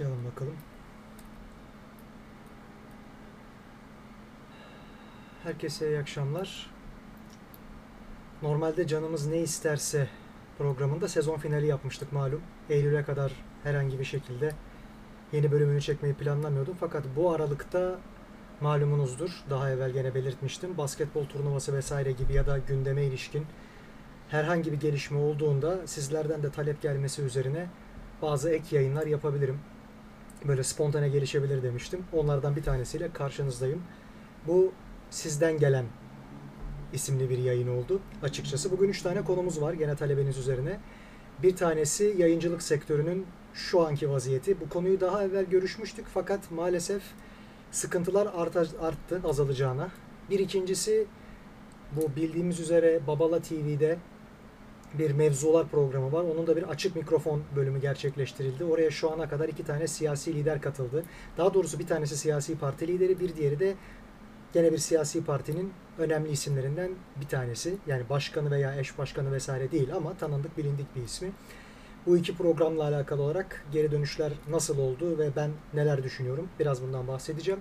Başlayalım bakalım. Herkese iyi akşamlar. Normalde canımız ne isterse programında sezon finali yapmıştık malum. Eylül'e kadar herhangi bir şekilde yeni bölümünü çekmeyi planlamıyordum. Fakat bu aralıkta malumunuzdur. Daha evvel gene belirtmiştim. Basketbol turnuvası vesaire gibi ya da gündeme ilişkin herhangi bir gelişme olduğunda sizlerden de talep gelmesi üzerine bazı ek yayınlar yapabilirim. Böyle spontane gelişebilir demiştim. Onlardan bir tanesiyle karşınızdayım. Bu sizden gelen isimli bir yayın oldu. Açıkçası bugün 3 tane konumuz var gene talebeniz üzerine. Bir tanesi yayıncılık sektörünün şu anki vaziyeti. Bu konuyu daha evvel görüşmüştük fakat maalesef sıkıntılar arta, arttı azalacağına. Bir ikincisi bu bildiğimiz üzere Babala TV'de bir mevzular programı var. Onun da bir açık mikrofon bölümü gerçekleştirildi. Oraya şu ana kadar iki tane siyasi lider katıldı. Daha doğrusu bir tanesi siyasi parti lideri, bir diğeri de gene bir siyasi partinin önemli isimlerinden bir tanesi. Yani başkanı veya eş başkanı vesaire değil ama tanındık bilindik bir ismi. Bu iki programla alakalı olarak geri dönüşler nasıl oldu ve ben neler düşünüyorum biraz bundan bahsedeceğim.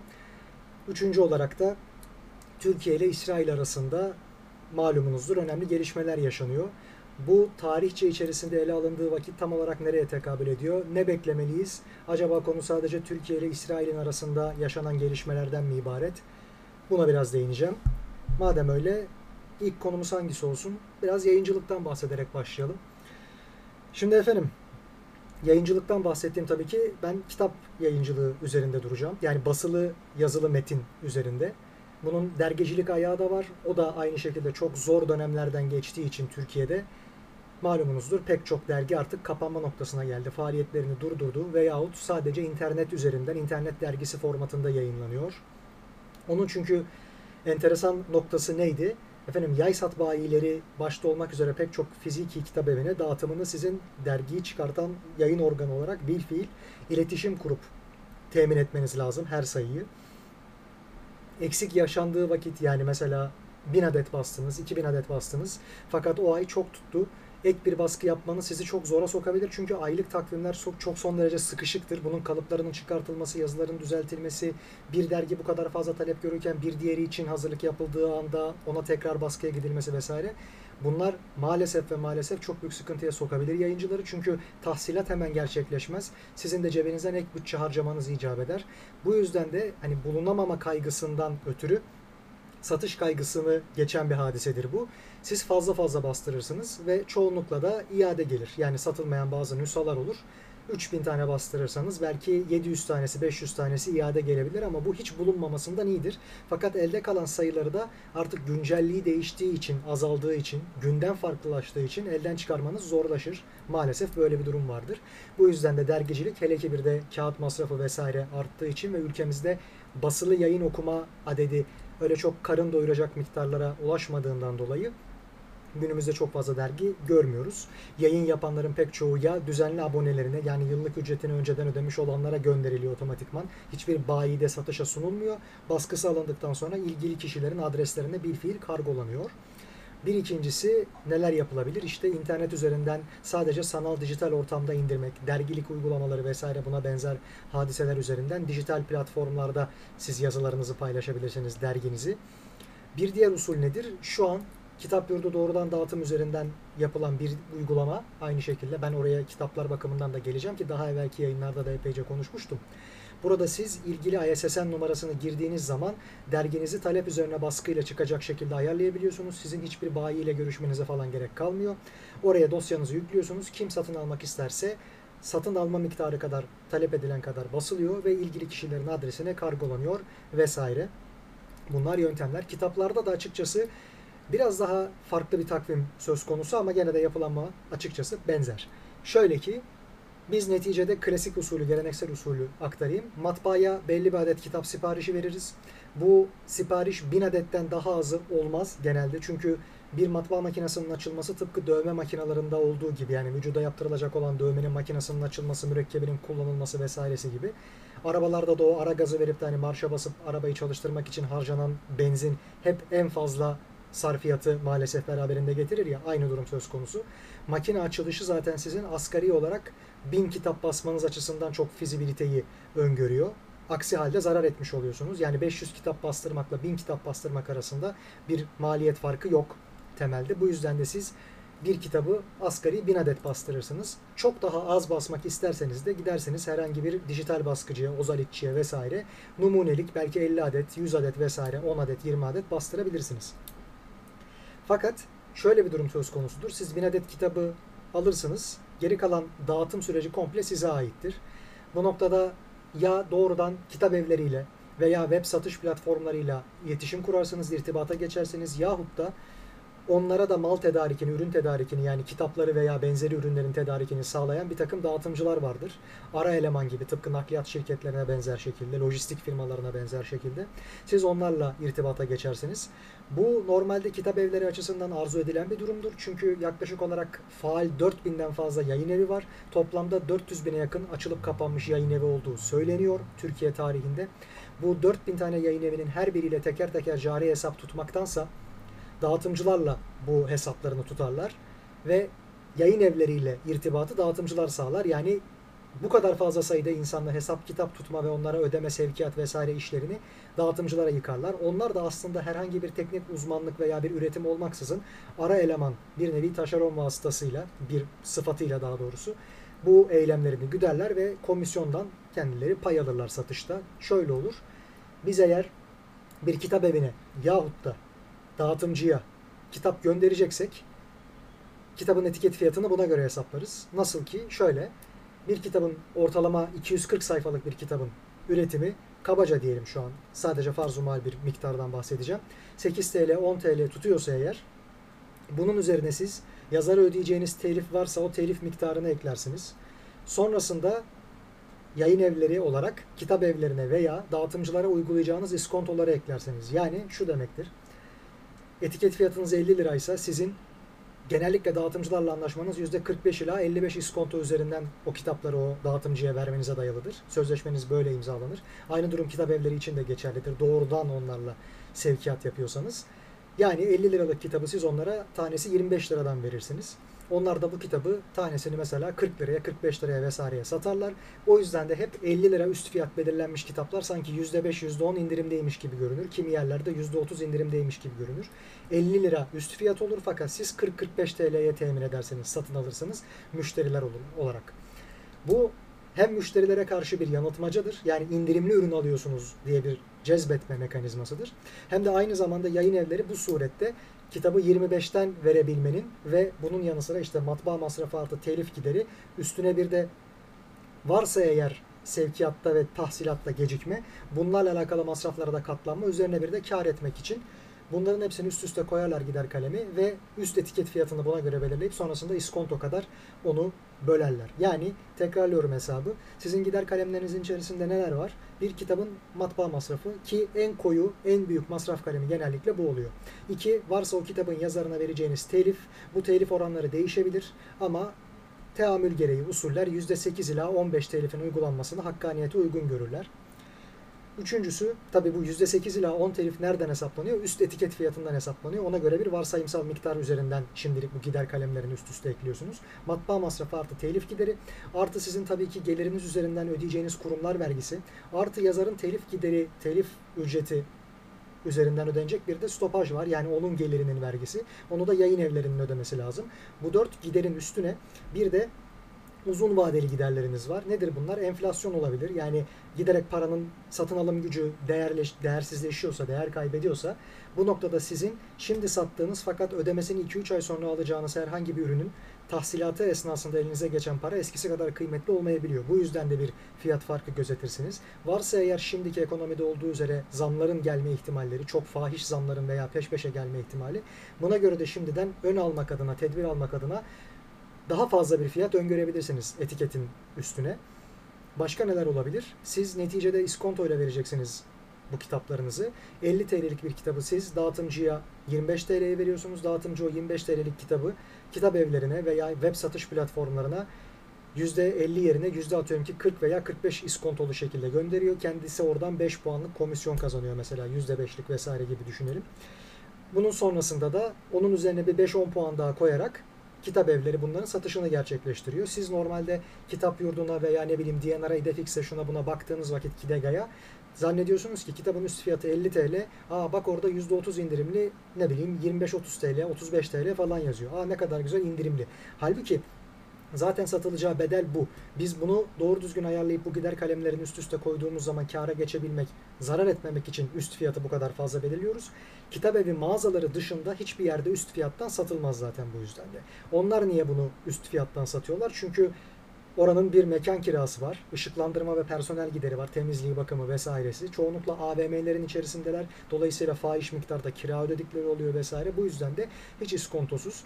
Üçüncü olarak da Türkiye ile İsrail arasında malumunuzdur önemli gelişmeler yaşanıyor. Bu tarihçe içerisinde ele alındığı vakit tam olarak nereye tekabül ediyor? Ne beklemeliyiz? Acaba konu sadece Türkiye ile İsrail'in arasında yaşanan gelişmelerden mi ibaret? Buna biraz değineceğim. Madem öyle ilk konumuz hangisi olsun? Biraz yayıncılıktan bahsederek başlayalım. Şimdi efendim yayıncılıktan bahsettiğim tabii ki ben kitap yayıncılığı üzerinde duracağım. Yani basılı yazılı metin üzerinde. Bunun dergicilik ayağı da var. O da aynı şekilde çok zor dönemlerden geçtiği için Türkiye'de malumunuzdur pek çok dergi artık kapanma noktasına geldi. Faaliyetlerini durdurdu veyahut sadece internet üzerinden internet dergisi formatında yayınlanıyor. Onun çünkü enteresan noktası neydi? Efendim yay sat bayileri başta olmak üzere pek çok fiziki kitap evine dağıtımını sizin dergiyi çıkartan yayın organı olarak bil fiil iletişim kurup temin etmeniz lazım her sayıyı. Eksik yaşandığı vakit yani mesela 1000 adet bastınız, 2000 adet bastınız fakat o ay çok tuttu ek bir baskı yapmanız sizi çok zora sokabilir. Çünkü aylık takvimler çok, çok son derece sıkışıktır. Bunun kalıplarının çıkartılması, yazıların düzeltilmesi, bir dergi bu kadar fazla talep görürken bir diğeri için hazırlık yapıldığı anda ona tekrar baskıya gidilmesi vesaire. Bunlar maalesef ve maalesef çok büyük sıkıntıya sokabilir yayıncıları. Çünkü tahsilat hemen gerçekleşmez. Sizin de cebinizden ek bütçe harcamanız icap eder. Bu yüzden de hani bulunamama kaygısından ötürü satış kaygısını geçen bir hadisedir bu. Siz fazla fazla bastırırsınız ve çoğunlukla da iade gelir. Yani satılmayan bazı nüshalar olur. 3000 tane bastırırsanız belki 700 tanesi 500 tanesi iade gelebilir ama bu hiç bulunmamasından iyidir. Fakat elde kalan sayıları da artık güncelliği değiştiği için, azaldığı için, günden farklılaştığı için elden çıkarmanız zorlaşır. Maalesef böyle bir durum vardır. Bu yüzden de dergicilik hele ki bir de kağıt masrafı vesaire arttığı için ve ülkemizde basılı yayın okuma adedi öyle çok karın doyuracak miktarlara ulaşmadığından dolayı günümüzde çok fazla dergi görmüyoruz. Yayın yapanların pek çoğu ya düzenli abonelerine yani yıllık ücretini önceden ödemiş olanlara gönderiliyor otomatikman. Hiçbir bayide satışa sunulmuyor. Baskısı alındıktan sonra ilgili kişilerin adreslerine bir fiil kargolanıyor. Bir ikincisi neler yapılabilir? İşte internet üzerinden sadece sanal dijital ortamda indirmek, dergilik uygulamaları vesaire buna benzer hadiseler üzerinden dijital platformlarda siz yazılarınızı paylaşabilirsiniz, derginizi. Bir diğer usul nedir? Şu an Kitap Yurdu doğrudan dağıtım üzerinden yapılan bir uygulama. Aynı şekilde ben oraya kitaplar bakımından da geleceğim ki daha evvelki yayınlarda da epeyce konuşmuştum. Burada siz ilgili ISSN numarasını girdiğiniz zaman derginizi talep üzerine baskıyla çıkacak şekilde ayarlayabiliyorsunuz. Sizin hiçbir bayi ile görüşmenize falan gerek kalmıyor. Oraya dosyanızı yüklüyorsunuz. Kim satın almak isterse satın alma miktarı kadar talep edilen kadar basılıyor ve ilgili kişilerin adresine kargolanıyor vesaire. Bunlar yöntemler. Kitaplarda da açıkçası biraz daha farklı bir takvim söz konusu ama gene de yapılanma açıkçası benzer. Şöyle ki biz neticede klasik usulü, geleneksel usulü aktarayım. Matbaaya belli bir adet kitap siparişi veririz. Bu sipariş bin adetten daha azı olmaz genelde. Çünkü bir matbaa makinesinin açılması tıpkı dövme makinalarında olduğu gibi yani vücuda yaptırılacak olan dövmenin makinesinin açılması, mürekkebinin kullanılması vesairesi gibi. Arabalarda da o ara gazı verip de hani marşa basıp arabayı çalıştırmak için harcanan benzin hep en fazla sarfiyatı maalesef beraberinde getirir ya aynı durum söz konusu. Makine açılışı zaten sizin asgari olarak 1000 kitap basmanız açısından çok fizibiliteyi öngörüyor. Aksi halde zarar etmiş oluyorsunuz. Yani 500 kitap bastırmakla 1000 kitap bastırmak arasında bir maliyet farkı yok temelde. Bu yüzden de siz bir kitabı asgari 1000 adet bastırırsınız. Çok daha az basmak isterseniz de giderseniz herhangi bir dijital baskıcıya, ozalitçiye vesaire numunelik belki 50 adet, 100 adet vesaire 10 adet, 20 adet bastırabilirsiniz. Fakat şöyle bir durum söz konusudur. Siz 1000 adet kitabı alırsınız. Geri kalan dağıtım süreci komple size aittir. Bu noktada ya doğrudan kitap evleriyle veya web satış platformlarıyla iletişim kurarsınız, irtibata geçersiniz yahut da onlara da mal tedarikini, ürün tedarikini yani kitapları veya benzeri ürünlerin tedarikini sağlayan bir takım dağıtımcılar vardır. Ara eleman gibi tıpkı nakliyat şirketlerine benzer şekilde, lojistik firmalarına benzer şekilde. Siz onlarla irtibata geçersiniz. Bu normalde kitap evleri açısından arzu edilen bir durumdur. Çünkü yaklaşık olarak faal 4000'den fazla yayın evi var. Toplamda 400 bine yakın açılıp kapanmış yayın evi olduğu söyleniyor Türkiye tarihinde. Bu 4000 tane yayın evinin her biriyle teker teker cari hesap tutmaktansa dağıtımcılarla bu hesaplarını tutarlar ve yayın evleriyle irtibatı dağıtımcılar sağlar. Yani bu kadar fazla sayıda insanla hesap kitap tutma ve onlara ödeme, sevkiyat vesaire işlerini dağıtımcılara yıkarlar. Onlar da aslında herhangi bir teknik uzmanlık veya bir üretim olmaksızın ara eleman bir nevi taşeron vasıtasıyla, bir sıfatıyla daha doğrusu bu eylemlerini güderler ve komisyondan kendileri pay alırlar satışta. Şöyle olur. Biz eğer bir kitap evine yahut da dağıtımcıya kitap göndereceksek kitabın etiket fiyatını buna göre hesaplarız. Nasıl ki şöyle bir kitabın ortalama 240 sayfalık bir kitabın üretimi kabaca diyelim şu an sadece farzumal bir miktardan bahsedeceğim. 8 TL 10 TL tutuyorsa eğer bunun üzerine siz yazara ödeyeceğiniz telif varsa o telif miktarını eklersiniz. Sonrasında yayın evleri olarak kitap evlerine veya dağıtımcılara uygulayacağınız iskontoları eklerseniz. Yani şu demektir. Etiket fiyatınız 50 liraysa sizin genellikle dağıtımcılarla anlaşmanız %45 ila 55 iskonto üzerinden o kitapları o dağıtımcıya vermenize dayalıdır. Sözleşmeniz böyle imzalanır. Aynı durum kitap evleri için de geçerlidir. Doğrudan onlarla sevkiyat yapıyorsanız. Yani 50 liralık kitabı siz onlara tanesi 25 liradan verirsiniz. Onlar da bu kitabı tanesini mesela 40 liraya, 45 liraya vesaireye satarlar. O yüzden de hep 50 lira üst fiyat belirlenmiş kitaplar sanki %5, %10 indirimdeymiş gibi görünür. Kimi yerlerde %30 indirimdeymiş gibi görünür. 50 lira üst fiyat olur fakat siz 40-45 TL'ye temin ederseniz, satın alırsanız müşteriler olur olarak. Bu hem müşterilere karşı bir yanıltmacadır. Yani indirimli ürün alıyorsunuz diye bir cezbetme mekanizmasıdır. Hem de aynı zamanda yayın evleri bu surette kitabı 25'ten verebilmenin ve bunun yanı sıra işte matbaa masrafı artı telif gideri üstüne bir de varsa eğer sevkiyatta ve tahsilatta gecikme bunlarla alakalı masraflara da katlanma üzerine bir de kar etmek için Bunların hepsini üst üste koyarlar gider kalemi ve üst etiket fiyatını buna göre belirleyip sonrasında iskonto kadar onu bölerler. Yani tekrarlıyorum hesabı. Sizin gider kalemlerinizin içerisinde neler var? Bir kitabın matbaa masrafı ki en koyu, en büyük masraf kalemi genellikle bu oluyor. İki, varsa o kitabın yazarına vereceğiniz telif. Bu telif oranları değişebilir ama teamül gereği usuller %8 ila 15 telifin uygulanmasını hakkaniyete uygun görürler. Üçüncüsü tabii bu %8 ila 10 telif nereden hesaplanıyor? Üst etiket fiyatından hesaplanıyor. Ona göre bir varsayımsal miktar üzerinden şimdilik bu gider kalemlerini üst üste ekliyorsunuz. Matbaa masrafı artı telif gideri artı sizin tabii ki geliriniz üzerinden ödeyeceğiniz kurumlar vergisi artı yazarın telif gideri, telif ücreti üzerinden ödenecek bir de stopaj var. Yani onun gelirinin vergisi. Onu da yayın evlerinin ödemesi lazım. Bu dört giderin üstüne bir de uzun vadeli giderleriniz var. Nedir bunlar? Enflasyon olabilir. Yani giderek paranın satın alım gücü değerleş, değersizleşiyorsa, değer kaybediyorsa bu noktada sizin şimdi sattığınız fakat ödemesini 2-3 ay sonra alacağınız herhangi bir ürünün tahsilatı esnasında elinize geçen para eskisi kadar kıymetli olmayabiliyor. Bu yüzden de bir fiyat farkı gözetirsiniz. Varsa eğer şimdiki ekonomide olduğu üzere zamların gelme ihtimalleri, çok fahiş zamların veya peş peşe gelme ihtimali. Buna göre de şimdiden ön almak adına, tedbir almak adına daha fazla bir fiyat öngörebilirsiniz etiketin üstüne. Başka neler olabilir? Siz neticede iskonto ile vereceksiniz bu kitaplarınızı. 50 TL'lik bir kitabı siz dağıtımcıya 25 TL'ye veriyorsunuz. Dağıtımcı o 25 TL'lik kitabı kitap evlerine veya web satış platformlarına %50 yerine yüzde atıyorum ki 40 veya 45 iskontolu şekilde gönderiyor. Kendisi oradan 5 puanlık komisyon kazanıyor mesela %5'lik vesaire gibi düşünelim. Bunun sonrasında da onun üzerine bir 5-10 puan daha koyarak kitap evleri bunların satışını gerçekleştiriyor. Siz normalde kitap yurduna veya ne bileyim DNR'a, İdefix'e şuna buna baktığınız vakit Kidega'ya zannediyorsunuz ki kitabın üst fiyatı 50 TL. Aa bak orada %30 indirimli ne bileyim 25-30 TL, 35 TL falan yazıyor. Aa ne kadar güzel indirimli. Halbuki Zaten satılacağı bedel bu. Biz bunu doğru düzgün ayarlayıp bu gider kalemlerini üst üste koyduğumuz zaman kâra geçebilmek, zarar etmemek için üst fiyatı bu kadar fazla belirliyoruz. Kitap evi mağazaları dışında hiçbir yerde üst fiyattan satılmaz zaten bu yüzden de. Onlar niye bunu üst fiyattan satıyorlar? Çünkü oranın bir mekan kirası var, ışıklandırma ve personel gideri var, temizliği, bakımı vesairesi. Çoğunlukla AVM'lerin içerisindeler. Dolayısıyla fahiş miktarda kira ödedikleri oluyor vesaire. Bu yüzden de hiç iskontosuz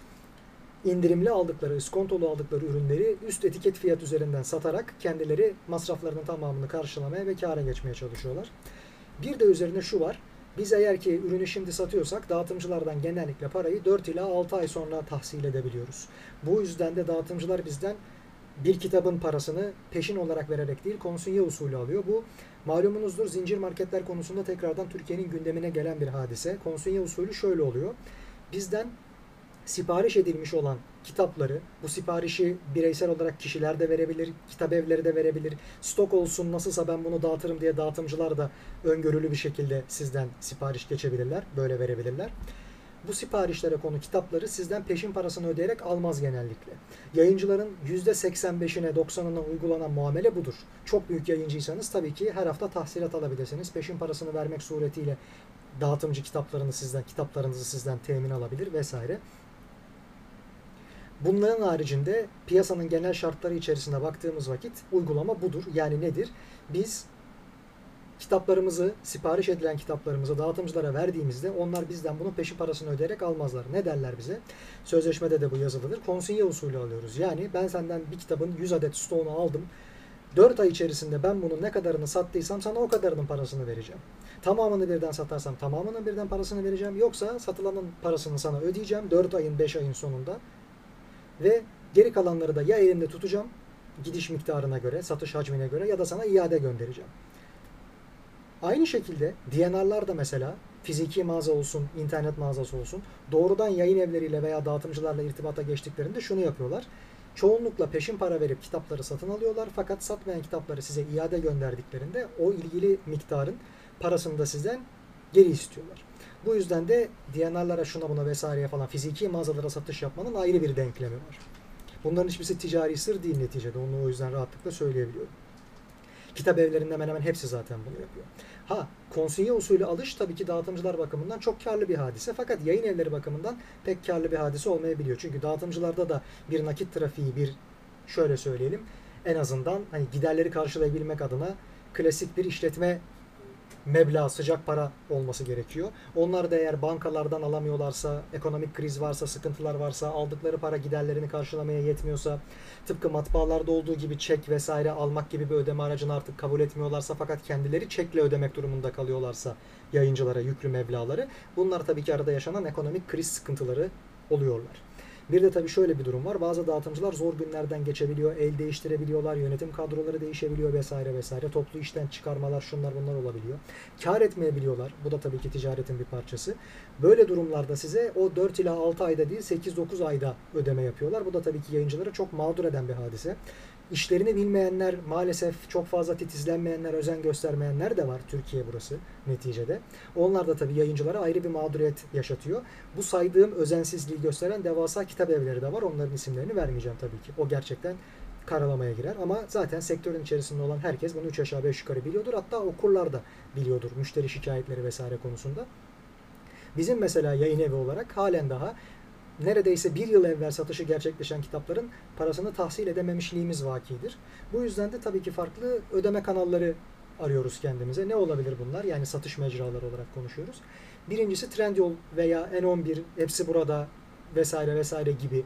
indirimli aldıkları, iskontolu aldıkları ürünleri üst etiket fiyat üzerinden satarak kendileri masraflarının tamamını karşılamaya ve kâra geçmeye çalışıyorlar. Bir de üzerine şu var. Biz eğer ki ürünü şimdi satıyorsak dağıtımcılardan genellikle parayı 4 ila 6 ay sonra tahsil edebiliyoruz. Bu yüzden de dağıtımcılar bizden bir kitabın parasını peşin olarak vererek değil konsinye usulü alıyor. Bu malumunuzdur zincir marketler konusunda tekrardan Türkiye'nin gündemine gelen bir hadise. Konsinye usulü şöyle oluyor. Bizden sipariş edilmiş olan kitapları, bu siparişi bireysel olarak kişiler de verebilir, kitap evleri de verebilir. Stok olsun nasılsa ben bunu dağıtırım diye dağıtımcılar da öngörülü bir şekilde sizden sipariş geçebilirler, böyle verebilirler. Bu siparişlere konu kitapları sizden peşin parasını ödeyerek almaz genellikle. Yayıncıların %85'ine 90'ına uygulanan muamele budur. Çok büyük yayıncıysanız tabii ki her hafta tahsilat alabilirsiniz. Peşin parasını vermek suretiyle dağıtımcı kitaplarını sizden, kitaplarınızı sizden temin alabilir vesaire. Bunların haricinde piyasanın genel şartları içerisinde baktığımız vakit uygulama budur. Yani nedir? Biz kitaplarımızı, sipariş edilen kitaplarımızı dağıtımcılara verdiğimizde onlar bizden bunun peşin parasını ödeyerek almazlar. Ne derler bize? Sözleşmede de bu yazılıdır. Konsinye usulü alıyoruz. Yani ben senden bir kitabın 100 adet stoğunu aldım. 4 ay içerisinde ben bunun ne kadarını sattıysam sana o kadarının parasını vereceğim. Tamamını birden satarsam tamamının birden parasını vereceğim. Yoksa satılanın parasını sana ödeyeceğim 4 ayın 5 ayın sonunda. Ve geri kalanları da ya elimde tutacağım gidiş miktarına göre, satış hacmine göre ya da sana iade göndereceğim. Aynı şekilde DNR'lar da mesela fiziki mağaza olsun, internet mağazası olsun doğrudan yayın evleriyle veya dağıtımcılarla irtibata geçtiklerinde şunu yapıyorlar. Çoğunlukla peşin para verip kitapları satın alıyorlar fakat satmayan kitapları size iade gönderdiklerinde o ilgili miktarın parasını da sizden geri istiyorlar. Bu yüzden de DNR'lara şuna buna vesaireye falan fiziki mağazalara satış yapmanın ayrı bir denklemi var. Bunların hiçbirisi ticari sır değil neticede. Onu o yüzden rahatlıkla söyleyebiliyorum. Kitap evlerinde hemen hemen hepsi zaten bunu yapıyor. Ha konsinye usulü alış tabii ki dağıtımcılar bakımından çok karlı bir hadise. Fakat yayın evleri bakımından pek karlı bir hadise olmayabiliyor. Çünkü dağıtımcılarda da bir nakit trafiği, bir şöyle söyleyelim en azından hani giderleri karşılayabilmek adına klasik bir işletme meblağ, sıcak para olması gerekiyor. Onlar da eğer bankalardan alamıyorlarsa, ekonomik kriz varsa, sıkıntılar varsa, aldıkları para giderlerini karşılamaya yetmiyorsa, tıpkı matbaalarda olduğu gibi çek vesaire almak gibi bir ödeme aracını artık kabul etmiyorlarsa fakat kendileri çekle ödemek durumunda kalıyorlarsa yayıncılara yüklü meblağları, bunlar tabii ki arada yaşanan ekonomik kriz sıkıntıları oluyorlar. Bir de tabii şöyle bir durum var. Bazı dağıtımcılar zor günlerden geçebiliyor, el değiştirebiliyorlar, yönetim kadroları değişebiliyor vesaire vesaire. Toplu işten çıkarmalar şunlar bunlar olabiliyor. Kar etmeyebiliyorlar. Bu da tabii ki ticaretin bir parçası. Böyle durumlarda size o 4 ila 6 ayda değil 8-9 ayda ödeme yapıyorlar. Bu da tabii ki yayıncıları çok mağdur eden bir hadise. İşlerini bilmeyenler, maalesef çok fazla titizlenmeyenler, özen göstermeyenler de var Türkiye burası neticede. Onlar da tabii yayıncılara ayrı bir mağduriyet yaşatıyor. Bu saydığım özensizliği gösteren devasa kitap evleri de var. Onların isimlerini vermeyeceğim tabii ki. O gerçekten karalamaya girer. Ama zaten sektörün içerisinde olan herkes bunu 3 aşağı 5 yukarı biliyordur. Hatta okurlar da biliyordur müşteri şikayetleri vesaire konusunda. Bizim mesela yayın evi olarak halen daha neredeyse bir yıl evvel satışı gerçekleşen kitapların parasını tahsil edememişliğimiz vakidir. Bu yüzden de tabii ki farklı ödeme kanalları arıyoruz kendimize. Ne olabilir bunlar? Yani satış mecraları olarak konuşuyoruz. Birincisi Trendyol veya N11 hepsi burada vesaire vesaire gibi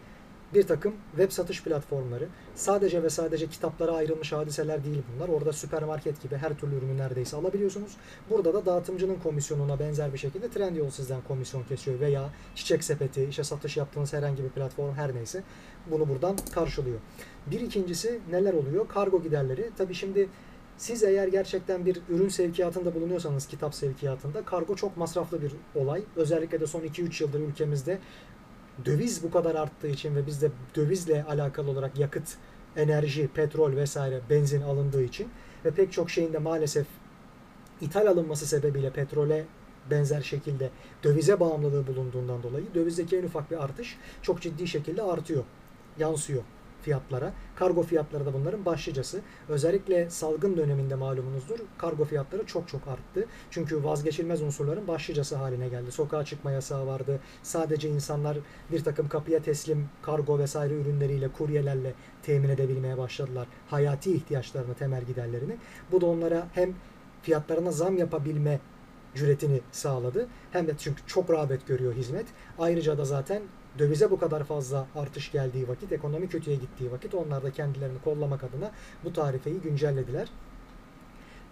bir takım web satış platformları. Sadece ve sadece kitaplara ayrılmış hadiseler değil bunlar. Orada süpermarket gibi her türlü ürünü neredeyse alabiliyorsunuz. Burada da dağıtımcının komisyonuna benzer bir şekilde Trendyol sizden komisyon kesiyor veya Çiçek Sepeti, işte satış yaptığınız herhangi bir platform her neyse bunu buradan karşılıyor. Bir ikincisi neler oluyor? Kargo giderleri. Tabi şimdi Siz eğer gerçekten bir ürün sevkiyatında bulunuyorsanız kitap sevkiyatında kargo çok masraflı bir olay. Özellikle de son 2-3 yıldır ülkemizde döviz bu kadar arttığı için ve bizde dövizle alakalı olarak yakıt, enerji, petrol vesaire benzin alındığı için ve pek çok şeyin de maalesef ithal alınması sebebiyle petrole benzer şekilde dövize bağımlılığı bulunduğundan dolayı dövizdeki en ufak bir artış çok ciddi şekilde artıyor, yansıyor fiyatlara. Kargo fiyatları da bunların başlıcası. Özellikle salgın döneminde malumunuzdur kargo fiyatları çok çok arttı. Çünkü vazgeçilmez unsurların başlıcası haline geldi. Sokağa çıkma yasağı vardı. Sadece insanlar bir takım kapıya teslim kargo vesaire ürünleriyle, kuryelerle temin edebilmeye başladılar. Hayati ihtiyaçlarını, temel giderlerini. Bu da onlara hem fiyatlarına zam yapabilme cüretini sağladı. Hem de çünkü çok rağbet görüyor hizmet. Ayrıca da zaten dövize bu kadar fazla artış geldiği vakit, ekonomi kötüye gittiği vakit onlar da kendilerini kollamak adına bu tarifeyi güncellediler.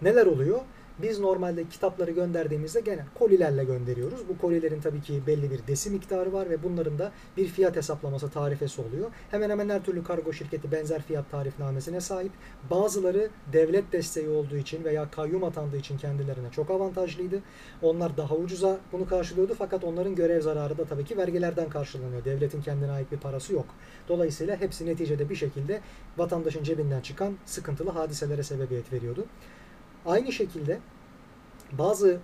Neler oluyor? Biz normalde kitapları gönderdiğimizde genel kolilerle gönderiyoruz. Bu kolilerin tabii ki belli bir desi miktarı var ve bunların da bir fiyat hesaplaması tarifesi oluyor. Hemen hemen her türlü kargo şirketi benzer fiyat tarifnamesine sahip. Bazıları devlet desteği olduğu için veya kayyum atandığı için kendilerine çok avantajlıydı. Onlar daha ucuza bunu karşılıyordu fakat onların görev zararı da tabii ki vergilerden karşılanıyor. Devletin kendine ait bir parası yok. Dolayısıyla hepsi neticede bir şekilde vatandaşın cebinden çıkan sıkıntılı hadiselere sebebiyet veriyordu. Aynı şekilde bazı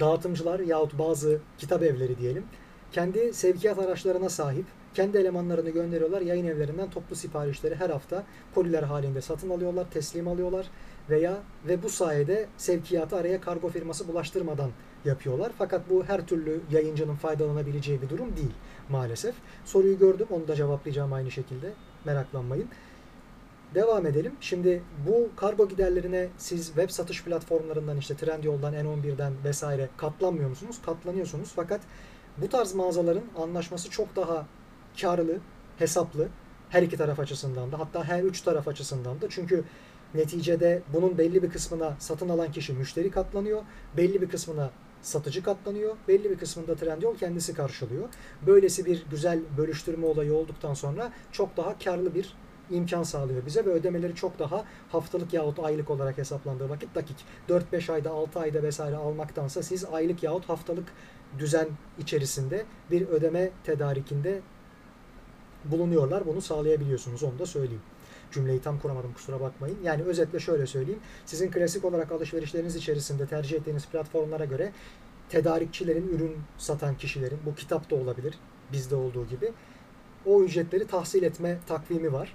dağıtımcılar yahut bazı kitap evleri diyelim kendi sevkiyat araçlarına sahip kendi elemanlarını gönderiyorlar. Yayın evlerinden toplu siparişleri her hafta koliler halinde satın alıyorlar, teslim alıyorlar veya ve bu sayede sevkiyatı araya kargo firması bulaştırmadan yapıyorlar. Fakat bu her türlü yayıncının faydalanabileceği bir durum değil maalesef. Soruyu gördüm, onu da cevaplayacağım aynı şekilde. Meraklanmayın. Devam edelim. Şimdi bu kargo giderlerine siz web satış platformlarından işte Trendyol'dan, N11'den vesaire katlanmıyor musunuz? Katlanıyorsunuz. Fakat bu tarz mağazaların anlaşması çok daha karlı, hesaplı her iki taraf açısından da hatta her üç taraf açısından da. Çünkü neticede bunun belli bir kısmına satın alan kişi müşteri katlanıyor. Belli bir kısmına satıcı katlanıyor. Belli bir kısmında Trendyol kendisi karşılıyor. Böylesi bir güzel bölüştürme olayı olduktan sonra çok daha karlı bir imkan sağlıyor bize ve ödemeleri çok daha haftalık yahut aylık olarak hesaplandığı vakit dakik. 4-5 ayda 6 ayda vesaire almaktansa siz aylık yahut haftalık düzen içerisinde bir ödeme tedarikinde bulunuyorlar. Bunu sağlayabiliyorsunuz. Onu da söyleyeyim. Cümleyi tam kuramadım kusura bakmayın. Yani özetle şöyle söyleyeyim. Sizin klasik olarak alışverişleriniz içerisinde tercih ettiğiniz platformlara göre tedarikçilerin, ürün satan kişilerin, bu kitap da olabilir bizde olduğu gibi o ücretleri tahsil etme takvimi var.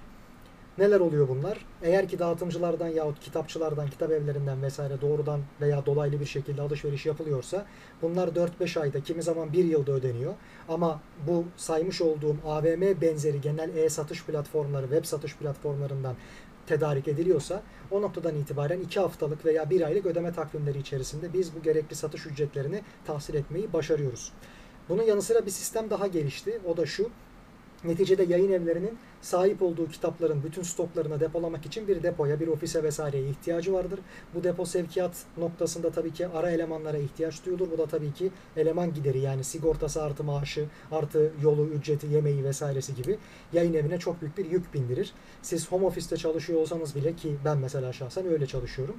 Neler oluyor bunlar? Eğer ki dağıtımcılardan yahut kitapçılardan, kitap evlerinden vesaire doğrudan veya dolaylı bir şekilde alışveriş yapılıyorsa bunlar 4-5 ayda kimi zaman 1 yılda ödeniyor. Ama bu saymış olduğum AVM benzeri genel e-satış platformları, web satış platformlarından tedarik ediliyorsa o noktadan itibaren 2 haftalık veya 1 aylık ödeme takvimleri içerisinde biz bu gerekli satış ücretlerini tahsil etmeyi başarıyoruz. Bunun yanı sıra bir sistem daha gelişti. O da şu. Neticede yayın evlerinin sahip olduğu kitapların bütün stoklarını depolamak için bir depoya, bir ofise vesaireye ihtiyacı vardır. Bu depo sevkiyat noktasında tabii ki ara elemanlara ihtiyaç duyulur. Bu da tabii ki eleman gideri yani sigortası artı maaşı artı yolu, ücreti, yemeği vesairesi gibi yayın evine çok büyük bir yük bindirir. Siz home office'te çalışıyor olsanız bile ki ben mesela şahsen öyle çalışıyorum.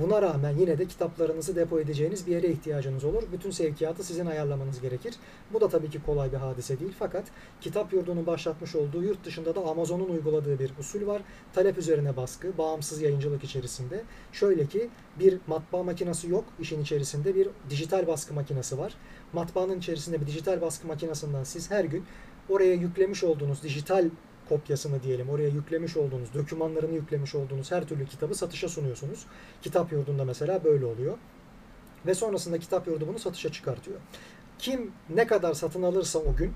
Buna rağmen yine de kitaplarınızı depo edeceğiniz bir yere ihtiyacınız olur. Bütün sevkiyatı sizin ayarlamanız gerekir. Bu da tabii ki kolay bir hadise değil. Fakat kitap yurdunun başlatmış olduğu yurt dışında da Amazon'un uyguladığı bir usul var. Talep üzerine baskı, bağımsız yayıncılık içerisinde. Şöyle ki bir matbaa makinesi yok. işin içerisinde bir dijital baskı makinesi var. Matbaanın içerisinde bir dijital baskı makinesinden siz her gün oraya yüklemiş olduğunuz dijital kopyasını diyelim oraya yüklemiş olduğunuz, dokümanlarını yüklemiş olduğunuz her türlü kitabı satışa sunuyorsunuz. Kitap yurdunda mesela böyle oluyor. Ve sonrasında kitap yurdu bunu satışa çıkartıyor. Kim ne kadar satın alırsa o gün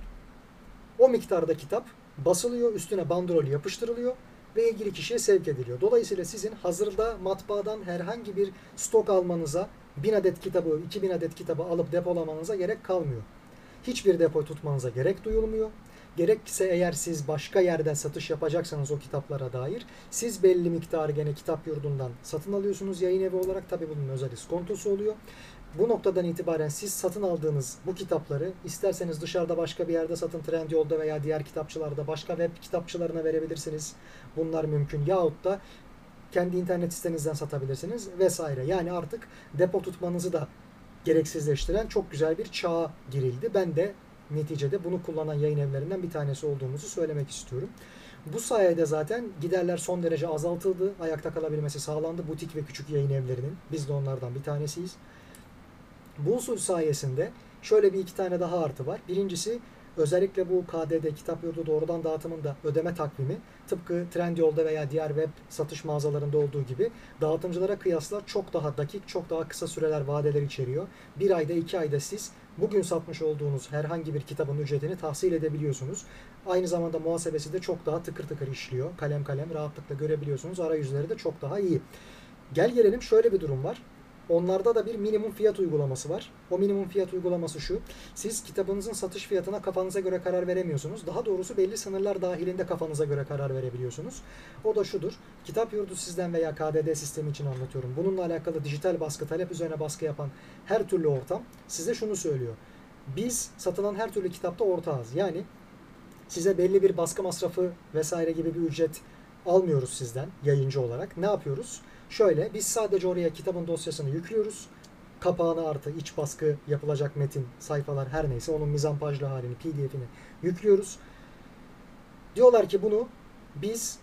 o miktarda kitap basılıyor, üstüne bandrol yapıştırılıyor ve ilgili kişiye sevk ediliyor. Dolayısıyla sizin hazırda matbaadan herhangi bir stok almanıza, 1000 adet kitabı, 2000 adet kitabı alıp depolamanıza gerek kalmıyor. Hiçbir depo tutmanıza gerek duyulmuyor. Gerekse eğer siz başka yerden satış yapacaksanız o kitaplara dair siz belli miktarı gene kitap yurdundan satın alıyorsunuz yayın evi olarak. Tabi bunun özel iskontosu oluyor. Bu noktadan itibaren siz satın aldığınız bu kitapları isterseniz dışarıda başka bir yerde satın Trendyol'da veya diğer kitapçılarda başka web kitapçılarına verebilirsiniz. Bunlar mümkün. Yahut da kendi internet sitenizden satabilirsiniz vesaire. Yani artık depo tutmanızı da gereksizleştiren çok güzel bir çağa girildi. Ben de neticede bunu kullanan yayın evlerinden bir tanesi olduğumuzu söylemek istiyorum. Bu sayede zaten giderler son derece azaltıldı. Ayakta kalabilmesi sağlandı butik ve küçük yayın evlerinin. Biz de onlardan bir tanesiyiz. Bu usul sayesinde şöyle bir iki tane daha artı var. Birincisi özellikle bu KDD kitap yurdu doğrudan dağıtımında ödeme takvimi tıpkı Trendyol'da veya diğer web satış mağazalarında olduğu gibi dağıtımcılara kıyasla çok daha dakik, çok daha kısa süreler vadeler içeriyor. Bir ayda, iki ayda siz bugün satmış olduğunuz herhangi bir kitabın ücretini tahsil edebiliyorsunuz. Aynı zamanda muhasebesi de çok daha tıkır tıkır işliyor. Kalem kalem rahatlıkla görebiliyorsunuz. Arayüzleri de çok daha iyi. Gel gelelim şöyle bir durum var. Onlarda da bir minimum fiyat uygulaması var. O minimum fiyat uygulaması şu. Siz kitabınızın satış fiyatına kafanıza göre karar veremiyorsunuz. Daha doğrusu belli sınırlar dahilinde kafanıza göre karar verebiliyorsunuz. O da şudur. Kitap yurdu sizden veya KDD sistemi için anlatıyorum. Bununla alakalı dijital baskı, talep üzerine baskı yapan her türlü ortam size şunu söylüyor. Biz satılan her türlü kitapta ortağız. Yani size belli bir baskı masrafı vesaire gibi bir ücret almıyoruz sizden yayıncı olarak. Ne yapıyoruz? Şöyle biz sadece oraya kitabın dosyasını yüklüyoruz. Kapağını artı iç baskı yapılacak metin, sayfalar her neyse onun mizampajlı halini, pdf'ini yüklüyoruz. Diyorlar ki bunu biz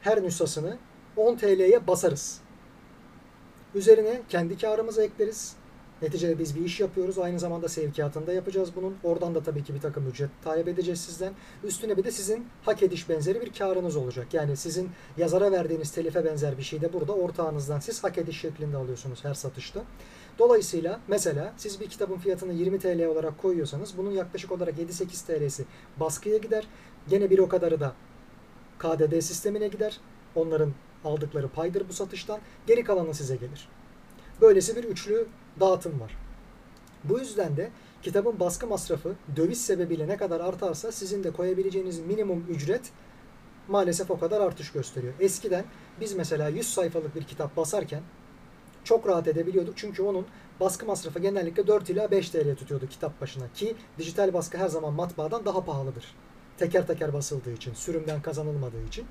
her nüshasını 10 TL'ye basarız. Üzerine kendi karımızı ekleriz. Neticede biz bir iş yapıyoruz. Aynı zamanda sevkiyatını da yapacağız bunun. Oradan da tabii ki bir takım ücret talep edeceğiz sizden. Üstüne bir de sizin hak ediş benzeri bir karınız olacak. Yani sizin yazara verdiğiniz telife benzer bir şey de burada ortağınızdan siz hak ediş şeklinde alıyorsunuz her satışta. Dolayısıyla mesela siz bir kitabın fiyatını 20 TL olarak koyuyorsanız bunun yaklaşık olarak 7-8 TL'si baskıya gider. Gene bir o kadarı da KDD sistemine gider. Onların aldıkları paydır bu satıştan. Geri kalanı size gelir. Böylesi bir üçlü dağıtım var. Bu yüzden de kitabın baskı masrafı döviz sebebiyle ne kadar artarsa sizin de koyabileceğiniz minimum ücret maalesef o kadar artış gösteriyor. Eskiden biz mesela 100 sayfalık bir kitap basarken çok rahat edebiliyorduk. Çünkü onun baskı masrafı genellikle 4 ila 5 TL tutuyordu kitap başına. Ki dijital baskı her zaman matbaadan daha pahalıdır. Teker teker basıldığı için, sürümden kazanılmadığı için.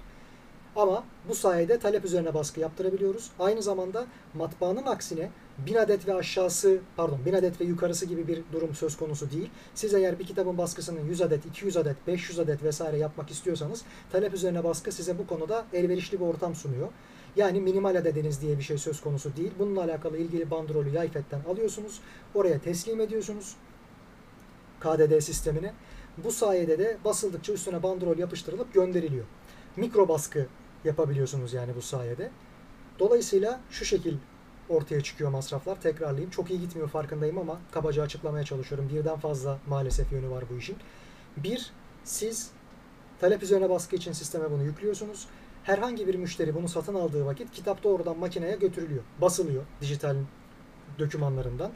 Ama bu sayede talep üzerine baskı yaptırabiliyoruz. Aynı zamanda matbaanın aksine 1000 adet ve aşağısı pardon 1000 adet ve yukarısı gibi bir durum söz konusu değil. Siz eğer bir kitabın baskısının 100 adet, 200 adet, 500 adet vesaire yapmak istiyorsanız talep üzerine baskı size bu konuda elverişli bir ortam sunuyor. Yani minimal adediniz diye bir şey söz konusu değil. Bununla alakalı ilgili bandrolü Yayfet'ten alıyorsunuz. Oraya teslim ediyorsunuz. KDD sistemine. Bu sayede de basıldıkça üstüne bandrol yapıştırılıp gönderiliyor. Mikro baskı yapabiliyorsunuz yani bu sayede. Dolayısıyla şu şekil ortaya çıkıyor masraflar. Tekrarlayayım. Çok iyi gitmiyor farkındayım ama kabaca açıklamaya çalışıyorum. Birden fazla maalesef yönü var bu işin. Bir, siz talep üzerine baskı için sisteme bunu yüklüyorsunuz. Herhangi bir müşteri bunu satın aldığı vakit kitap doğrudan makineye götürülüyor. Basılıyor dijital dokümanlarından.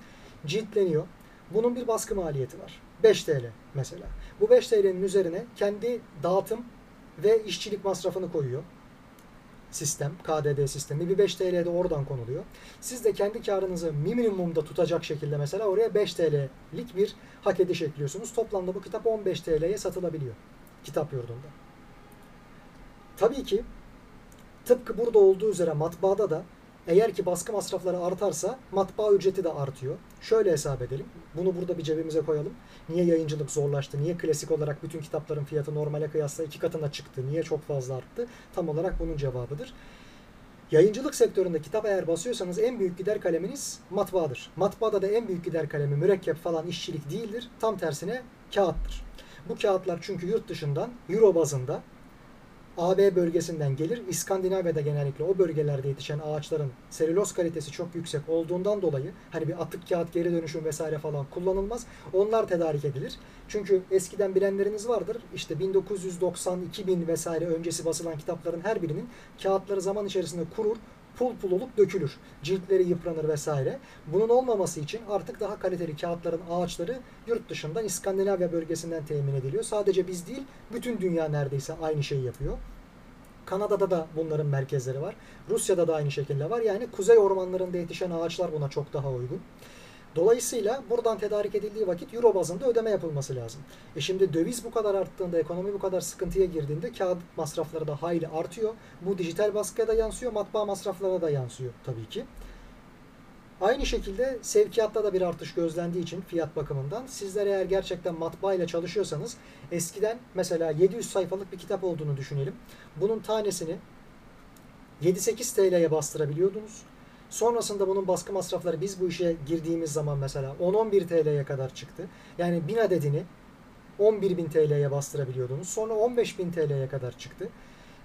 Ciltleniyor. Bunun bir baskı maliyeti var. 5 TL mesela. Bu 5 TL'nin üzerine kendi dağıtım ve işçilik masrafını koyuyor sistem, KDD sistemi bir 5 TL de oradan konuluyor. Siz de kendi karınızı minimumda tutacak şekilde mesela oraya 5 TL'lik bir hak ediş ekliyorsunuz. Toplamda bu kitap 15 TL'ye satılabiliyor kitap yurdunda. Tabii ki tıpkı burada olduğu üzere matbaada da eğer ki baskı masrafları artarsa matbaa ücreti de artıyor. Şöyle hesap edelim. Bunu burada bir cebimize koyalım. Niye yayıncılık zorlaştı? Niye klasik olarak bütün kitapların fiyatı normale kıyasla iki katına çıktı? Niye çok fazla arttı? Tam olarak bunun cevabıdır. Yayıncılık sektöründe kitap eğer basıyorsanız en büyük gider kaleminiz matbaadır. Matbaada da en büyük gider kalemi mürekkep falan işçilik değildir. Tam tersine kağıttır. Bu kağıtlar çünkü yurt dışından euro bazında AB bölgesinden gelir. İskandinavya'da genellikle o bölgelerde yetişen ağaçların selüloz kalitesi çok yüksek olduğundan dolayı hani bir atık kağıt geri dönüşüm vesaire falan kullanılmaz. Onlar tedarik edilir. Çünkü eskiden bilenleriniz vardır. İşte 1990, 2000 vesaire öncesi basılan kitapların her birinin kağıtları zaman içerisinde kurur pul pul olup dökülür. Ciltleri yıpranır vesaire. Bunun olmaması için artık daha kaliteli kağıtların ağaçları yurt dışından İskandinavya bölgesinden temin ediliyor. Sadece biz değil, bütün dünya neredeyse aynı şeyi yapıyor. Kanada'da da bunların merkezleri var. Rusya'da da aynı şekilde var. Yani kuzey ormanlarında yetişen ağaçlar buna çok daha uygun. Dolayısıyla buradan tedarik edildiği vakit euro bazında ödeme yapılması lazım. E şimdi döviz bu kadar arttığında, ekonomi bu kadar sıkıntıya girdiğinde kağıt masrafları da hayli artıyor. Bu dijital baskıya da yansıyor, matbaa masraflarına da yansıyor tabii ki. Aynı şekilde sevkiyatta da bir artış gözlendiği için fiyat bakımından sizler eğer gerçekten matbaa ile çalışıyorsanız eskiden mesela 700 sayfalık bir kitap olduğunu düşünelim. Bunun tanesini 7-8 TL'ye bastırabiliyordunuz. Sonrasında bunun baskı masrafları biz bu işe girdiğimiz zaman mesela 10-11 TL'ye kadar çıktı. Yani 1000 adedini 11.000 TL'ye bastırabiliyordunuz. Sonra 15.000 TL'ye kadar çıktı.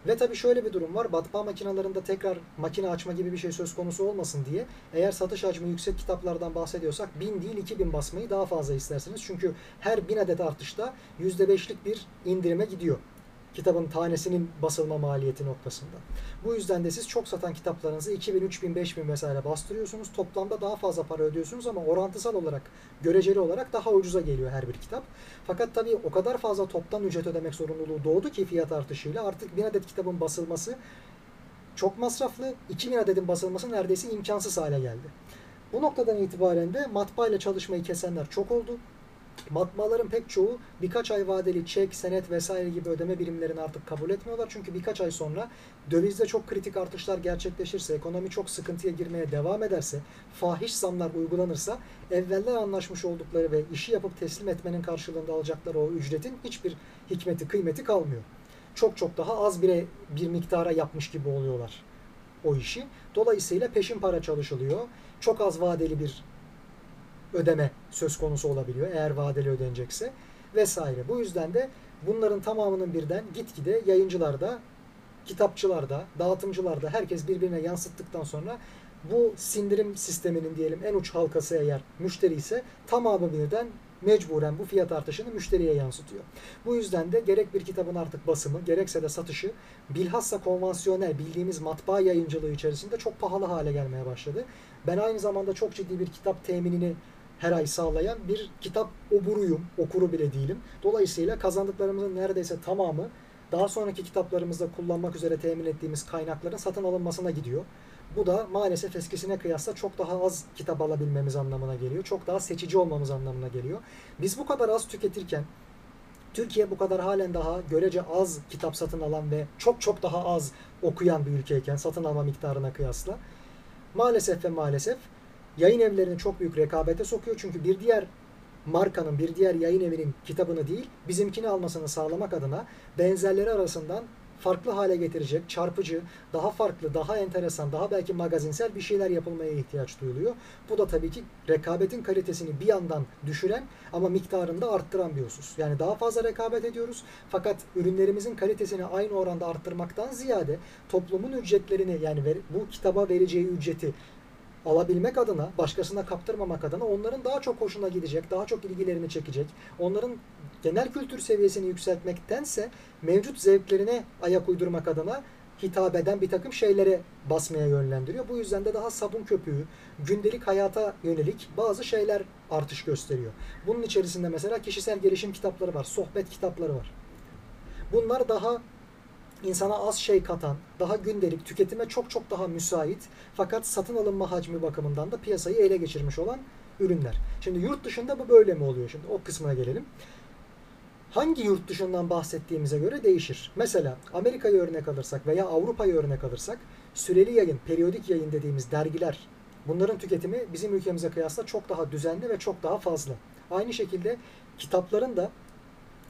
Ve tabii şöyle bir durum var. Matbaa makinalarında tekrar makine açma gibi bir şey söz konusu olmasın diye eğer satış hacmi yüksek kitaplardan bahsediyorsak 1000 değil 2000 basmayı daha fazla istersiniz. Çünkü her 1000 adet artışta %5'lik bir indirime gidiyor kitabın tanesinin basılma maliyeti noktasında. Bu yüzden de siz çok satan kitaplarınızı 2000, 3000, 5000 vesaire bastırıyorsunuz. Toplamda daha fazla para ödüyorsunuz ama orantısal olarak, göreceli olarak daha ucuza geliyor her bir kitap. Fakat tabii o kadar fazla toptan ücret ödemek zorunluluğu doğdu ki fiyat artışıyla artık 1000 adet kitabın basılması çok masraflı, 2000 adetin basılması neredeyse imkansız hale geldi. Bu noktadan itibaren de matbaa ile çalışmayı kesenler çok oldu. Matbaaların pek çoğu birkaç ay vadeli çek, senet vesaire gibi ödeme birimlerini artık kabul etmiyorlar. Çünkü birkaç ay sonra dövizde çok kritik artışlar gerçekleşirse, ekonomi çok sıkıntıya girmeye devam ederse, fahiş zamlar uygulanırsa evveller anlaşmış oldukları ve işi yapıp teslim etmenin karşılığında alacakları o ücretin hiçbir hikmeti, kıymeti kalmıyor. Çok çok daha az bir, bir miktara yapmış gibi oluyorlar o işi. Dolayısıyla peşin para çalışılıyor. Çok az vadeli bir ödeme söz konusu olabiliyor eğer vadeli ödenecekse vesaire. Bu yüzden de bunların tamamının birden gitgide yayıncılarda, kitapçılarda, dağıtımcılarda herkes birbirine yansıttıktan sonra bu sindirim sisteminin diyelim en uç halkası eğer müşteri ise tamamı birden mecburen bu fiyat artışını müşteriye yansıtıyor. Bu yüzden de gerek bir kitabın artık basımı gerekse de satışı bilhassa konvansiyonel bildiğimiz matbaa yayıncılığı içerisinde çok pahalı hale gelmeye başladı. Ben aynı zamanda çok ciddi bir kitap teminini her ay sağlayan bir kitap oburuyum. Okuru bile değilim. Dolayısıyla kazandıklarımızın neredeyse tamamı daha sonraki kitaplarımızda kullanmak üzere temin ettiğimiz kaynakların satın alınmasına gidiyor. Bu da maalesef eskisine kıyasla çok daha az kitap alabilmemiz anlamına geliyor. Çok daha seçici olmamız anlamına geliyor. Biz bu kadar az tüketirken Türkiye bu kadar halen daha görece az kitap satın alan ve çok çok daha az okuyan bir ülkeyken satın alma miktarına kıyasla maalesef ve maalesef yayın evlerini çok büyük rekabete sokuyor. Çünkü bir diğer markanın, bir diğer yayın evinin kitabını değil, bizimkini almasını sağlamak adına benzerleri arasından farklı hale getirecek, çarpıcı, daha farklı, daha enteresan, daha belki magazinsel bir şeyler yapılmaya ihtiyaç duyuluyor. Bu da tabii ki rekabetin kalitesini bir yandan düşüren ama miktarını da arttıran bir husus. Yani daha fazla rekabet ediyoruz fakat ürünlerimizin kalitesini aynı oranda arttırmaktan ziyade toplumun ücretlerini yani bu kitaba vereceği ücreti alabilmek adına, başkasına kaptırmamak adına onların daha çok hoşuna gidecek, daha çok ilgilerini çekecek, onların genel kültür seviyesini yükseltmektense mevcut zevklerine ayak uydurmak adına hitap eden bir takım şeylere basmaya yönlendiriyor. Bu yüzden de daha sabun köpüğü, gündelik hayata yönelik bazı şeyler artış gösteriyor. Bunun içerisinde mesela kişisel gelişim kitapları var, sohbet kitapları var. Bunlar daha insana az şey katan, daha gündelik, tüketime çok çok daha müsait fakat satın alınma hacmi bakımından da piyasayı ele geçirmiş olan ürünler. Şimdi yurt dışında bu böyle mi oluyor? Şimdi o kısmına gelelim. Hangi yurt dışından bahsettiğimize göre değişir. Mesela Amerika'yı örnek alırsak veya Avrupa'yı örnek alırsak süreli yayın, periyodik yayın dediğimiz dergiler bunların tüketimi bizim ülkemize kıyasla çok daha düzenli ve çok daha fazla. Aynı şekilde kitapların da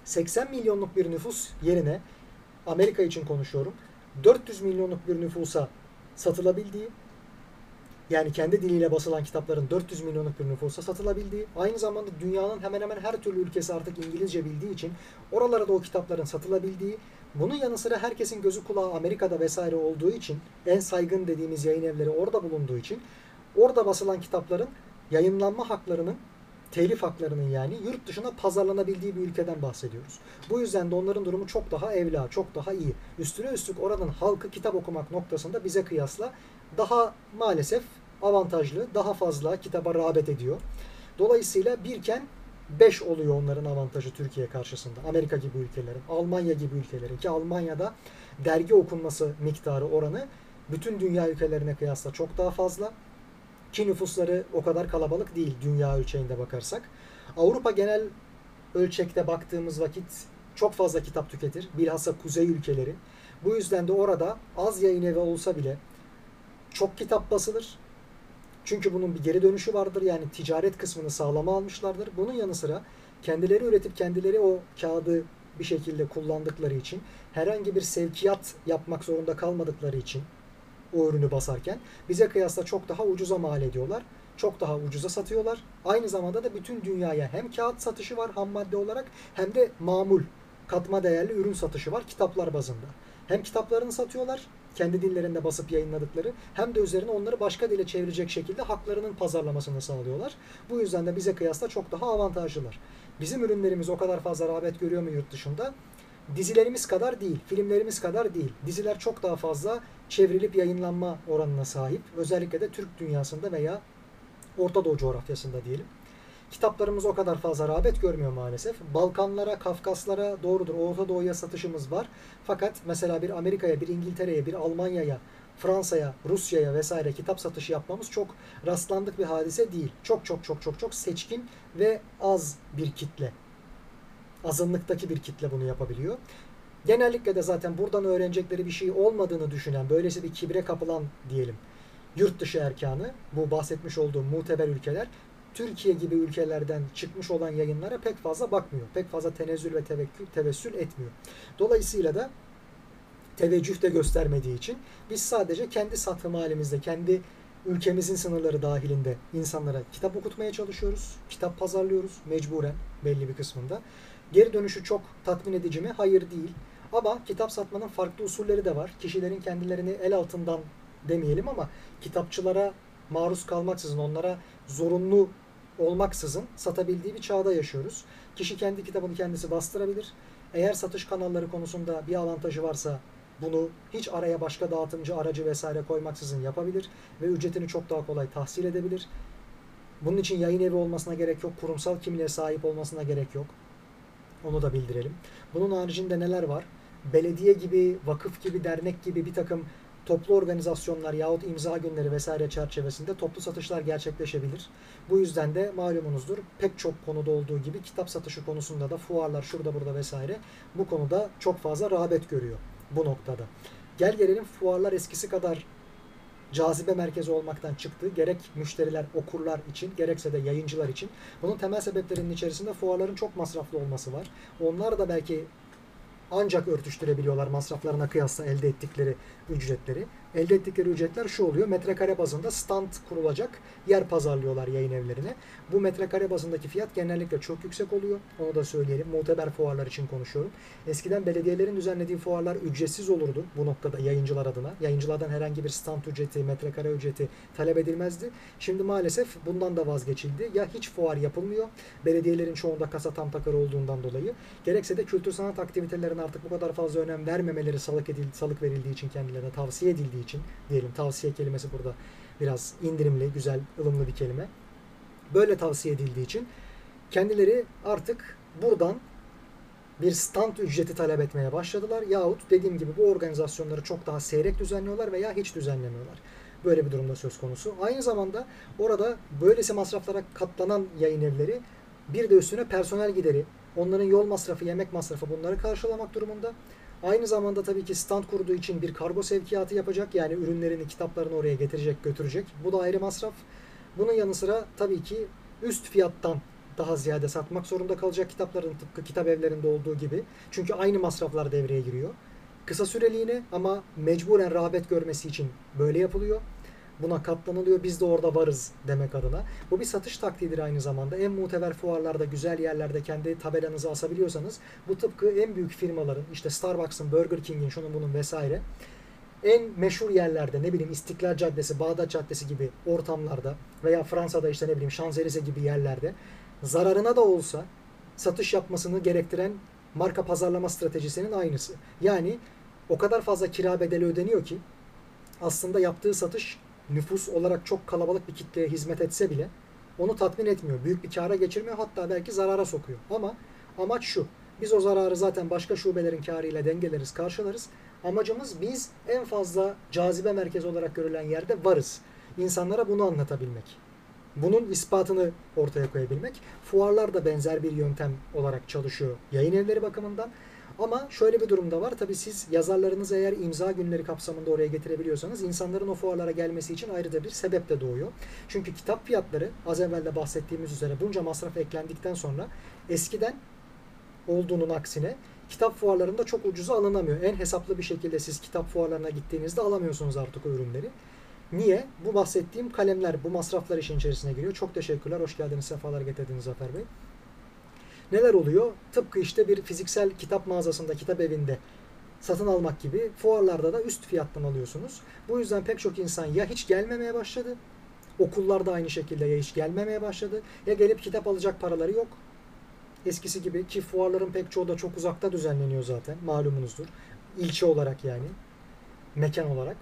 80 milyonluk bir nüfus yerine Amerika için konuşuyorum. 400 milyonluk bir nüfusa satılabildiği yani kendi diliyle basılan kitapların 400 milyonluk bir nüfusa satılabildiği, aynı zamanda dünyanın hemen hemen her türlü ülkesi artık İngilizce bildiği için oralara da o kitapların satılabildiği, bunun yanı sıra herkesin gözü kulağı Amerika'da vesaire olduğu için, en saygın dediğimiz yayın evleri orada bulunduğu için, orada basılan kitapların yayınlanma haklarının telif haklarının yani yurt dışına pazarlanabildiği bir ülkeden bahsediyoruz. Bu yüzden de onların durumu çok daha evla, çok daha iyi. Üstüne üstlük oranın halkı kitap okumak noktasında bize kıyasla daha maalesef avantajlı, daha fazla kitaba rağbet ediyor. Dolayısıyla birken 5 oluyor onların avantajı Türkiye karşısında. Amerika gibi ülkelerin, Almanya gibi ülkelerin ki Almanya'da dergi okunması miktarı oranı bütün dünya ülkelerine kıyasla çok daha fazla. Ki nüfusları o kadar kalabalık değil dünya ölçeğinde bakarsak. Avrupa genel ölçekte baktığımız vakit çok fazla kitap tüketir. Bilhassa kuzey ülkeleri. Bu yüzden de orada az yayın evi olsa bile çok kitap basılır. Çünkü bunun bir geri dönüşü vardır. Yani ticaret kısmını sağlama almışlardır. Bunun yanı sıra kendileri üretip kendileri o kağıdı bir şekilde kullandıkları için herhangi bir sevkiyat yapmak zorunda kalmadıkları için o ürünü basarken bize kıyasla çok daha ucuza mal ediyorlar. Çok daha ucuza satıyorlar. Aynı zamanda da bütün dünyaya hem kağıt satışı var ham madde olarak hem de mamul katma değerli ürün satışı var kitaplar bazında. Hem kitaplarını satıyorlar kendi dillerinde basıp yayınladıkları hem de üzerine onları başka dile çevirecek şekilde haklarının pazarlamasını sağlıyorlar. Bu yüzden de bize kıyasla çok daha avantajlılar. Bizim ürünlerimiz o kadar fazla rağbet görüyor mu yurt dışında? Dizilerimiz kadar değil, filmlerimiz kadar değil. Diziler çok daha fazla çevrilip yayınlanma oranına sahip. Özellikle de Türk dünyasında veya Orta Doğu coğrafyasında diyelim. Kitaplarımız o kadar fazla rağbet görmüyor maalesef. Balkanlara, Kafkaslara doğrudur. Orta Doğu'ya satışımız var. Fakat mesela bir Amerika'ya, bir İngiltere'ye, bir Almanya'ya, Fransa'ya, Rusya'ya vesaire kitap satışı yapmamız çok rastlandık bir hadise değil. Çok çok çok çok çok seçkin ve az bir kitle. Azınlıktaki bir kitle bunu yapabiliyor. Genellikle de zaten buradan öğrenecekleri bir şey olmadığını düşünen, böylesi bir kibre kapılan diyelim yurt dışı erkanı, bu bahsetmiş olduğum muteber ülkeler Türkiye gibi ülkelerden çıkmış olan yayınlara pek fazla bakmıyor. Pek fazla tenezzül ve tevekkül, tevessül etmiyor. Dolayısıyla da teveccüh de göstermediği için biz sadece kendi satım halimizde, kendi ülkemizin sınırları dahilinde insanlara kitap okutmaya çalışıyoruz. Kitap pazarlıyoruz mecburen belli bir kısmında. Geri dönüşü çok tatmin edici mi? Hayır değil. Ama kitap satmanın farklı usulleri de var. Kişilerin kendilerini el altından demeyelim ama kitapçılara maruz kalmaksızın, onlara zorunlu olmaksızın satabildiği bir çağda yaşıyoruz. Kişi kendi kitabını kendisi bastırabilir. Eğer satış kanalları konusunda bir avantajı varsa bunu hiç araya başka dağıtımcı aracı vesaire koymaksızın yapabilir ve ücretini çok daha kolay tahsil edebilir. Bunun için yayın evi olmasına gerek yok, kurumsal kimliğe sahip olmasına gerek yok. Onu da bildirelim. Bunun haricinde neler var? Belediye gibi, vakıf gibi, dernek gibi bir takım toplu organizasyonlar yahut imza günleri vesaire çerçevesinde toplu satışlar gerçekleşebilir. Bu yüzden de malumunuzdur pek çok konuda olduğu gibi kitap satışı konusunda da fuarlar şurada burada vesaire bu konuda çok fazla rağbet görüyor bu noktada. Gel gelelim fuarlar eskisi kadar cazibe merkezi olmaktan çıktı. Gerek müşteriler, okurlar için, gerekse de yayıncılar için. Bunun temel sebeplerinin içerisinde fuarların çok masraflı olması var. Onlar da belki ancak örtüştürebiliyorlar masraflarına kıyasla elde ettikleri ücretleri. Elde ettikleri ücretler şu oluyor. Metrekare bazında stand kurulacak yer pazarlıyorlar yayın evlerine. Bu metrekare bazındaki fiyat genellikle çok yüksek oluyor. Onu da söyleyelim. Muteber fuarlar için konuşuyorum. Eskiden belediyelerin düzenlediği fuarlar ücretsiz olurdu bu noktada yayıncılar adına. Yayıncılardan herhangi bir stand ücreti, metrekare ücreti talep edilmezdi. Şimdi maalesef bundan da vazgeçildi. Ya hiç fuar yapılmıyor. Belediyelerin çoğunda kasa tam takır olduğundan dolayı. Gerekse de kültür sanat aktivitelerine artık bu kadar fazla önem vermemeleri salık, edildi, salık verildiği için kendilerine tavsiye edildiği için diyelim tavsiye kelimesi burada biraz indirimli, güzel, ılımlı bir kelime. Böyle tavsiye edildiği için kendileri artık buradan bir stand ücreti talep etmeye başladılar. Yahut dediğim gibi bu organizasyonları çok daha seyrek düzenliyorlar veya hiç düzenlemiyorlar. Böyle bir durumda söz konusu. Aynı zamanda orada böylesi masraflara katlanan yayın evleri bir de üstüne personel gideri, onların yol masrafı, yemek masrafı bunları karşılamak durumunda. Aynı zamanda tabii ki stand kurduğu için bir kargo sevkiyatı yapacak. Yani ürünlerini, kitaplarını oraya getirecek, götürecek. Bu da ayrı masraf. Bunun yanı sıra tabii ki üst fiyattan daha ziyade satmak zorunda kalacak kitapların tıpkı kitap evlerinde olduğu gibi. Çünkü aynı masraflar devreye giriyor. Kısa süreliğine ama mecburen rağbet görmesi için böyle yapılıyor. Buna katlanılıyor. Biz de orada varız demek adına. Bu bir satış taktiğidir aynı zamanda. En muteber fuarlarda, güzel yerlerde kendi tabelanızı asabiliyorsanız bu tıpkı en büyük firmaların işte Starbucks'ın, Burger King'in, şunun bunun vesaire en meşhur yerlerde ne bileyim İstiklal Caddesi, Bağdat Caddesi gibi ortamlarda veya Fransa'da işte ne bileyim Şanzelize gibi yerlerde zararına da olsa satış yapmasını gerektiren marka pazarlama stratejisinin aynısı. Yani o kadar fazla kira bedeli ödeniyor ki aslında yaptığı satış nüfus olarak çok kalabalık bir kitleye hizmet etse bile onu tatmin etmiyor. Büyük bir kara geçirmiyor hatta belki zarara sokuyor. Ama amaç şu. Biz o zararı zaten başka şubelerin karıyla dengeleriz, karşılarız. Amacımız biz en fazla cazibe merkezi olarak görülen yerde varız. insanlara bunu anlatabilmek. Bunun ispatını ortaya koyabilmek. Fuarlar da benzer bir yöntem olarak çalışıyor yayın evleri bakımından. Ama şöyle bir durumda var. Tabii siz yazarlarınızı eğer imza günleri kapsamında oraya getirebiliyorsanız insanların o fuarlara gelmesi için ayrıca bir sebep de doğuyor. Çünkü kitap fiyatları az evvel de bahsettiğimiz üzere bunca masraf eklendikten sonra eskiden olduğunun aksine kitap fuarlarında çok ucuza alınamıyor. En hesaplı bir şekilde siz kitap fuarlarına gittiğinizde alamıyorsunuz artık o ürünleri. Niye? Bu bahsettiğim kalemler, bu masraflar işin içerisine giriyor. Çok teşekkürler. Hoş geldiniz. Sefalar getirdiniz Zafer Bey. Neler oluyor? Tıpkı işte bir fiziksel kitap mağazasında, kitap evinde satın almak gibi fuarlarda da üst fiyattan alıyorsunuz. Bu yüzden pek çok insan ya hiç gelmemeye başladı, okullarda aynı şekilde ya hiç gelmemeye başladı ya gelip kitap alacak paraları yok. Eskisi gibi ki fuarların pek çoğu da çok uzakta düzenleniyor zaten malumunuzdur. İlçe olarak yani mekan olarak.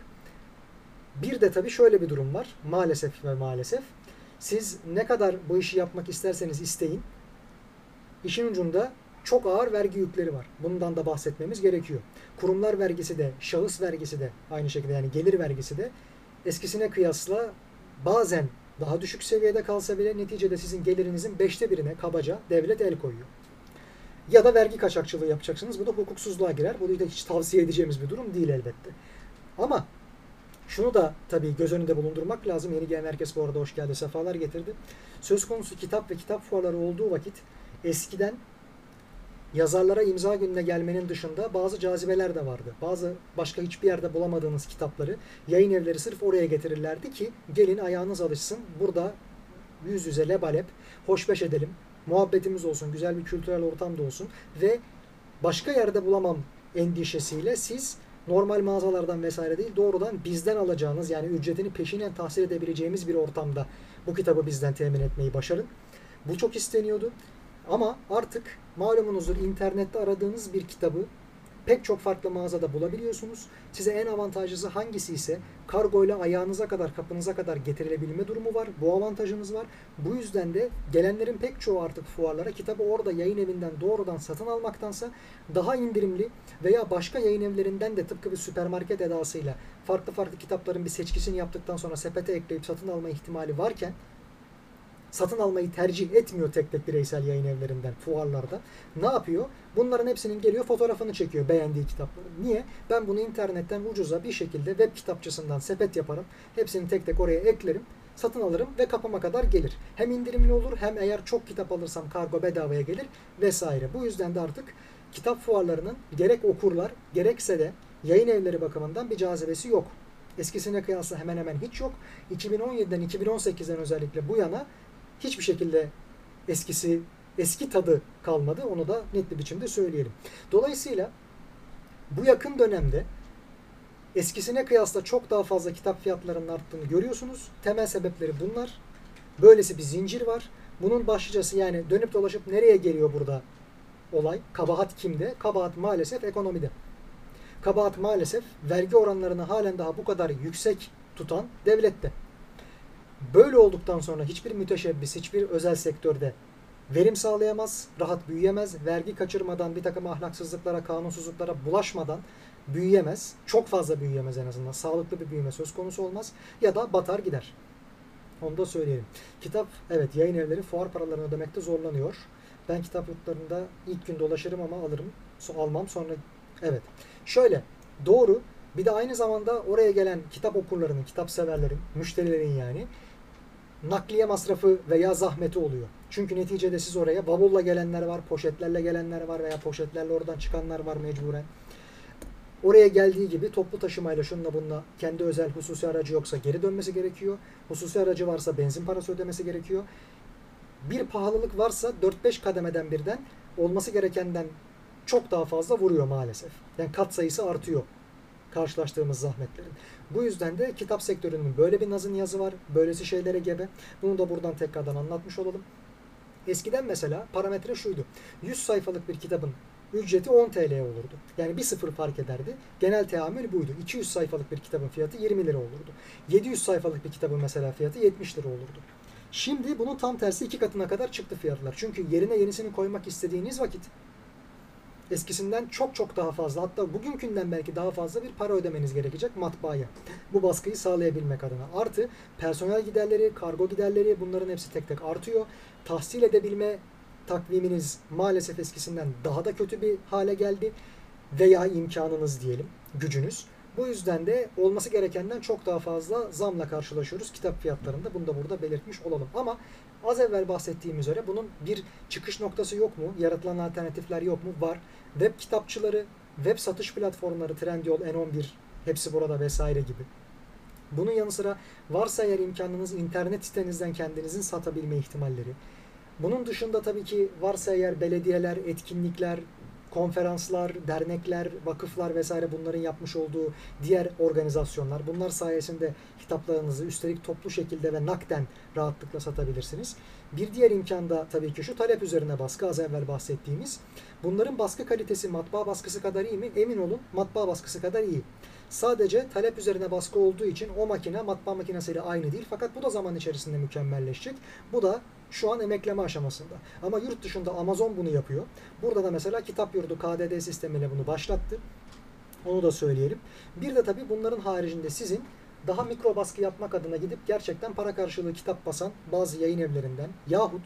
Bir de tabii şöyle bir durum var. Maalesef ve maalesef siz ne kadar bu işi yapmak isterseniz isteyin işin ucunda çok ağır vergi yükleri var. Bundan da bahsetmemiz gerekiyor. Kurumlar vergisi de, şahıs vergisi de aynı şekilde yani gelir vergisi de eskisine kıyasla bazen daha düşük seviyede kalsa bile neticede sizin gelirinizin beşte birine kabaca devlet el koyuyor. Ya da vergi kaçakçılığı yapacaksınız. Bu da hukuksuzluğa girer. Bu da hiç tavsiye edeceğimiz bir durum değil elbette. Ama şunu da tabii göz önünde bulundurmak lazım. Yeni gelen herkes bu arada hoş geldi, sefalar getirdi. Söz konusu kitap ve kitap fuarları olduğu vakit eskiden yazarlara imza gününe gelmenin dışında bazı cazibeler de vardı. Bazı başka hiçbir yerde bulamadığınız kitapları yayın evleri sırf oraya getirirlerdi ki gelin ayağınız alışsın. Burada yüz yüze lebalep hoşbeş edelim. Muhabbetimiz olsun. Güzel bir kültürel ortam da olsun. Ve başka yerde bulamam endişesiyle siz normal mağazalardan vesaire değil doğrudan bizden alacağınız yani ücretini peşinen tahsil edebileceğimiz bir ortamda bu kitabı bizden temin etmeyi başarın. Bu çok isteniyordu. Ama artık malumunuzdur internette aradığınız bir kitabı pek çok farklı mağazada bulabiliyorsunuz. Size en avantajlısı hangisi ise kargo ile ayağınıza kadar, kapınıza kadar getirilebilme durumu var. Bu avantajınız var. Bu yüzden de gelenlerin pek çoğu artık fuarlara kitabı orada yayın evinden doğrudan satın almaktansa daha indirimli veya başka yayın evlerinden de tıpkı bir süpermarket edasıyla farklı farklı kitapların bir seçkisini yaptıktan sonra sepete ekleyip satın alma ihtimali varken satın almayı tercih etmiyor tek tek bireysel yayın evlerinden fuarlarda. Ne yapıyor? Bunların hepsinin geliyor fotoğrafını çekiyor beğendiği kitapları. Niye? Ben bunu internetten ucuza bir şekilde web kitapçısından sepet yaparım. Hepsini tek tek oraya eklerim. Satın alırım ve kapıma kadar gelir. Hem indirimli olur hem eğer çok kitap alırsam kargo bedavaya gelir vesaire. Bu yüzden de artık kitap fuarlarının gerek okurlar gerekse de yayın evleri bakımından bir cazibesi yok. Eskisine kıyasla hemen hemen hiç yok. 2017'den 2018'den özellikle bu yana hiçbir şekilde eskisi eski tadı kalmadı. Onu da net bir biçimde söyleyelim. Dolayısıyla bu yakın dönemde eskisine kıyasla çok daha fazla kitap fiyatlarının arttığını görüyorsunuz. Temel sebepleri bunlar. Böylesi bir zincir var. Bunun başlıcası yani dönüp dolaşıp nereye geliyor burada olay? Kabahat kimde? Kabahat maalesef ekonomide. Kabahat maalesef vergi oranlarını halen daha bu kadar yüksek tutan devlette. Böyle olduktan sonra hiçbir müteşebbis, hiçbir özel sektörde verim sağlayamaz, rahat büyüyemez, vergi kaçırmadan, bir takım ahlaksızlıklara, kanunsuzluklara bulaşmadan büyüyemez. Çok fazla büyüyemez en azından. Sağlıklı bir büyüme söz konusu olmaz. Ya da batar gider. Onu da söyleyelim. Kitap, evet yayın evleri fuar paralarını ödemekte zorlanıyor. Ben kitap yurtlarında ilk gün dolaşırım ama alırım. Almam sonra evet. Şöyle doğru bir de aynı zamanda oraya gelen kitap okurlarının, kitap severlerin, müşterilerin yani nakliye masrafı veya zahmeti oluyor. Çünkü neticede siz oraya bavulla gelenler var, poşetlerle gelenler var veya poşetlerle oradan çıkanlar var mecburen. Oraya geldiği gibi toplu taşımayla şunla bununla kendi özel hususi aracı yoksa geri dönmesi gerekiyor. Hususi aracı varsa benzin parası ödemesi gerekiyor. Bir pahalılık varsa 4-5 kademeden birden olması gerekenden çok daha fazla vuruyor maalesef. Yani kat sayısı artıyor karşılaştığımız zahmetlerin. Bu yüzden de kitap sektörünün böyle bir nazın yazı var. Böylesi şeylere gebe. Bunu da buradan tekrardan anlatmış olalım. Eskiden mesela parametre şuydu. 100 sayfalık bir kitabın ücreti 10 TL olurdu. Yani bir sıfır fark ederdi. Genel teamül buydu. 200 sayfalık bir kitabın fiyatı 20 lira olurdu. 700 sayfalık bir kitabın mesela fiyatı 70 lira olurdu. Şimdi bunun tam tersi iki katına kadar çıktı fiyatlar. Çünkü yerine yenisini koymak istediğiniz vakit eskisinden çok çok daha fazla hatta bugünkünden belki daha fazla bir para ödemeniz gerekecek matbaaya. Bu baskıyı sağlayabilmek adına. Artı personel giderleri, kargo giderleri bunların hepsi tek tek artıyor. Tahsil edebilme takviminiz maalesef eskisinden daha da kötü bir hale geldi. Veya imkanınız diyelim, gücünüz. Bu yüzden de olması gerekenden çok daha fazla zamla karşılaşıyoruz kitap fiyatlarında. Bunu da burada belirtmiş olalım. Ama az evvel bahsettiğim üzere bunun bir çıkış noktası yok mu? Yaratılan alternatifler yok mu? Var. Web kitapçıları, web satış platformları Trendyol, N11 hepsi burada vesaire gibi. Bunun yanı sıra varsa eğer imkanınız internet sitenizden kendinizin satabilme ihtimalleri. Bunun dışında tabii ki varsa eğer belediyeler, etkinlikler, konferanslar, dernekler, vakıflar vesaire bunların yapmış olduğu diğer organizasyonlar. Bunlar sayesinde kitaplarınızı üstelik toplu şekilde ve nakden rahatlıkla satabilirsiniz. Bir diğer imkan da tabii ki şu talep üzerine baskı az evvel bahsettiğimiz. Bunların baskı kalitesi matbaa baskısı kadar iyi mi? Emin olun matbaa baskısı kadar iyi. Sadece talep üzerine baskı olduğu için o makine matbaa makinesiyle aynı değil. Fakat bu da zaman içerisinde mükemmelleşecek. Bu da şu an emekleme aşamasında. Ama yurt dışında Amazon bunu yapıyor. Burada da mesela Kitap Yurdu KDD sistemiyle bunu başlattı. Onu da söyleyelim. Bir de tabii bunların haricinde sizin daha mikro baskı yapmak adına gidip gerçekten para karşılığı kitap basan bazı yayın evlerinden yahut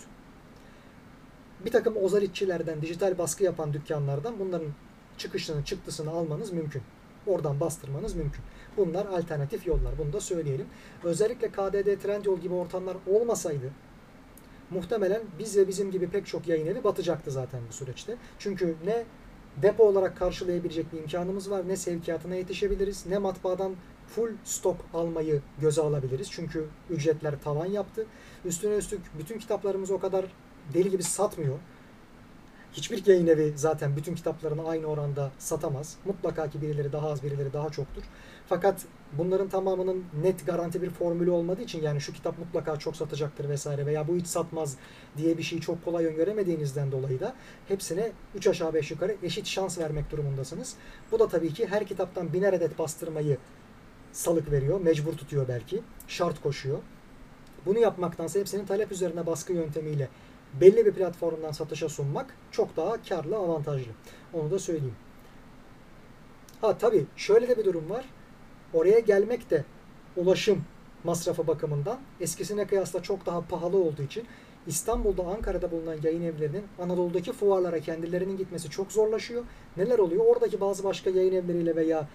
bir takım ozalitçilerden dijital baskı yapan dükkanlardan bunların çıkışını, çıktısını almanız mümkün. Oradan bastırmanız mümkün. Bunlar alternatif yollar. Bunu da söyleyelim. Özellikle KDD, Trendyol gibi ortamlar olmasaydı muhtemelen biz ve bizim gibi pek çok yayın evi batacaktı zaten bu süreçte. Çünkü ne depo olarak karşılayabilecek bir imkanımız var, ne sevkiyatına yetişebiliriz, ne matbaadan full stok almayı göze alabiliriz. Çünkü ücretler tavan yaptı. Üstüne üstlük bütün kitaplarımız o kadar deli gibi satmıyor. Hiçbir yayın evi zaten bütün kitaplarını aynı oranda satamaz. Mutlaka ki birileri daha az, birileri daha çoktur. Fakat bunların tamamının net garanti bir formülü olmadığı için yani şu kitap mutlaka çok satacaktır vesaire veya bu hiç satmaz diye bir şeyi çok kolay öngöremediğinizden dolayı da hepsine 3 aşağı 5 yukarı eşit şans vermek durumundasınız. Bu da tabii ki her kitaptan biner adet bastırmayı salık veriyor, mecbur tutuyor belki, şart koşuyor. Bunu yapmaktansa hepsinin talep üzerine baskı yöntemiyle belli bir platformdan satışa sunmak çok daha karlı, avantajlı. Onu da söyleyeyim. Ha tabii şöyle de bir durum var. Oraya gelmek de ulaşım masrafı bakımından eskisine kıyasla çok daha pahalı olduğu için İstanbul'da, Ankara'da bulunan yayın evlerinin Anadolu'daki fuarlara kendilerinin gitmesi çok zorlaşıyor. Neler oluyor? Oradaki bazı başka yayın evleriyle veya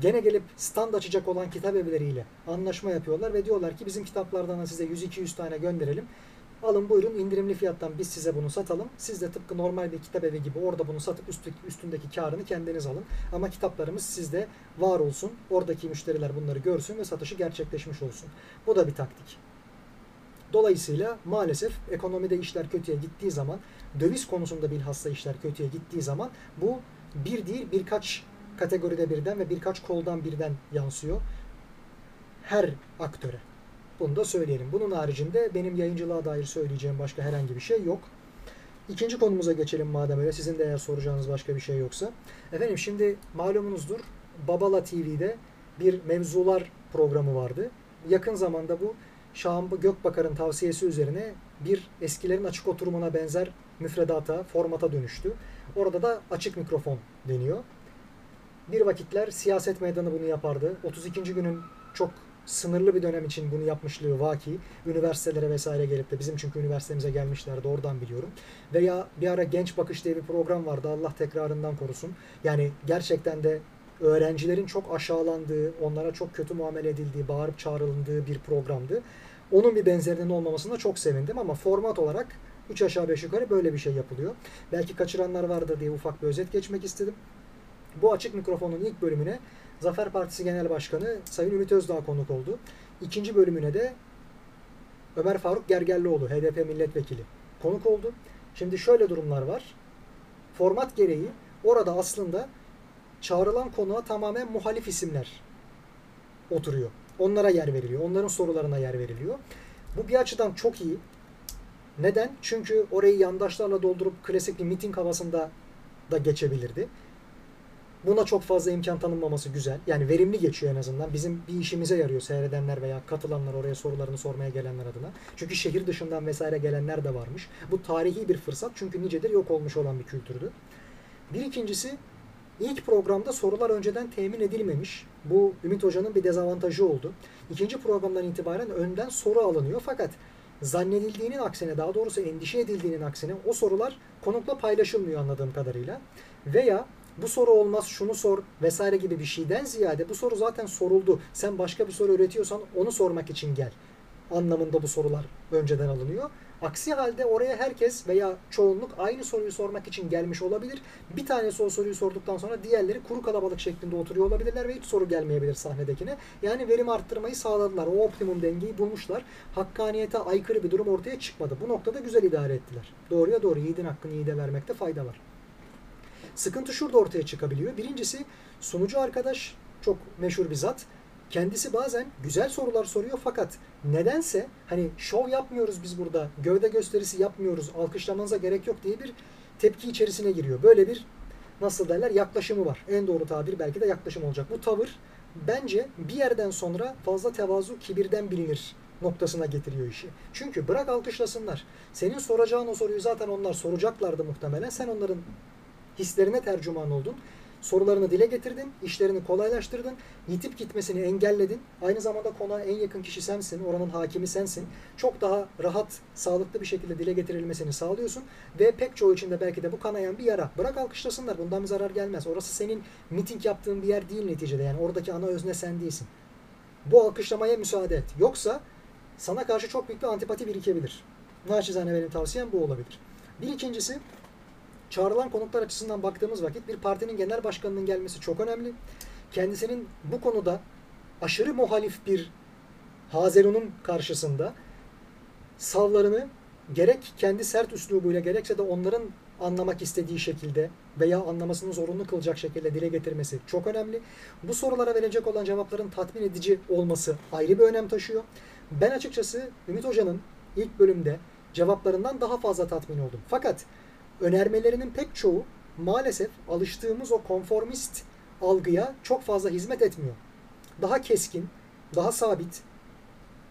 gene gelip stand açacak olan kitap evleriyle anlaşma yapıyorlar ve diyorlar ki bizim kitaplardan size 100-200 tane gönderelim. Alın buyurun indirimli fiyattan biz size bunu satalım. Siz de tıpkı normal bir kitap evi gibi orada bunu satıp üstteki, üstündeki karını kendiniz alın. Ama kitaplarımız sizde var olsun. Oradaki müşteriler bunları görsün ve satışı gerçekleşmiş olsun. Bu da bir taktik. Dolayısıyla maalesef ekonomide işler kötüye gittiği zaman, döviz konusunda bilhassa işler kötüye gittiği zaman bu bir değil birkaç kategoride birden ve birkaç koldan birden yansıyor. Her aktöre. Bunu da söyleyelim. Bunun haricinde benim yayıncılığa dair söyleyeceğim başka herhangi bir şey yok. İkinci konumuza geçelim madem öyle. Sizin de eğer soracağınız başka bir şey yoksa. Efendim şimdi malumunuzdur Babala TV'de bir mevzular programı vardı. Yakın zamanda bu Şahan Gökbakar'ın tavsiyesi üzerine bir eskilerin açık oturumuna benzer müfredata, formata dönüştü. Orada da açık mikrofon deniyor. Bir vakitler siyaset meydanı bunu yapardı. 32. günün çok sınırlı bir dönem için bunu yapmışlığı vaki. Üniversitelere vesaire gelip de bizim çünkü üniversitemize gelmişlerdi oradan biliyorum. Veya bir ara Genç Bakış diye bir program vardı Allah tekrarından korusun. Yani gerçekten de öğrencilerin çok aşağılandığı, onlara çok kötü muamele edildiği, bağırıp çağrıldığı bir programdı. Onun bir benzerinin olmamasına çok sevindim ama format olarak 3 aşağı 5 yukarı böyle bir şey yapılıyor. Belki kaçıranlar vardır diye ufak bir özet geçmek istedim. Bu açık mikrofonun ilk bölümüne Zafer Partisi Genel Başkanı Sayın Ümit Özdağ konuk oldu. İkinci bölümüne de Ömer Faruk Gergerlioğlu, HDP milletvekili konuk oldu. Şimdi şöyle durumlar var. Format gereği orada aslında çağrılan konuğa tamamen muhalif isimler oturuyor. Onlara yer veriliyor. Onların sorularına yer veriliyor. Bu bir açıdan çok iyi. Neden? Çünkü orayı yandaşlarla doldurup klasik bir miting havasında da geçebilirdi. Buna çok fazla imkan tanınmaması güzel. Yani verimli geçiyor en azından. Bizim bir işimize yarıyor seyredenler veya katılanlar oraya sorularını sormaya gelenler adına. Çünkü şehir dışından vesaire gelenler de varmış. Bu tarihi bir fırsat çünkü nicedir yok olmuş olan bir kültürdü. Bir ikincisi ilk programda sorular önceden temin edilmemiş. Bu Ümit Hoca'nın bir dezavantajı oldu. İkinci programdan itibaren önden soru alınıyor fakat zannedildiğinin aksine daha doğrusu endişe edildiğinin aksine o sorular konukla paylaşılmıyor anladığım kadarıyla. Veya bu soru olmaz şunu sor vesaire gibi bir şeyden ziyade bu soru zaten soruldu. Sen başka bir soru üretiyorsan onu sormak için gel anlamında bu sorular önceden alınıyor. Aksi halde oraya herkes veya çoğunluk aynı soruyu sormak için gelmiş olabilir. Bir tanesi o soruyu sorduktan sonra diğerleri kuru kalabalık şeklinde oturuyor olabilirler ve hiç soru gelmeyebilir sahnedekine. Yani verim arttırmayı sağladılar. O optimum dengeyi bulmuşlar. Hakkaniyete aykırı bir durum ortaya çıkmadı. Bu noktada güzel idare ettiler. Doğruya doğru yiğidin hakkını yiğide vermekte fayda var. Sıkıntı şurada ortaya çıkabiliyor. Birincisi sunucu arkadaş çok meşhur bir zat. Kendisi bazen güzel sorular soruyor fakat nedense hani şov yapmıyoruz biz burada, gövde gösterisi yapmıyoruz, alkışlamanıza gerek yok diye bir tepki içerisine giriyor. Böyle bir nasıl derler yaklaşımı var. En doğru tabir belki de yaklaşım olacak. Bu tavır bence bir yerden sonra fazla tevazu kibirden bilinir noktasına getiriyor işi. Çünkü bırak alkışlasınlar. Senin soracağın o soruyu zaten onlar soracaklardı muhtemelen. Sen onların hislerine tercüman oldun. Sorularını dile getirdin, işlerini kolaylaştırdın, yitip gitmesini engelledin. Aynı zamanda konuğa en yakın kişi sensin, oranın hakimi sensin. Çok daha rahat, sağlıklı bir şekilde dile getirilmesini sağlıyorsun. Ve pek çoğu için de belki de bu kanayan bir yara. Bırak alkışlasınlar, bundan bir zarar gelmez. Orası senin miting yaptığın bir yer değil neticede. Yani oradaki ana özne sen değilsin. Bu alkışlamaya müsaade et. Yoksa sana karşı çok büyük bir antipati birikebilir. Naçizane benim tavsiyem bu olabilir. Bir ikincisi, çağrılan konuklar açısından baktığımız vakit bir partinin genel başkanının gelmesi çok önemli. Kendisinin bu konuda aşırı muhalif bir Hazerun'un karşısında savlarını gerek kendi sert üslubuyla gerekse de onların anlamak istediği şekilde veya anlamasını zorunlu kılacak şekilde dile getirmesi çok önemli. Bu sorulara verecek olan cevapların tatmin edici olması ayrı bir önem taşıyor. Ben açıkçası Ümit Hoca'nın ilk bölümde cevaplarından daha fazla tatmin oldum. Fakat önermelerinin pek çoğu maalesef alıştığımız o konformist algıya çok fazla hizmet etmiyor. Daha keskin, daha sabit,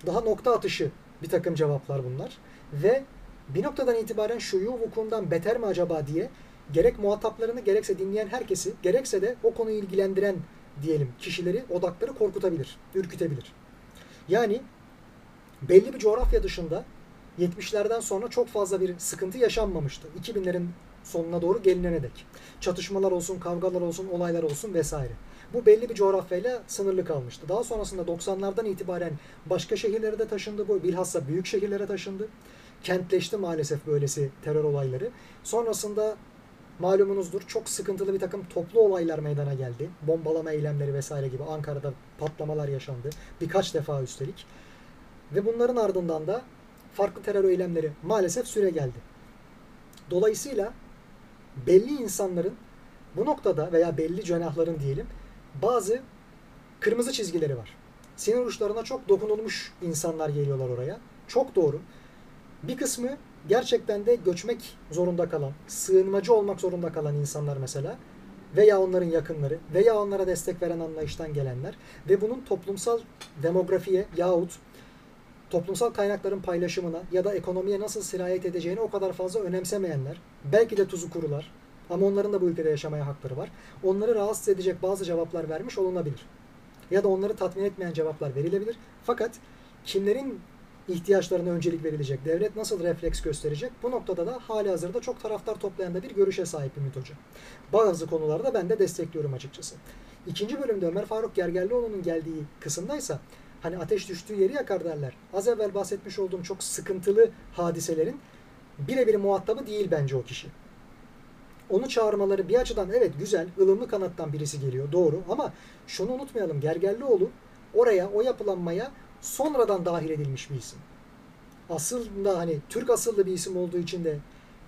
daha nokta atışı bir takım cevaplar bunlar. Ve bir noktadan itibaren şuyu vukuundan beter mi acaba diye gerek muhataplarını gerekse dinleyen herkesi gerekse de o konuyu ilgilendiren diyelim kişileri odakları korkutabilir, ürkütebilir. Yani belli bir coğrafya dışında 70'lerden sonra çok fazla bir sıkıntı yaşanmamıştı. 2000'lerin sonuna doğru gelinene dek. Çatışmalar olsun, kavgalar olsun, olaylar olsun vesaire. Bu belli bir coğrafyayla sınırlı kalmıştı. Daha sonrasında 90'lardan itibaren başka şehirlere de taşındı bu. Bilhassa büyük şehirlere taşındı. Kentleşti maalesef böylesi terör olayları. Sonrasında malumunuzdur çok sıkıntılı bir takım toplu olaylar meydana geldi. Bombalama eylemleri vesaire gibi Ankara'da patlamalar yaşandı. Birkaç defa üstelik. Ve bunların ardından da farklı terör eylemleri maalesef süre geldi. Dolayısıyla belli insanların bu noktada veya belli cenahların diyelim bazı kırmızı çizgileri var. Sinir uçlarına çok dokunulmuş insanlar geliyorlar oraya. Çok doğru. Bir kısmı gerçekten de göçmek zorunda kalan, sığınmacı olmak zorunda kalan insanlar mesela veya onların yakınları veya onlara destek veren anlayıştan gelenler ve bunun toplumsal demografiye yahut toplumsal kaynakların paylaşımına ya da ekonomiye nasıl sirayet edeceğini o kadar fazla önemsemeyenler, belki de tuzu kurular ama onların da bu ülkede yaşamaya hakları var. Onları rahatsız edecek bazı cevaplar vermiş olunabilir. Ya da onları tatmin etmeyen cevaplar verilebilir. Fakat kimlerin ihtiyaçlarına öncelik verilecek, devlet nasıl refleks gösterecek bu noktada da hali hazırda çok taraftar toplayan da bir görüşe sahip Ümit Hoca. Bazı konularda ben de destekliyorum açıkçası. İkinci bölümde Ömer Faruk Gergerlioğlu'nun geldiği kısımdaysa hani ateş düştüğü yeri yakar derler. Az evvel bahsetmiş olduğum çok sıkıntılı hadiselerin birebir muhatabı değil bence o kişi. Onu çağırmaları bir açıdan evet güzel, ılımlı kanattan birisi geliyor doğru ama şunu unutmayalım Gergerlioğlu oraya o yapılanmaya sonradan dahil edilmiş bir isim. Aslında hani Türk asıllı bir isim olduğu için de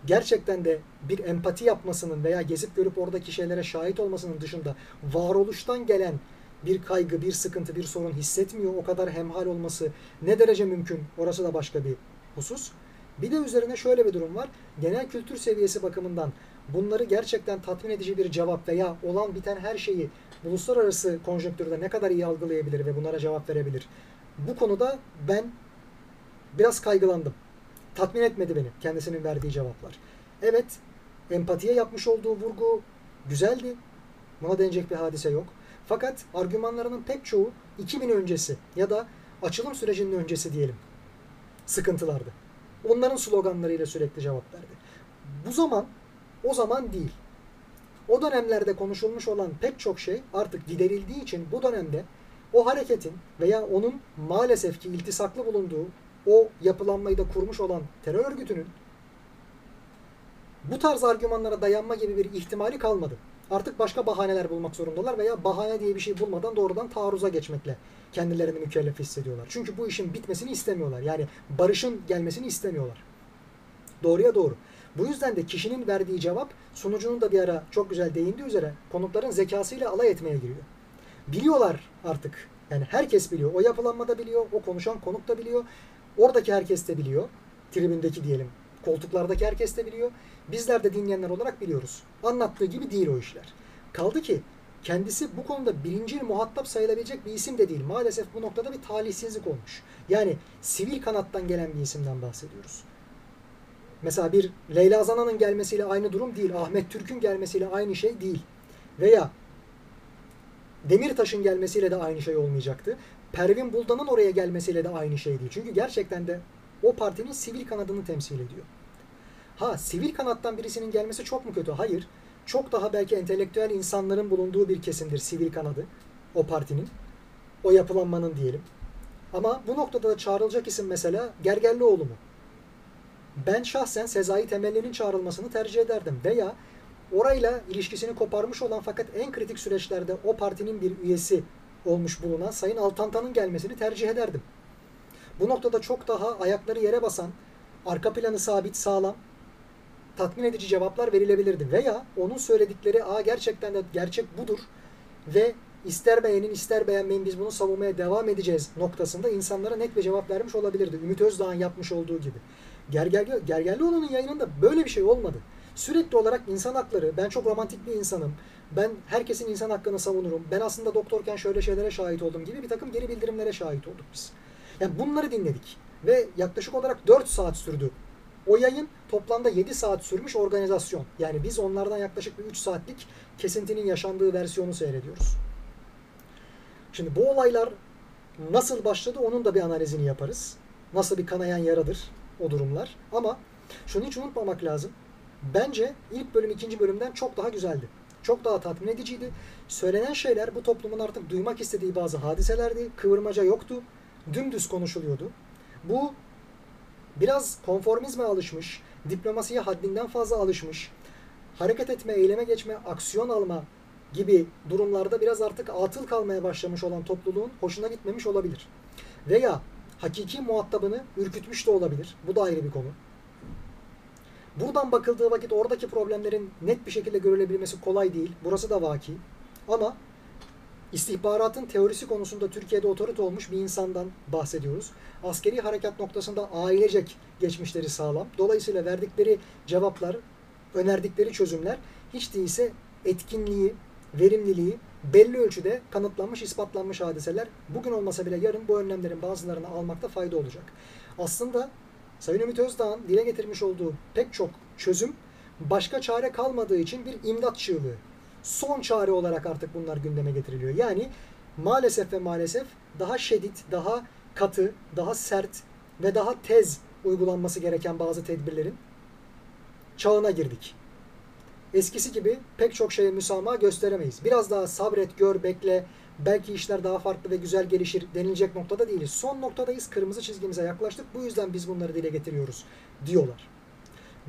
gerçekten de bir empati yapmasının veya gezip görüp oradaki şeylere şahit olmasının dışında varoluştan gelen bir kaygı, bir sıkıntı, bir sorun hissetmiyor. O kadar hemhal olması ne derece mümkün? Orası da başka bir husus. Bir de üzerine şöyle bir durum var. Genel kültür seviyesi bakımından bunları gerçekten tatmin edici bir cevap veya olan biten her şeyi uluslararası konjonktürde ne kadar iyi algılayabilir ve bunlara cevap verebilir. Bu konuda ben biraz kaygılandım. Tatmin etmedi beni kendisinin verdiği cevaplar. Evet empatiye yapmış olduğu vurgu güzeldi. Buna denecek bir hadise yok. Fakat argümanlarının pek çoğu 2000 öncesi ya da açılım sürecinin öncesi diyelim sıkıntılardı. Onların sloganlarıyla sürekli cevap verdi. Bu zaman o zaman değil. O dönemlerde konuşulmuş olan pek çok şey artık giderildiği için bu dönemde o hareketin veya onun maalesef ki iltisaklı bulunduğu o yapılanmayı da kurmuş olan terör örgütünün bu tarz argümanlara dayanma gibi bir ihtimali kalmadı. Artık başka bahaneler bulmak zorundalar veya bahane diye bir şey bulmadan doğrudan taarruza geçmekle kendilerini mükellef hissediyorlar. Çünkü bu işin bitmesini istemiyorlar. Yani barışın gelmesini istemiyorlar. Doğruya doğru. Bu yüzden de kişinin verdiği cevap sunucunun da bir ara çok güzel değindiği üzere konukların zekasıyla alay etmeye giriyor. Biliyorlar artık. Yani herkes biliyor. O yapılanmada biliyor. O konuşan konuk da biliyor. Oradaki herkes de biliyor. Tribündeki diyelim. Koltuklardaki herkes de biliyor. Bizler de dinleyenler olarak biliyoruz. Anlattığı gibi değil o işler. Kaldı ki kendisi bu konuda birinci muhatap sayılabilecek bir isim de değil. Maalesef bu noktada bir talihsizlik olmuş. Yani sivil kanattan gelen bir isimden bahsediyoruz. Mesela bir Leyla Zana'nın gelmesiyle aynı durum değil. Ahmet Türk'ün gelmesiyle aynı şey değil. Veya Demirtaş'ın gelmesiyle de aynı şey olmayacaktı. Pervin Buldan'ın oraya gelmesiyle de aynı şey değil. Çünkü gerçekten de o partinin sivil kanadını temsil ediyor. Ha sivil kanattan birisinin gelmesi çok mu kötü? Hayır. Çok daha belki entelektüel insanların bulunduğu bir kesimdir sivil kanadı o partinin. O yapılanmanın diyelim. Ama bu noktada da çağrılacak isim mesela Gergerlioğlu mu? Ben şahsen Sezai Temelli'nin çağrılmasını tercih ederdim. Veya orayla ilişkisini koparmış olan fakat en kritik süreçlerde o partinin bir üyesi olmuş bulunan Sayın Altantan'ın gelmesini tercih ederdim. Bu noktada çok daha ayakları yere basan, arka planı sabit, sağlam, tatmin edici cevaplar verilebilirdi. Veya onun söyledikleri Aa, gerçekten de gerçek budur ve ister beğenin ister beğenmeyin biz bunu savunmaya devam edeceğiz noktasında insanlara net bir cevap vermiş olabilirdi. Ümit Özdağ'ın yapmış olduğu gibi. Gergerli, Gergerlioğlu'nun yayınında böyle bir şey olmadı. Sürekli olarak insan hakları, ben çok romantik bir insanım, ben herkesin insan hakkını savunurum, ben aslında doktorken şöyle şeylere şahit oldum gibi bir takım geri bildirimlere şahit olduk biz. Yani bunları dinledik ve yaklaşık olarak 4 saat sürdü. O yayın toplamda 7 saat sürmüş organizasyon. Yani biz onlardan yaklaşık bir 3 saatlik kesintinin yaşandığı versiyonu seyrediyoruz. Şimdi bu olaylar nasıl başladı onun da bir analizini yaparız. Nasıl bir kanayan yaradır o durumlar. Ama şunu hiç unutmamak lazım. Bence ilk bölüm ikinci bölümden çok daha güzeldi. Çok daha tatmin ediciydi. Söylenen şeyler bu toplumun artık duymak istediği bazı hadiselerdi. Kıvırmaca yoktu. Dümdüz konuşuluyordu. Bu biraz konformizme alışmış, diplomasiye haddinden fazla alışmış, hareket etme, eyleme geçme, aksiyon alma gibi durumlarda biraz artık atıl kalmaya başlamış olan topluluğun hoşuna gitmemiş olabilir. Veya hakiki muhatabını ürkütmüş de olabilir. Bu da ayrı bir konu. Buradan bakıldığı vakit oradaki problemlerin net bir şekilde görülebilmesi kolay değil. Burası da vaki. Ama istihbaratın teorisi konusunda Türkiye'de otorite olmuş bir insandan bahsediyoruz. Askeri harekat noktasında ailecek geçmişleri sağlam. Dolayısıyla verdikleri cevaplar, önerdikleri çözümler hiç değilse etkinliği, verimliliği belli ölçüde kanıtlanmış, ispatlanmış hadiseler. Bugün olmasa bile yarın bu önlemlerin bazılarını almakta fayda olacak. Aslında Sayın Ümit Özdağ'ın dile getirmiş olduğu pek çok çözüm başka çare kalmadığı için bir imdat çığlığı. Son çare olarak artık bunlar gündeme getiriliyor. Yani maalesef ve maalesef daha şiddet, daha katı, daha sert ve daha tez uygulanması gereken bazı tedbirlerin çağına girdik. Eskisi gibi pek çok şeye müsamaha gösteremeyiz. Biraz daha sabret, gör, bekle, belki işler daha farklı ve güzel gelişir denilecek noktada değiliz. Son noktadayız. Kırmızı çizgimize yaklaştık. Bu yüzden biz bunları dile getiriyoruz diyorlar.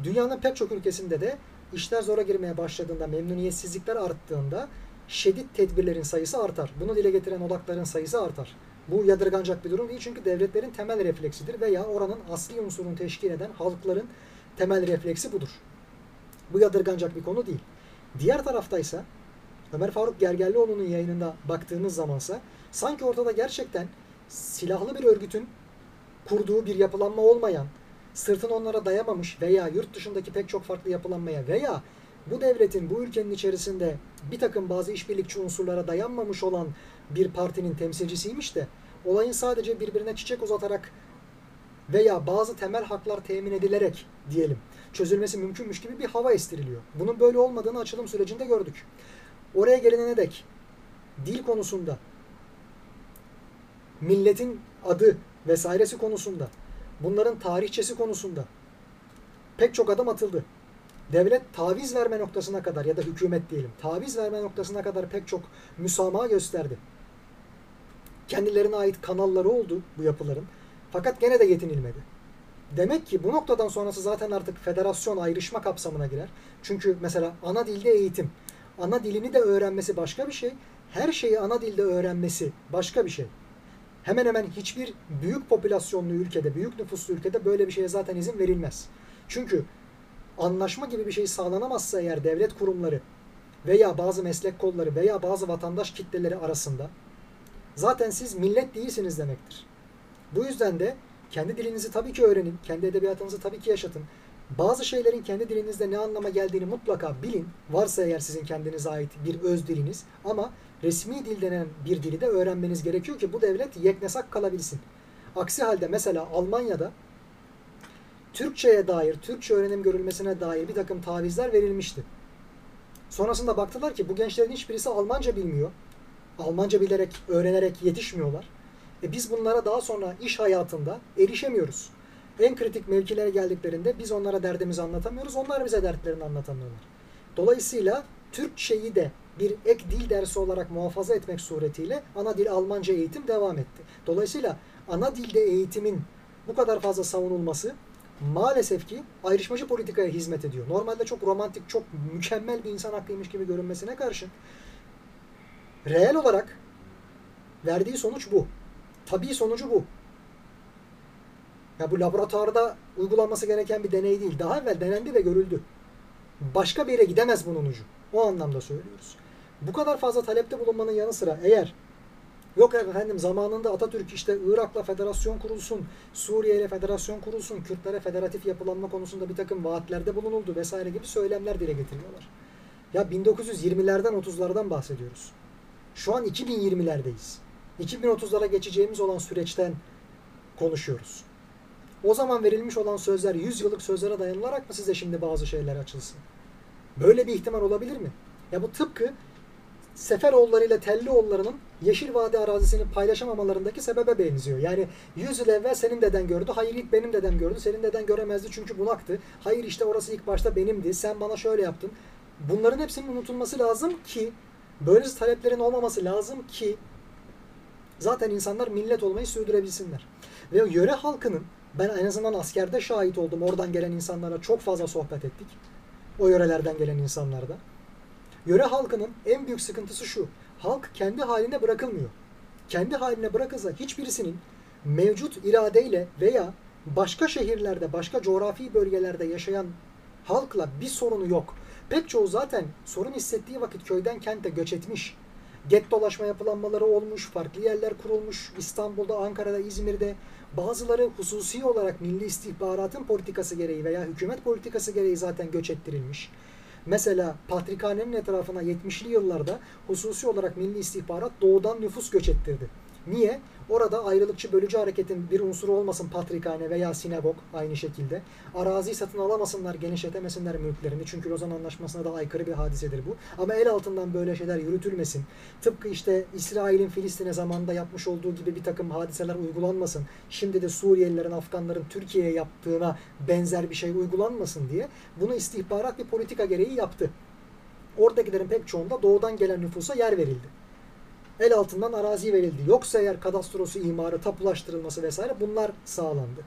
Dünyanın pek çok ülkesinde de işler zora girmeye başladığında, memnuniyetsizlikler arttığında şiddet tedbirlerin sayısı artar. Bunu dile getiren odakların sayısı artar. Bu yadırganacak bir durum değil çünkü devletlerin temel refleksidir veya oranın asli unsurunu teşkil eden halkların temel refleksi budur. Bu yadırganacak bir konu değil. Diğer taraftaysa Ömer Faruk Gergerlioğlu'nun yayınında baktığımız zamansa sanki ortada gerçekten silahlı bir örgütün kurduğu bir yapılanma olmayan, sırtını onlara dayamamış veya yurt dışındaki pek çok farklı yapılanmaya veya bu devletin bu ülkenin içerisinde bir takım bazı işbirlikçi unsurlara dayanmamış olan bir partinin temsilcisiymiş de olayın sadece birbirine çiçek uzatarak veya bazı temel haklar temin edilerek diyelim çözülmesi mümkünmüş gibi bir hava estiriliyor. Bunun böyle olmadığını açılım sürecinde gördük. Oraya gelene dek dil konusunda milletin adı vesairesi konusunda bunların tarihçesi konusunda pek çok adım atıldı. Devlet taviz verme noktasına kadar ya da hükümet diyelim taviz verme noktasına kadar pek çok müsamaha gösterdi. Kendilerine ait kanalları oldu bu yapıların. Fakat gene de yetinilmedi. Demek ki bu noktadan sonrası zaten artık federasyon ayrışma kapsamına girer. Çünkü mesela ana dilde eğitim. Ana dilini de öğrenmesi başka bir şey. Her şeyi ana dilde öğrenmesi başka bir şey. Hemen hemen hiçbir büyük popülasyonlu ülkede, büyük nüfuslu ülkede böyle bir şeye zaten izin verilmez. Çünkü anlaşma gibi bir şey sağlanamazsa eğer devlet kurumları veya bazı meslek kolları veya bazı vatandaş kitleleri arasında zaten siz millet değilsiniz demektir. Bu yüzden de kendi dilinizi tabii ki öğrenin, kendi edebiyatınızı tabii ki yaşatın. Bazı şeylerin kendi dilinizde ne anlama geldiğini mutlaka bilin. Varsa eğer sizin kendinize ait bir öz diliniz ama resmi dil denen bir dili de öğrenmeniz gerekiyor ki bu devlet yeknesak kalabilsin. Aksi halde mesela Almanya'da Türkçe'ye dair, Türkçe öğrenim görülmesine dair bir takım tavizler verilmişti. Sonrasında baktılar ki bu gençlerin hiçbirisi Almanca bilmiyor. Almanca bilerek, öğrenerek yetişmiyorlar. E biz bunlara daha sonra iş hayatında erişemiyoruz. En kritik mevkilere geldiklerinde biz onlara derdimizi anlatamıyoruz, onlar bize dertlerini anlatamıyorlar. Dolayısıyla Türkçeyi de bir ek dil dersi olarak muhafaza etmek suretiyle ana dil Almanca eğitim devam etti. Dolayısıyla ana dilde eğitimin bu kadar fazla savunulması maalesef ki ayrışmacı politikaya hizmet ediyor. Normalde çok romantik, çok mükemmel bir insan hakkıymış gibi görünmesine karşın reel olarak verdiği sonuç bu. Tabii sonucu bu. Ya bu laboratuvarda uygulanması gereken bir deney değil. Daha evvel denendi ve görüldü. Başka bir yere gidemez bunun ucu. O anlamda söylüyoruz. Bu kadar fazla talepte bulunmanın yanı sıra eğer yok efendim zamanında Atatürk işte Irak'la federasyon kurulsun, Suriye ile federasyon kurulsun, Kürtlere federatif yapılanma konusunda bir takım vaatlerde bulunuldu vesaire gibi söylemler dile getiriyorlar. Ya 1920'lerden 30'lardan bahsediyoruz. Şu an 2020'lerdeyiz. 2030'lara geçeceğimiz olan süreçten konuşuyoruz. O zaman verilmiş olan sözler 100 yıllık sözlere dayanılarak mı size şimdi bazı şeyler açılsın? Böyle bir ihtimal olabilir mi? Ya bu tıpkı Seferoğulları ile Tellioğulları'nın Yeşil Vadi arazisini paylaşamamalarındaki sebebe benziyor. Yani 100 yıl evvel senin deden gördü. Hayır ilk benim dedem gördü. Senin deden göremezdi çünkü bunaktı. Hayır işte orası ilk başta benimdi. Sen bana şöyle yaptın. Bunların hepsinin unutulması lazım ki böyle taleplerin olmaması lazım ki zaten insanlar millet olmayı sürdürebilsinler. Ve yöre halkının ben en azından askerde şahit oldum. Oradan gelen insanlara çok fazla sohbet ettik. O yörelerden gelen insanlarda. Yöre halkının en büyük sıkıntısı şu. Halk kendi haline bırakılmıyor. Kendi haline bırakılsa hiçbirisinin mevcut iradeyle veya başka şehirlerde, başka coğrafi bölgelerde yaşayan halkla bir sorunu yok. Pek çoğu zaten sorun hissettiği vakit köyden kente göç etmiş. Get dolaşma yapılanmaları olmuş, farklı yerler kurulmuş. İstanbul'da, Ankara'da, İzmir'de bazıları hususi olarak milli istihbaratın politikası gereği veya hükümet politikası gereği zaten göç ettirilmiş. Mesela Patrikhane'nin etrafına 70'li yıllarda hususi olarak milli istihbarat doğudan nüfus göç ettirdi. Niye? Orada ayrılıkçı bölücü hareketin bir unsuru olmasın patrikhane veya sinagog aynı şekilde. Arazi satın alamasınlar, genişletemesinler mülklerini. Çünkü Lozan Anlaşması'na da aykırı bir hadisedir bu. Ama el altından böyle şeyler yürütülmesin. Tıpkı işte İsrail'in Filistin'e zamanında yapmış olduğu gibi bir takım hadiseler uygulanmasın. Şimdi de Suriyelilerin, Afganların Türkiye'ye yaptığına benzer bir şey uygulanmasın diye bunu istihbarat bir politika gereği yaptı. Oradakilerin pek çoğunda doğudan gelen nüfusa yer verildi el altından arazi verildi. Yoksa eğer kadastrosu, imarı, tapulaştırılması vesaire bunlar sağlandı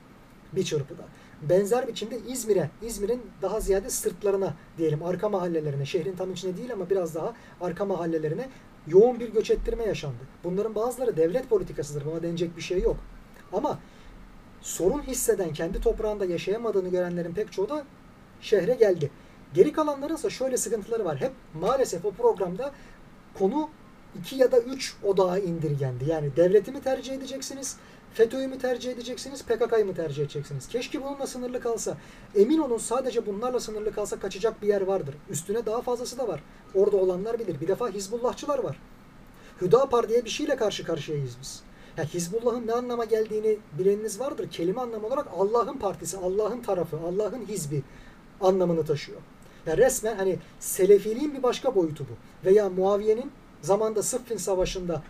bir çırpıda. Benzer biçimde İzmir'e, İzmir'in daha ziyade sırtlarına diyelim arka mahallelerine, şehrin tam içine değil ama biraz daha arka mahallelerine yoğun bir göç ettirme yaşandı. Bunların bazıları devlet politikasıdır. Buna denecek bir şey yok. Ama sorun hisseden, kendi toprağında yaşayamadığını görenlerin pek çoğu da şehre geldi. Geri kalanların ise şöyle sıkıntıları var. Hep maalesef o programda konu iki ya da üç odağa indirgendi. Yani devleti mi tercih edeceksiniz, FETÖ'yü mü tercih edeceksiniz, PKK'yı mı tercih edeceksiniz? Keşke bununla sınırlı kalsa. Emin olun sadece bunlarla sınırlı kalsa kaçacak bir yer vardır. Üstüne daha fazlası da var. Orada olanlar bilir. Bir defa Hizbullahçılar var. Hüdapar diye bir şeyle karşı karşıyayız biz. Ya Hizbullah'ın ne anlama geldiğini bileniniz vardır. Kelime anlamı olarak Allah'ın partisi, Allah'ın tarafı, Allah'ın hizbi anlamını taşıyor. Yani resmen hani Selefiliğin bir başka boyutu bu. Veya Muaviye'nin zamanda Sıffin Savaşı'nda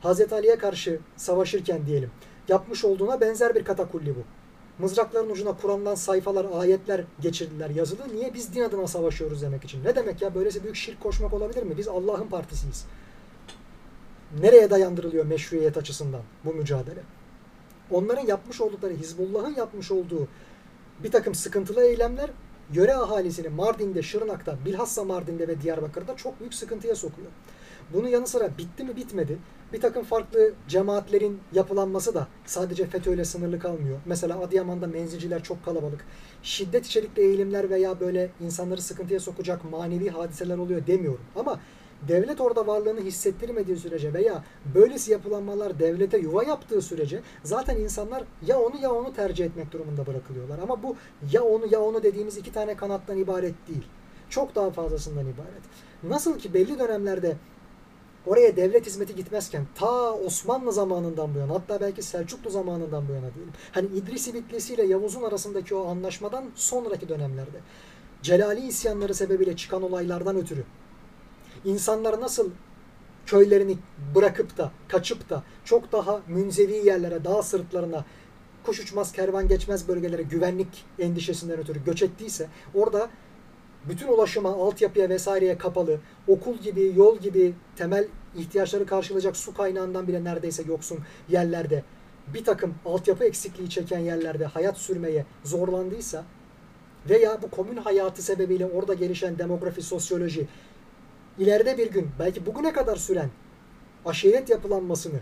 Hazreti Ali'ye karşı savaşırken diyelim yapmış olduğuna benzer bir katakulli bu. Mızrakların ucuna Kur'an'dan sayfalar, ayetler geçirdiler yazılı. Niye? Biz din adına savaşıyoruz demek için. Ne demek ya? Böylesi büyük şirk koşmak olabilir mi? Biz Allah'ın partisiyiz. Nereye dayandırılıyor meşruiyet açısından bu mücadele? Onların yapmış oldukları, Hizbullah'ın yapmış olduğu bir takım sıkıntılı eylemler yöre ahalisini Mardin'de, Şırnak'ta, bilhassa Mardin'de ve Diyarbakır'da çok büyük sıkıntıya sokuyor. Bunun yanı sıra bitti mi bitmedi. Bir takım farklı cemaatlerin yapılanması da sadece FETÖ'yle sınırlı kalmıyor. Mesela Adıyaman'da menzilciler çok kalabalık. Şiddet içerikli eğilimler veya böyle insanları sıkıntıya sokacak manevi hadiseler oluyor demiyorum. Ama devlet orada varlığını hissettirmediği sürece veya böylesi yapılanmalar devlete yuva yaptığı sürece zaten insanlar ya onu ya onu tercih etmek durumunda bırakılıyorlar. Ama bu ya onu ya onu dediğimiz iki tane kanattan ibaret değil. Çok daha fazlasından ibaret. Nasıl ki belli dönemlerde oraya devlet hizmeti gitmezken ta Osmanlı zamanından bu yana hatta belki Selçuklu zamanından bu yana diyelim. Hani İdrisi Bitlisi ile Yavuz'un arasındaki o anlaşmadan sonraki dönemlerde Celali isyanları sebebiyle çıkan olaylardan ötürü insanlar nasıl köylerini bırakıp da kaçıp da çok daha münzevi yerlere, dağ sırtlarına, kuş uçmaz kervan geçmez bölgelere güvenlik endişesinden ötürü göç ettiyse orada bütün ulaşıma, altyapıya vesaireye kapalı, okul gibi, yol gibi temel ihtiyaçları karşılayacak su kaynağından bile neredeyse yoksun yerlerde bir takım altyapı eksikliği çeken yerlerde hayat sürmeye zorlandıysa veya bu komün hayatı sebebiyle orada gelişen demografi, sosyoloji ileride bir gün belki bugüne kadar süren aşiret yapılanmasını,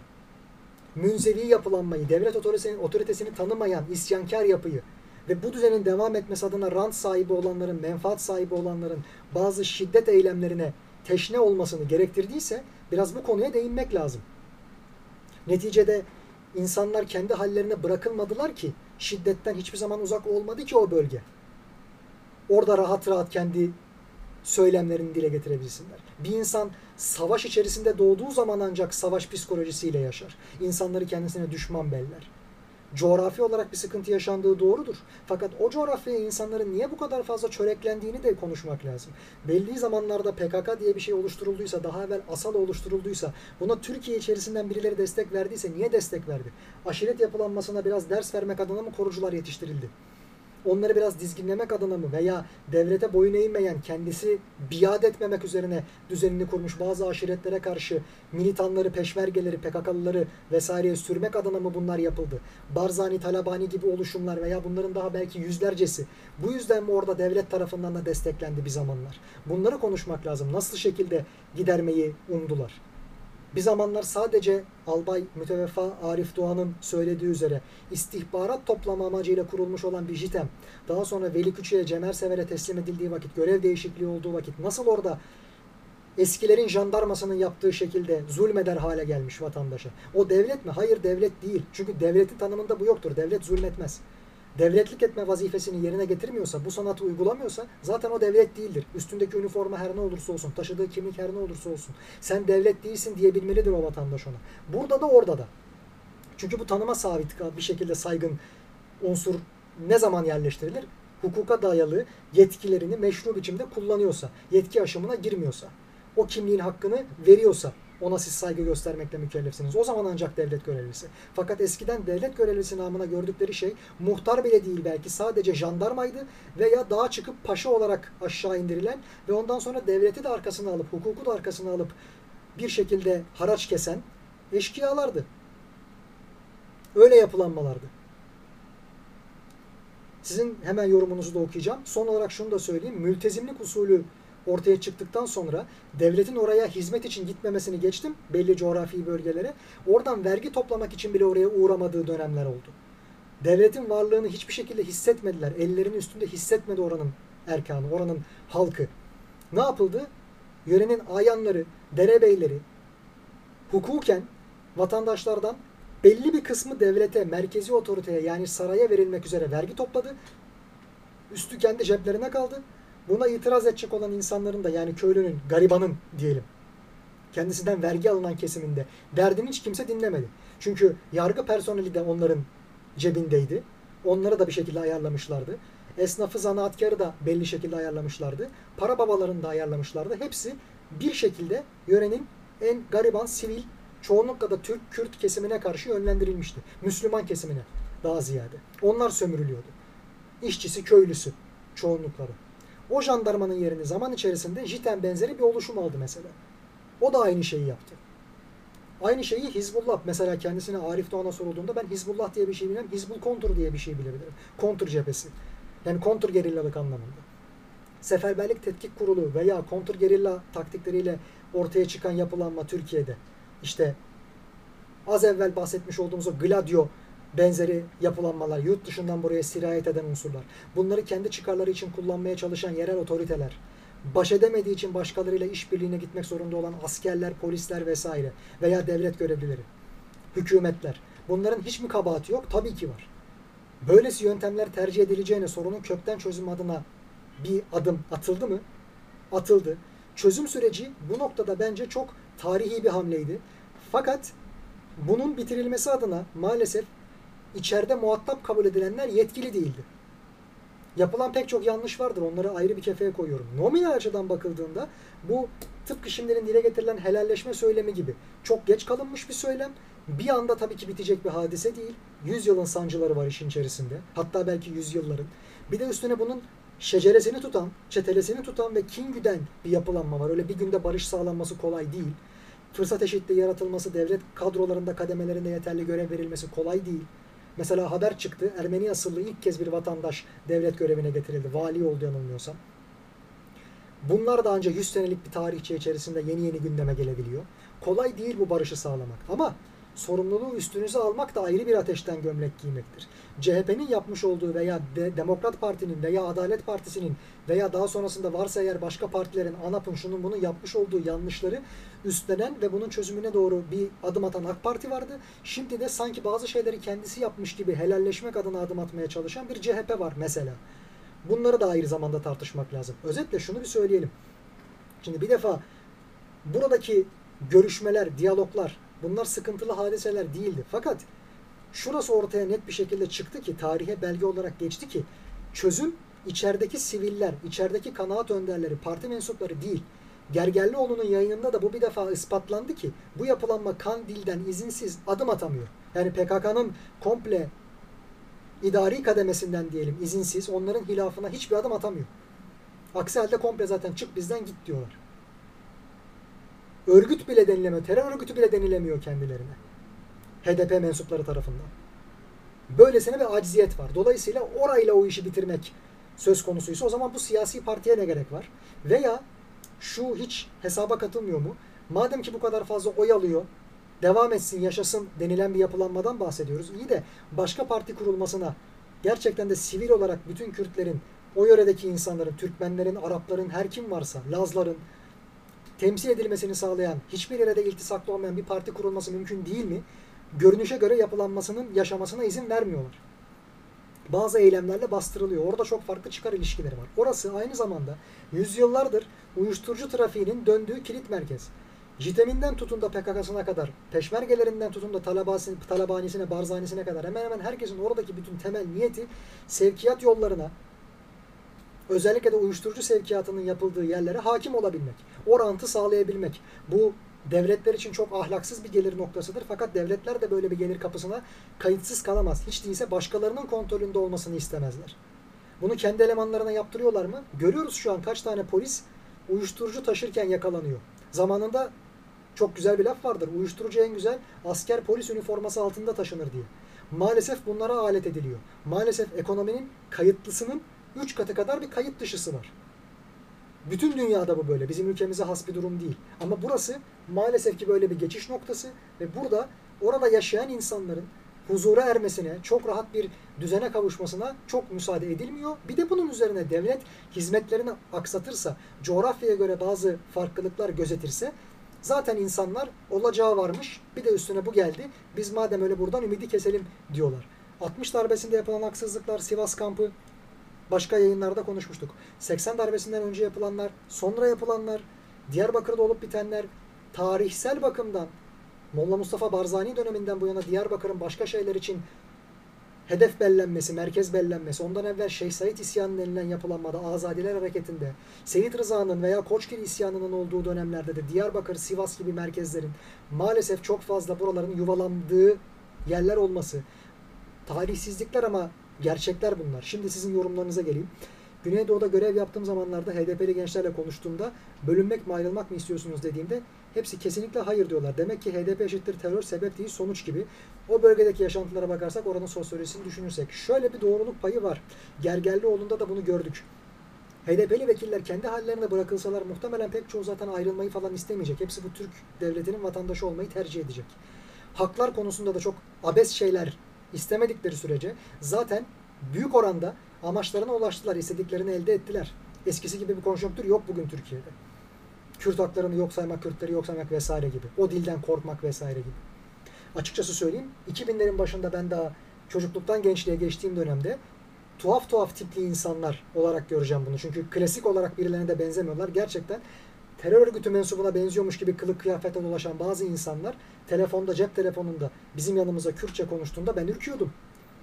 münzevi yapılanmayı, devlet otoritesini, otoritesini tanımayan isyankar yapıyı ve bu düzenin devam etmesi adına rant sahibi olanların, menfaat sahibi olanların bazı şiddet eylemlerine teşne olmasını gerektirdiyse biraz bu konuya değinmek lazım. Neticede insanlar kendi hallerine bırakılmadılar ki şiddetten hiçbir zaman uzak olmadı ki o bölge. Orada rahat rahat kendi söylemlerini dile getirebilsinler. Bir insan savaş içerisinde doğduğu zaman ancak savaş psikolojisiyle yaşar. İnsanları kendisine düşman beller. Coğrafi olarak bir sıkıntı yaşandığı doğrudur. Fakat o coğrafyaya insanların niye bu kadar fazla çöreklendiğini de konuşmak lazım. Belli zamanlarda PKK diye bir şey oluşturulduysa, daha evvel ASAL oluşturulduysa, buna Türkiye içerisinden birileri destek verdiyse niye destek verdi? Aşiret yapılanmasına biraz ders vermek adına mı korucular yetiştirildi? Onları biraz dizginlemek adına mı veya devlete boyun eğmeyen, kendisi biat etmemek üzerine düzenini kurmuş bazı aşiretlere karşı militanları, peşmergeleri, PKK'lıları vesaireye sürmek adına mı bunlar yapıldı? Barzani, Talabani gibi oluşumlar veya bunların daha belki yüzlercesi. Bu yüzden mi orada devlet tarafından da desteklendi bir zamanlar? Bunları konuşmak lazım. Nasıl şekilde gidermeyi umdular? Bir zamanlar sadece Albay Müteveffa Arif Doğan'ın söylediği üzere istihbarat toplama amacıyla kurulmuş olan bir JITEM, daha sonra Veli Küçük'e Cemer Sever'e teslim edildiği vakit, görev değişikliği olduğu vakit nasıl orada eskilerin jandarmasının yaptığı şekilde zulmeder hale gelmiş vatandaşa. O devlet mi? Hayır devlet değil. Çünkü devletin tanımında bu yoktur. Devlet zulmetmez devletlik etme vazifesini yerine getirmiyorsa, bu sanatı uygulamıyorsa zaten o devlet değildir. Üstündeki üniforma her ne olursa olsun, taşıdığı kimlik her ne olursa olsun. Sen devlet değilsin diyebilmelidir o vatandaş ona. Burada da orada da. Çünkü bu tanıma sabit bir şekilde saygın unsur ne zaman yerleştirilir? Hukuka dayalı yetkilerini meşru biçimde kullanıyorsa, yetki aşımına girmiyorsa, o kimliğin hakkını veriyorsa ona siz saygı göstermekle mükellefsiniz. O zaman ancak devlet görevlisi. Fakat eskiden devlet görevlisi namına gördükleri şey muhtar bile değil belki sadece jandarmaydı veya dağa çıkıp paşa olarak aşağı indirilen ve ondan sonra devleti de arkasına alıp, hukuku da arkasına alıp bir şekilde haraç kesen eşkıyalardı. Öyle yapılanmalardı. Sizin hemen yorumunuzu da okuyacağım. Son olarak şunu da söyleyeyim. Mültezimlik usulü ortaya çıktıktan sonra devletin oraya hizmet için gitmemesini geçtim belli coğrafi bölgelere. Oradan vergi toplamak için bile oraya uğramadığı dönemler oldu. Devletin varlığını hiçbir şekilde hissetmediler. Ellerinin üstünde hissetmedi oranın erkanı, oranın halkı. Ne yapıldı? Yörenin ayanları, derebeyleri hukuken vatandaşlardan belli bir kısmı devlete, merkezi otoriteye yani saraya verilmek üzere vergi topladı. Üstü kendi ceplerine kaldı. Buna itiraz edecek olan insanların da yani köylünün, garibanın diyelim kendisinden vergi alınan kesiminde derdini hiç kimse dinlemedi. Çünkü yargı personeli de onların cebindeydi. Onları da bir şekilde ayarlamışlardı. Esnafı, zanaatkarı da belli şekilde ayarlamışlardı. Para babalarını da ayarlamışlardı. Hepsi bir şekilde yörenin en gariban, sivil, çoğunlukla da Türk, Kürt kesimine karşı yönlendirilmişti. Müslüman kesimine daha ziyade. Onlar sömürülüyordu. İşçisi, köylüsü çoğunlukları. O jandarmanın yerini zaman içerisinde JITEM benzeri bir oluşum aldı mesela. O da aynı şeyi yaptı. Aynı şeyi Hizbullah mesela kendisine Arif Doğan'a sorulduğunda ben Hizbullah diye bir şey bilmem, Hizbul Kontur diye bir şey bilebilirim. Kontur cephesi. Yani kontur gerillalık anlamında. Seferberlik Tetkik Kurulu veya kontur gerilla taktikleriyle ortaya çıkan yapılanma Türkiye'de. İşte az evvel bahsetmiş olduğumuz o Gladio benzeri yapılanmalar, yurt dışından buraya sirayet eden unsurlar. Bunları kendi çıkarları için kullanmaya çalışan yerel otoriteler, baş edemediği için başkalarıyla işbirliğine gitmek zorunda olan askerler, polisler vesaire veya devlet görevlileri, hükümetler. Bunların hiç mi kabahati yok? Tabii ki var. Böylesi yöntemler tercih edileceğine sorunun kökten çözüm adına bir adım atıldı mı? Atıldı. Çözüm süreci bu noktada bence çok tarihi bir hamleydi. Fakat bunun bitirilmesi adına maalesef içeride muhatap kabul edilenler yetkili değildi. Yapılan pek çok yanlış vardır. Onları ayrı bir kefeye koyuyorum. Nominal açıdan bakıldığında bu tıpkı şimdinin dile getirilen helalleşme söylemi gibi çok geç kalınmış bir söylem. Bir anda tabii ki bitecek bir hadise değil. Yüzyılın sancıları var işin içerisinde. Hatta belki yüzyılların. Bir de üstüne bunun şeceresini tutan, çetelesini tutan ve kin güden bir yapılanma var. Öyle bir günde barış sağlanması kolay değil. Fırsat eşitliği yaratılması, devlet kadrolarında, kademelerinde yeterli görev verilmesi kolay değil. Mesela haber çıktı. Ermeni asıllı ilk kez bir vatandaş devlet görevine getirildi. Vali oldu yanılmıyorsam. Bunlar da ancak 100 senelik bir tarihçe içerisinde yeni yeni gündeme gelebiliyor. Kolay değil bu barışı sağlamak. Ama sorumluluğu üstünüze almak da ayrı bir ateşten gömlek giymektir. CHP'nin yapmış olduğu veya De- Demokrat Parti'nin veya Adalet Partisi'nin veya daha sonrasında varsa eğer başka partilerin ANAP'ın şunun bunu yapmış olduğu yanlışları üstlenen ve bunun çözümüne doğru bir adım atan AK Parti vardı. Şimdi de sanki bazı şeyleri kendisi yapmış gibi helalleşmek adına adım atmaya çalışan bir CHP var mesela. Bunları da ayrı zamanda tartışmak lazım. Özetle şunu bir söyleyelim. Şimdi bir defa buradaki görüşmeler, diyaloglar bunlar sıkıntılı hadiseler değildi. Fakat şurası ortaya net bir şekilde çıktı ki tarihe belge olarak geçti ki çözüm içerideki siviller, içerideki kanaat önderleri, parti mensupları değil. Gergerlioğlu'nun yayınında da bu bir defa ispatlandı ki bu yapılanma kan dilden izinsiz adım atamıyor. Yani PKK'nın komple idari kademesinden diyelim izinsiz onların hilafına hiçbir adım atamıyor. Aksi halde komple zaten çık bizden git diyorlar. Örgüt bile denilemiyor. Terör örgütü bile denilemiyor kendilerine. HDP mensupları tarafından. Böylesine bir acziyet var. Dolayısıyla orayla o işi bitirmek söz konusuysa o zaman bu siyasi partiye ne gerek var? Veya şu hiç hesaba katılmıyor mu? Madem ki bu kadar fazla oy alıyor, devam etsin, yaşasın denilen bir yapılanmadan bahsediyoruz. İyi de başka parti kurulmasına gerçekten de sivil olarak bütün Kürtlerin, o yöredeki insanların, Türkmenlerin, Arapların, her kim varsa, Lazların temsil edilmesini sağlayan, hiçbir yere de iltisaklı olmayan bir parti kurulması mümkün değil mi? Görünüşe göre yapılanmasının yaşamasına izin vermiyorlar. Bazı eylemlerle bastırılıyor. Orada çok farklı çıkar ilişkileri var. Orası aynı zamanda yüzyıllardır uyuşturucu trafiğinin döndüğü kilit merkez. JITEM'inden tutun da PKK'sına kadar, peşmergelerinden tutun da talabanisine, barzanisine kadar hemen hemen herkesin oradaki bütün temel niyeti sevkiyat yollarına, özellikle de uyuşturucu sevkiyatının yapıldığı yerlere hakim olabilmek. O rantı sağlayabilmek. Bu devletler için çok ahlaksız bir gelir noktasıdır. Fakat devletler de böyle bir gelir kapısına kayıtsız kalamaz. Hiç değilse başkalarının kontrolünde olmasını istemezler. Bunu kendi elemanlarına yaptırıyorlar mı? Görüyoruz şu an kaç tane polis uyuşturucu taşırken yakalanıyor. Zamanında çok güzel bir laf vardır. Uyuşturucu en güzel asker polis üniforması altında taşınır diye. Maalesef bunlara alet ediliyor. Maalesef ekonominin kayıtlısının 3 katı kadar bir kayıt dışısı var. Bütün dünyada bu böyle. Bizim ülkemize has bir durum değil. Ama burası maalesef ki böyle bir geçiş noktası ve burada orada yaşayan insanların huzura ermesine, çok rahat bir düzene kavuşmasına çok müsaade edilmiyor. Bir de bunun üzerine devlet hizmetlerini aksatırsa, coğrafyaya göre bazı farklılıklar gözetirse zaten insanlar olacağı varmış. Bir de üstüne bu geldi. Biz madem öyle buradan ümidi keselim diyorlar. 60 darbesinde yapılan haksızlıklar, Sivas kampı, başka yayınlarda konuşmuştuk. 80 darbesinden önce yapılanlar, sonra yapılanlar, Diyarbakır'da olup bitenler, tarihsel bakımdan Molla Mustafa Barzani döneminden bu yana Diyarbakır'ın başka şeyler için hedef bellenmesi, merkez bellenmesi, ondan evvel Şeyh Said isyanı denilen yapılanmada Azadiler Hareketi'nde, Seyit Rıza'nın veya Koçgil isyanının olduğu dönemlerde de Diyarbakır, Sivas gibi merkezlerin maalesef çok fazla buraların yuvalandığı yerler olması, tarihsizlikler ama gerçekler bunlar. Şimdi sizin yorumlarınıza geleyim. Güneydoğu'da görev yaptığım zamanlarda HDP'li gençlerle konuştuğumda bölünmek mi ayrılmak mı istiyorsunuz dediğimde hepsi kesinlikle hayır diyorlar. Demek ki HDP eşittir terör sebep değil sonuç gibi. O bölgedeki yaşantılara bakarsak oranın sosyolojisini düşünürsek şöyle bir doğruluk payı var. Gergerlioğlu'nda da bunu gördük. HDP'li vekiller kendi hallerine bırakılsalar muhtemelen pek çoğu zaten ayrılmayı falan istemeyecek. Hepsi bu Türk devletinin vatandaşı olmayı tercih edecek. Haklar konusunda da çok abes şeyler istemedikleri sürece zaten büyük oranda amaçlarına ulaştılar, istediklerini elde ettiler. Eskisi gibi bir konjonktür yok bugün Türkiye'de. Kürt haklarını yok saymak, Kürtleri yok saymak vesaire gibi. O dilden korkmak vesaire gibi. Açıkçası söyleyeyim, 2000'lerin başında ben daha çocukluktan gençliğe geçtiğim dönemde tuhaf tuhaf tipli insanlar olarak göreceğim bunu. Çünkü klasik olarak birilerine de benzemiyorlar. Gerçekten terör örgütü mensubuna benziyormuş gibi kılık kıyafete dolaşan bazı insanlar telefonda, cep telefonunda bizim yanımıza Kürtçe konuştuğunda ben ürküyordum.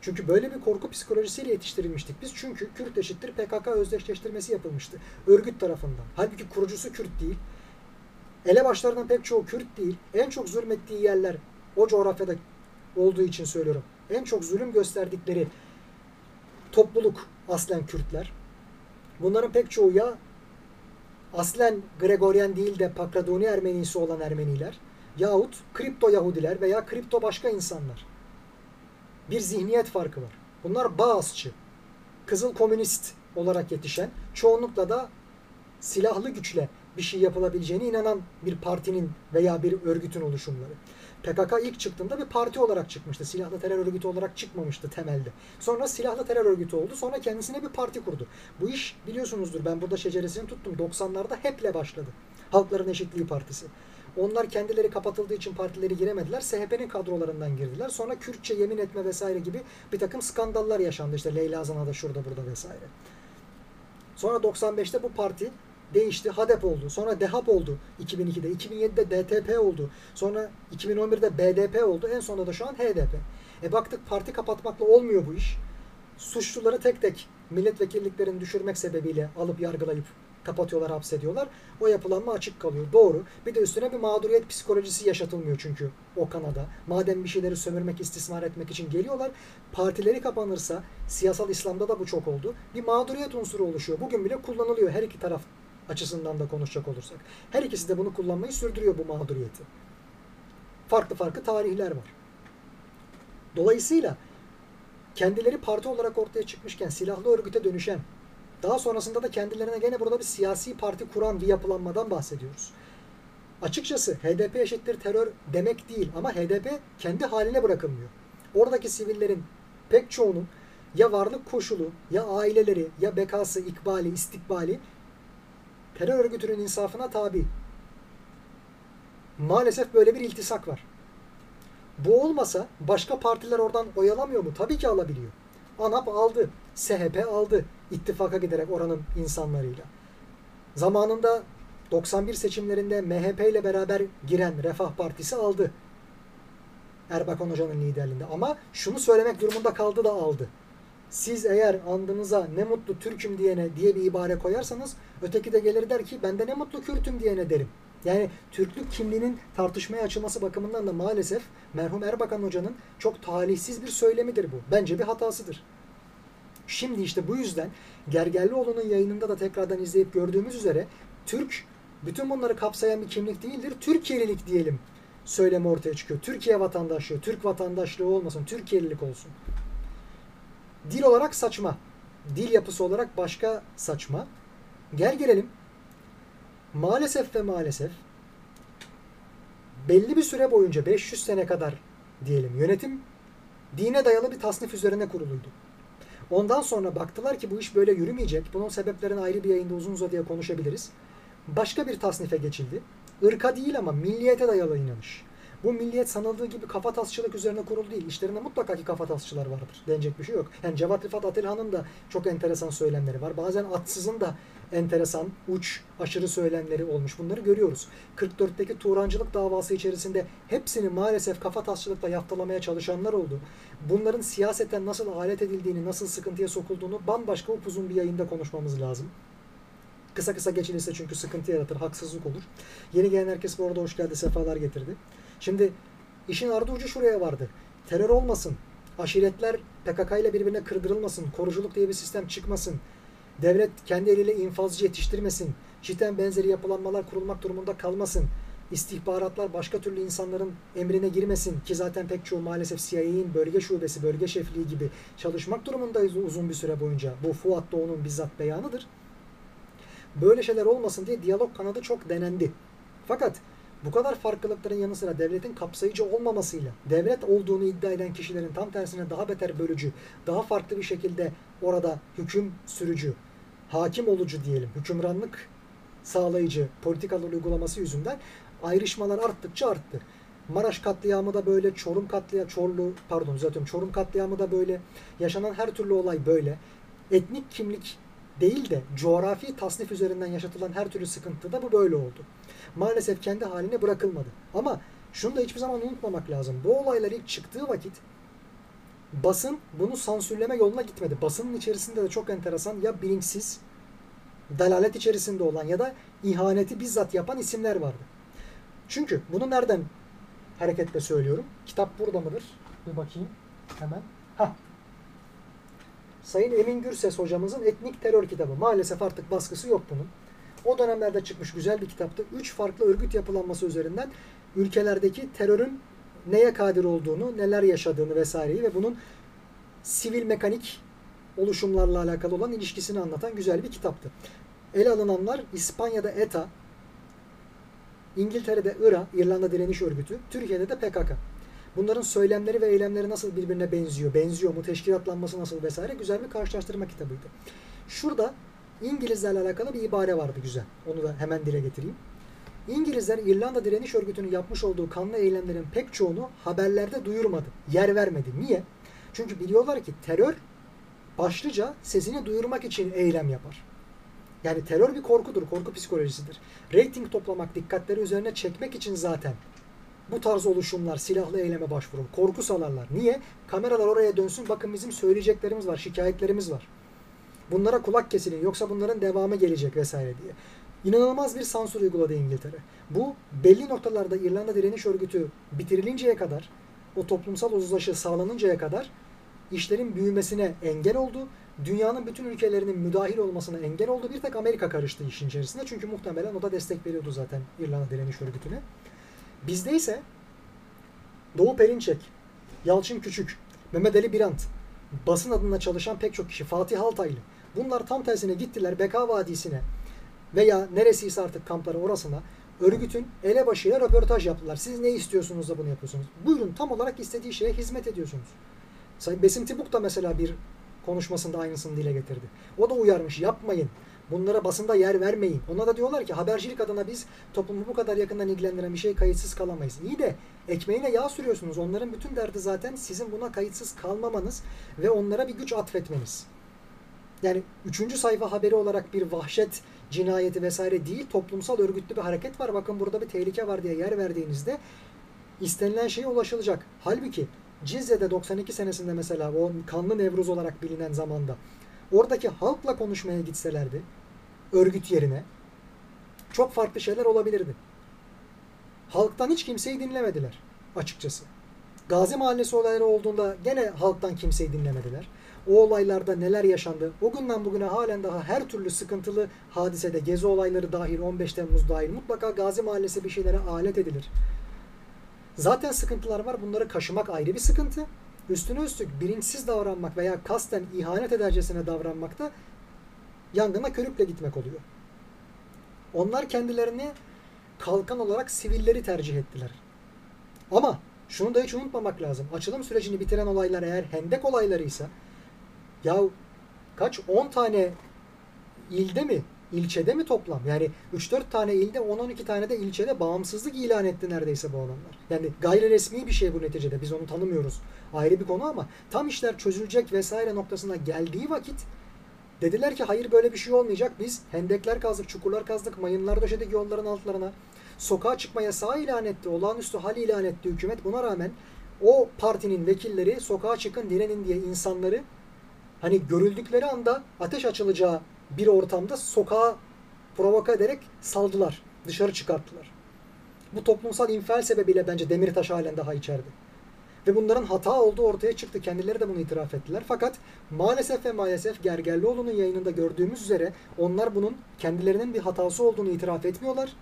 Çünkü böyle bir korku psikolojisiyle yetiştirilmiştik biz. Çünkü Kürt eşittir PKK özdeşleştirmesi yapılmıştı. Örgüt tarafından. Halbuki kurucusu Kürt değil. Elebaşlarından pek çoğu Kürt değil. En çok zulmettiği yerler o coğrafyada olduğu için söylüyorum. En çok zulüm gösterdikleri topluluk aslen Kürtler. Bunların pek çoğu ya aslen Gregorian değil de Pakradoni Ermenisi olan Ermeniler yahut kripto Yahudiler veya kripto başka insanlar. Bir zihniyet farkı var. Bunlar Bağızçı, Kızıl Komünist olarak yetişen, çoğunlukla da silahlı güçle bir şey yapılabileceğine inanan bir partinin veya bir örgütün oluşumları. PKK ilk çıktığında bir parti olarak çıkmıştı. Silahlı terör örgütü olarak çıkmamıştı temelde. Sonra silahlı terör örgütü oldu. Sonra kendisine bir parti kurdu. Bu iş biliyorsunuzdur ben burada şeceresini tuttum. 90'larda HEP'le başladı. Halkların Eşitliği Partisi. Onlar kendileri kapatıldığı için partileri giremediler. SHP'nin kadrolarından girdiler. Sonra Kürtçe yemin etme vesaire gibi bir takım skandallar yaşandı. İşte Leyla Zana'da şurada burada vesaire. Sonra 95'te bu parti değişti. HADEP oldu. Sonra DEHAP oldu 2002'de. 2007'de DTP oldu. Sonra 2011'de BDP oldu. En sonunda da şu an HDP. E baktık parti kapatmakla olmuyor bu iş. Suçluları tek tek milletvekilliklerini düşürmek sebebiyle alıp yargılayıp kapatıyorlar, hapsediyorlar. O yapılanma açık kalıyor. Doğru. Bir de üstüne bir mağduriyet psikolojisi yaşatılmıyor çünkü o kanada. Madem bir şeyleri sömürmek, istismar etmek için geliyorlar. Partileri kapanırsa, siyasal İslam'da da bu çok oldu. Bir mağduriyet unsuru oluşuyor. Bugün bile kullanılıyor her iki taraf açısından da konuşacak olursak. Her ikisi de bunu kullanmayı sürdürüyor bu mağduriyeti. Farklı farklı tarihler var. Dolayısıyla kendileri parti olarak ortaya çıkmışken silahlı örgüte dönüşen, daha sonrasında da kendilerine gene burada bir siyasi parti kuran bir yapılanmadan bahsediyoruz. Açıkçası HDP eşittir terör demek değil ama HDP kendi haline bırakılmıyor. Oradaki sivillerin pek çoğunun ya varlık koşulu, ya aileleri, ya bekası, ikbali, istikbali terör örgütünün insafına tabi. Maalesef böyle bir iltisak var. Bu olmasa başka partiler oradan oyalamıyor mu? Tabii ki alabiliyor. ANAP aldı, SHP aldı ittifaka giderek oranın insanlarıyla. Zamanında 91 seçimlerinde MHP ile beraber giren Refah Partisi aldı. Erbakan Hoca'nın liderliğinde. Ama şunu söylemek durumunda kaldı da aldı. Siz eğer andınıza ne mutlu Türk'üm diyene diye bir ibare koyarsanız öteki de gelir der ki ben de ne mutlu Kürt'üm diyene derim. Yani Türklük kimliğinin tartışmaya açılması bakımından da maalesef merhum Erbakan Hoca'nın çok talihsiz bir söylemidir bu. Bence bir hatasıdır. Şimdi işte bu yüzden Gergerlioğlu'nun yayınında da tekrardan izleyip gördüğümüz üzere Türk bütün bunları kapsayan bir kimlik değildir. Türkiye'lilik diyelim söylemi ortaya çıkıyor. Türkiye vatandaşlığı, Türk vatandaşlığı olmasın, Türkiye'lilik olsun. Dil olarak saçma. Dil yapısı olarak başka saçma. Gel gelelim. Maalesef ve maalesef belli bir süre boyunca 500 sene kadar diyelim yönetim dine dayalı bir tasnif üzerine kuruluydu. Ondan sonra baktılar ki bu iş böyle yürümeyecek. Bunun sebeplerini ayrı bir yayında uzun uzadıya konuşabiliriz. Başka bir tasnife geçildi. Irka değil ama milliyete dayalı inanış. Bu milliyet sanıldığı gibi kafatasçılık üzerine kurulu değil. İşlerinde mutlaka ki kafatasçılar vardır. Denecek bir şey yok. Yani Cevat Rifat Atılhan'ın da çok enteresan söylemleri var. Bazen Atsız'ın da enteresan, uç, aşırı söylemleri olmuş. Bunları görüyoruz. 44'teki Turancılık davası içerisinde hepsini maalesef kafatasçılıkla yaftalamaya çalışanlar oldu. Bunların siyaseten nasıl alet edildiğini, nasıl sıkıntıya sokulduğunu bambaşka upuzun bir yayında konuşmamız lazım. Kısa kısa geçilirse çünkü sıkıntı yaratır, haksızlık olur. Yeni gelen herkes bu arada hoş geldi, sefalar getirdi. Şimdi işin ardı ucu şuraya vardı. Terör olmasın, aşiretler PKK ile birbirine kırdırılmasın, koruculuk diye bir sistem çıkmasın, devlet kendi eliyle infazcı yetiştirmesin, çiten benzeri yapılanmalar kurulmak durumunda kalmasın, istihbaratlar başka türlü insanların emrine girmesin ki zaten pek çoğu maalesef CIA'in bölge şubesi, bölge şefliği gibi çalışmak durumundayız uzun bir süre boyunca. Bu Fuat Doğu'nun bizzat beyanıdır. Böyle şeyler olmasın diye diyalog kanadı çok denendi. Fakat bu kadar farklılıkların yanı sıra devletin kapsayıcı olmamasıyla devlet olduğunu iddia eden kişilerin tam tersine daha beter bölücü, daha farklı bir şekilde orada hüküm sürücü, hakim olucu diyelim, hükümranlık sağlayıcı politikalar uygulaması yüzünden ayrışmalar arttıkça arttı. Maraş katliamı da böyle, Çorum katliamı, Çorlu, pardon düzeltiyorum, Çorum katliamı da böyle, yaşanan her türlü olay böyle. Etnik kimlik değil de coğrafi tasnif üzerinden yaşatılan her türlü sıkıntı da bu böyle oldu. Maalesef kendi haline bırakılmadı. Ama şunu da hiçbir zaman unutmamak lazım. Bu olaylar ilk çıktığı vakit basın bunu sansürleme yoluna gitmedi. Basının içerisinde de çok enteresan ya bilinçsiz, dalalet içerisinde olan ya da ihaneti bizzat yapan isimler vardı. Çünkü bunu nereden hareketle söylüyorum? Kitap burada mıdır? Bir bakayım hemen. Hah. Sayın Emin Gürses hocamızın Etnik Terör kitabı. Maalesef artık baskısı yok bunun. O dönemlerde çıkmış güzel bir kitaptı. Üç farklı örgüt yapılanması üzerinden ülkelerdeki terörün neye kadir olduğunu, neler yaşadığını vesaireyi ve bunun sivil mekanik oluşumlarla alakalı olan ilişkisini anlatan güzel bir kitaptı. Ele alınanlar İspanya'da ETA, İngiltere'de IRA, İrlanda Direniş Örgütü, Türkiye'de de PKK. Bunların söylemleri ve eylemleri nasıl birbirine benziyor, benziyor mu, teşkilatlanması nasıl vesaire güzel bir karşılaştırma kitabıydı. Şurada İngilizlerle alakalı bir ibare vardı güzel. Onu da hemen dile getireyim. İngilizler İrlanda Direniş Örgütü'nün yapmış olduğu kanlı eylemlerin pek çoğunu haberlerde duyurmadı. Yer vermedi. Niye? Çünkü biliyorlar ki terör başlıca sesini duyurmak için eylem yapar. Yani terör bir korkudur, korku psikolojisidir. Rating toplamak, dikkatleri üzerine çekmek için zaten bu tarz oluşumlar silahlı eyleme başvurur. Korku salarlar. Niye? Kameralar oraya dönsün. Bakın bizim söyleyeceklerimiz var, şikayetlerimiz var. Bunlara kulak kesilin yoksa bunların devamı gelecek vesaire diye. İnanılmaz bir sansür uyguladı İngiltere. Bu belli noktalarda İrlanda Direniş Örgütü bitirilinceye kadar, o toplumsal uzlaşı sağlanıncaya kadar işlerin büyümesine engel oldu. Dünyanın bütün ülkelerinin müdahil olmasına engel oldu. Bir tek Amerika karıştı işin içerisinde. Çünkü muhtemelen o da destek veriyordu zaten İrlanda Direniş Örgütü'ne. Bizde ise Doğu Perinçek, Yalçın Küçük, Mehmet Ali Birant, basın adına çalışan pek çok kişi, Fatih Altaylı. Bunlar tam tersine gittiler Beka Vadisi'ne veya neresiyse artık kampları orasına örgütün elebaşıyla röportaj yaptılar. Siz ne istiyorsunuz da bunu yapıyorsunuz? Buyurun tam olarak istediği şeye hizmet ediyorsunuz. Sayın Besim Tibuk da mesela bir konuşmasında aynısını dile getirdi. O da uyarmış yapmayın. Bunlara basında yer vermeyin. Ona da diyorlar ki habercilik adına biz toplumu bu kadar yakından ilgilendiren bir şey kayıtsız kalamayız. İyi de ekmeğine yağ sürüyorsunuz. Onların bütün derdi zaten sizin buna kayıtsız kalmamanız ve onlara bir güç atfetmeniz. Yani üçüncü sayfa haberi olarak bir vahşet cinayeti vesaire değil toplumsal örgütlü bir hareket var. Bakın burada bir tehlike var diye yer verdiğinizde istenilen şeye ulaşılacak. Halbuki Cizre'de 92 senesinde mesela o kanlı Nevruz olarak bilinen zamanda oradaki halkla konuşmaya gitselerdi örgüt yerine çok farklı şeyler olabilirdi. Halktan hiç kimseyi dinlemediler açıkçası. Gazi Mahallesi olayları olduğunda gene halktan kimseyi dinlemediler. O olaylarda neler yaşandı, o günden bugüne halen daha her türlü sıkıntılı hadisede, gezi olayları dahil, 15 Temmuz dahil mutlaka Gazi Mahallesi bir şeylere alet edilir. Zaten sıkıntılar var. Bunları kaşımak ayrı bir sıkıntı. Üstüne üstlük bilinçsiz davranmak veya kasten ihanet edercesine davranmak da yangına körükle gitmek oluyor. Onlar kendilerini kalkan olarak sivilleri tercih ettiler. Ama şunu da hiç unutmamak lazım. Açılım sürecini bitiren olaylar eğer hendek olaylarıysa ya kaç 10 tane ilde mi ilçede mi toplam? Yani 3-4 tane ilde 10-12 tane de ilçede bağımsızlık ilan etti neredeyse bu adamlar. Yani gayri resmi bir şey bu neticede. Biz onu tanımıyoruz. Ayrı bir konu ama tam işler çözülecek vesaire noktasına geldiği vakit dediler ki hayır böyle bir şey olmayacak. Biz hendekler kazdık, çukurlar kazdık, mayınlar döşedik yolların altlarına. Sokağa çıkma yasağı ilan etti. Olağanüstü hal ilan etti hükümet. Buna rağmen o partinin vekilleri sokağa çıkın direnin diye insanları hani görüldükleri anda ateş açılacağı bir ortamda sokağa provoka ederek saldılar. Dışarı çıkarttılar. Bu toplumsal infial sebebiyle bence Demirtaş halen daha içeride. Ve bunların hata olduğu ortaya çıktı. Kendileri de bunu itiraf ettiler. Fakat maalesef ve maalesef Gergerlioğlu'nun yayınında gördüğümüz üzere onlar bunun kendilerinin bir hatası olduğunu itiraf etmiyorlar.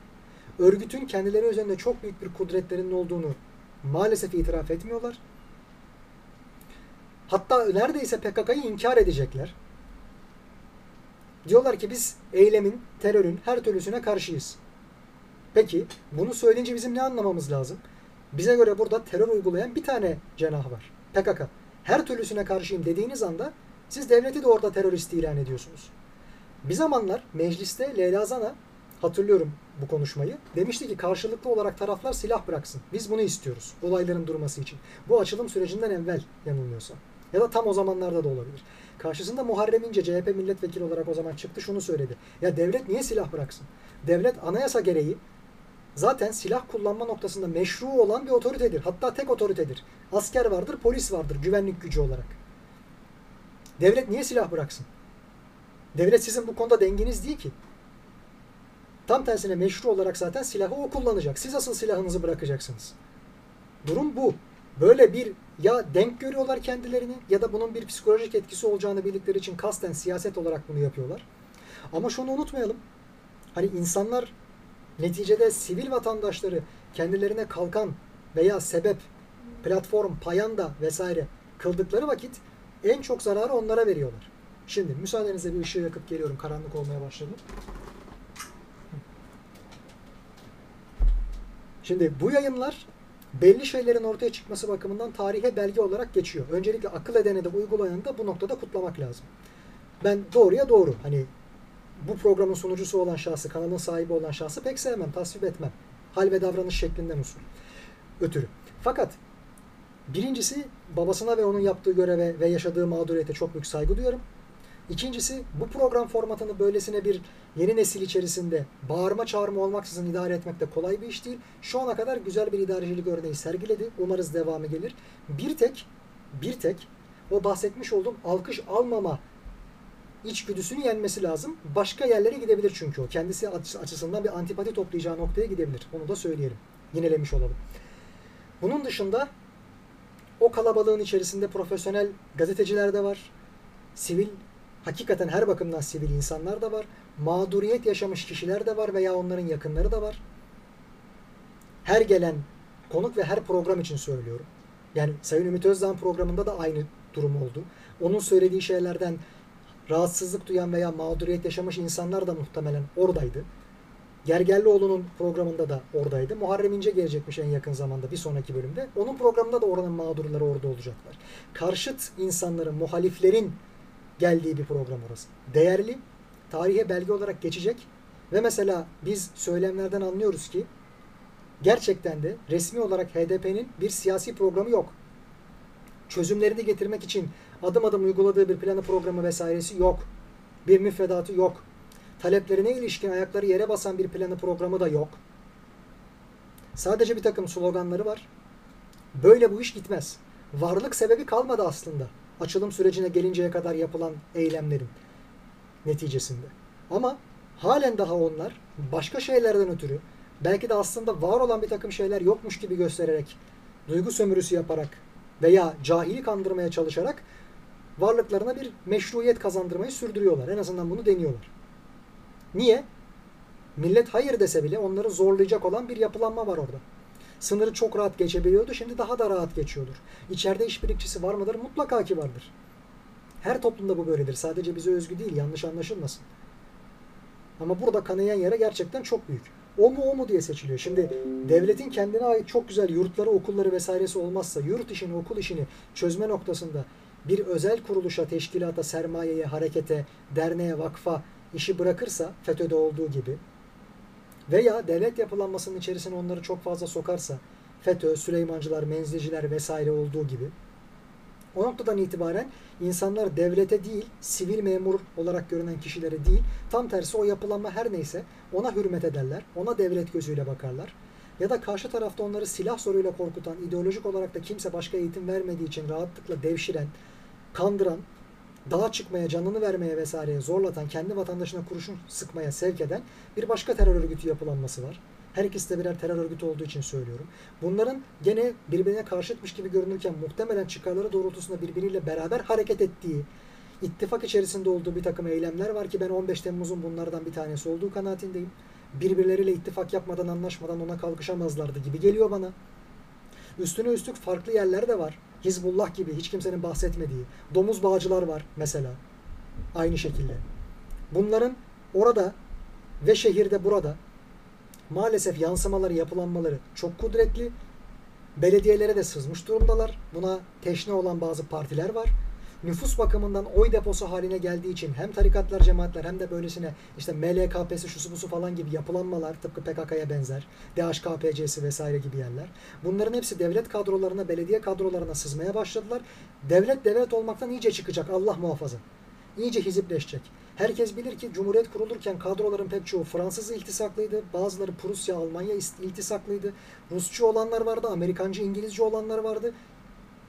Örgütün kendileri üzerinde çok büyük bir kudretlerinin olduğunu maalesef itiraf etmiyorlar. Hatta neredeyse PKK'yı inkar edecekler. Diyorlar ki biz eylemin, terörün her türlüsüne karşıyız. Peki bunu söyleyince bizim ne anlamamız lazım? Bize göre burada terör uygulayan bir tane cenah var. PKK. Her türlüsüne karşıyım dediğiniz anda siz devleti de orada terörist ilan ediyorsunuz. Bir zamanlar mecliste Leyla Zana hatırlıyorum bu konuşmayı. Demişti ki karşılıklı olarak taraflar silah bıraksın. Biz bunu istiyoruz. Olayların durması için. Bu açılım sürecinden evvel yanılmıyorsam. Ya da tam o zamanlarda da olabilir. Karşısında Muharrem İnce CHP milletvekili olarak o zaman çıktı şunu söyledi. Ya devlet niye silah bıraksın? Devlet anayasa gereği zaten silah kullanma noktasında meşru olan bir otoritedir. Hatta tek otoritedir. Asker vardır, polis vardır güvenlik gücü olarak. Devlet niye silah bıraksın? Devlet sizin bu konuda denginiz değil ki. Tam tersine meşru olarak zaten silahı o kullanacak. Siz asıl silahınızı bırakacaksınız. Durum bu. Böyle bir ya denk görüyorlar kendilerini ya da bunun bir psikolojik etkisi olacağını bildikleri için kasten siyaset olarak bunu yapıyorlar. Ama şunu unutmayalım. Hani insanlar neticede sivil vatandaşları kendilerine kalkan veya sebep, platform, payanda vesaire kıldıkları vakit en çok zararı onlara veriyorlar. Şimdi müsaadenizle bir ışığı yakıp geliyorum. Karanlık olmaya başladı. Şimdi bu yayınlar belli şeylerin ortaya çıkması bakımından tarihe belge olarak geçiyor. Öncelikle akıl edene de uygulayanı da bu noktada kutlamak lazım. Ben doğruya doğru hani bu programın sunucusu olan şahsı, kanalın sahibi olan şahsı pek sevmem, tasvip etmem. Hal ve davranış şeklinden usul. Ötürü. Fakat birincisi babasına ve onun yaptığı göreve ve yaşadığı mağduriyete çok büyük saygı duyuyorum. İkincisi bu program formatını böylesine bir yeni nesil içerisinde bağırma çağırma olmaksızın idare etmek de kolay bir iş değil. Şu ana kadar güzel bir idarecilik örneği sergiledi. Umarız devamı gelir. Bir tek bir tek o bahsetmiş olduğum alkış almama içgüdüsünü yenmesi lazım. Başka yerlere gidebilir çünkü o. Kendisi açısından bir antipati toplayacağı noktaya gidebilir. Onu da söyleyelim. Yinelemiş olalım. Bunun dışında o kalabalığın içerisinde profesyonel gazeteciler de var. Sivil hakikaten her bakımdan sivil insanlar da var. Mağduriyet yaşamış kişiler de var veya onların yakınları da var. Her gelen konuk ve her program için söylüyorum. Yani Sayın Ümit Özdağ'ın programında da aynı durum oldu. Onun söylediği şeylerden rahatsızlık duyan veya mağduriyet yaşamış insanlar da muhtemelen oradaydı. Gergerlioğlu'nun programında da oradaydı. Muharrem İnce gelecekmiş en yakın zamanda bir sonraki bölümde. Onun programında da oranın mağdurları orada olacaklar. Karşıt insanların, muhaliflerin geldiği bir program orası. Değerli, tarihe belge olarak geçecek ve mesela biz söylemlerden anlıyoruz ki gerçekten de resmi olarak HDP'nin bir siyasi programı yok. Çözümlerini getirmek için adım adım uyguladığı bir planı programı vesairesi yok. Bir müfredatı yok. Taleplerine ilişkin ayakları yere basan bir planı programı da yok. Sadece bir takım sloganları var. Böyle bu iş gitmez. Varlık sebebi kalmadı aslında açılım sürecine gelinceye kadar yapılan eylemlerin neticesinde. Ama halen daha onlar başka şeylerden ötürü belki de aslında var olan bir takım şeyler yokmuş gibi göstererek duygu sömürüsü yaparak veya cahili kandırmaya çalışarak varlıklarına bir meşruiyet kazandırmayı sürdürüyorlar. En azından bunu deniyorlar. Niye? Millet hayır dese bile onları zorlayacak olan bir yapılanma var orada. Sınırı çok rahat geçebiliyordu. Şimdi daha da rahat geçiyordur. İçeride işbirlikçisi var mıdır? Mutlaka ki vardır. Her toplumda bu böyledir. Sadece bize özgü değil. Yanlış anlaşılmasın. Ama burada kanayan yere gerçekten çok büyük. O mu o mu diye seçiliyor. Şimdi devletin kendine ait çok güzel yurtları, okulları vesairesi olmazsa yurt işini, okul işini çözme noktasında bir özel kuruluşa, teşkilata, sermayeye, harekete, derneğe, vakfa işi bırakırsa FETÖ'de olduğu gibi veya devlet yapılanmasının içerisine onları çok fazla sokarsa FETÖ, Süleymancılar, Menzilciler vesaire olduğu gibi o noktadan itibaren insanlar devlete değil, sivil memur olarak görünen kişilere değil, tam tersi o yapılanma her neyse ona hürmet ederler, ona devlet gözüyle bakarlar. Ya da karşı tarafta onları silah zoruyla korkutan, ideolojik olarak da kimse başka eğitim vermediği için rahatlıkla devşiren, kandıran, dağa çıkmaya, canını vermeye vesaireye zorlatan, kendi vatandaşına kurşun sıkmaya sevk eden bir başka terör örgütü yapılanması var. Her ikisi de birer terör örgütü olduğu için söylüyorum. Bunların gene birbirine karşıtmış gibi görünürken muhtemelen çıkarları doğrultusunda birbiriyle beraber hareket ettiği, ittifak içerisinde olduğu bir takım eylemler var ki ben 15 Temmuz'un bunlardan bir tanesi olduğu kanaatindeyim. Birbirleriyle ittifak yapmadan, anlaşmadan ona kalkışamazlardı gibi geliyor bana. Üstüne üstlük farklı yerler de var. Hizbullah gibi hiç kimsenin bahsetmediği. Domuz bağcılar var mesela. Aynı şekilde. Bunların orada ve şehirde burada maalesef yansımaları, yapılanmaları çok kudretli. Belediyelere de sızmış durumdalar. Buna teşne olan bazı partiler var. Nüfus bakımından oy deposu haline geldiği için hem tarikatlar, cemaatler hem de böylesine işte MLKP'si, şusu busu falan gibi yapılanmalar tıpkı PKK'ya benzer. DHKPC'si vesaire gibi yerler. Bunların hepsi devlet kadrolarına, belediye kadrolarına sızmaya başladılar. Devlet devlet olmaktan iyice çıkacak. Allah muhafaza. İyice hizipleşecek. Herkes bilir ki Cumhuriyet kurulurken kadroların pek çoğu Fransız iltisaklıydı. Bazıları Prusya, Almanya iltisaklıydı. Rusçu olanlar vardı, Amerikancı, İngilizce olanlar vardı.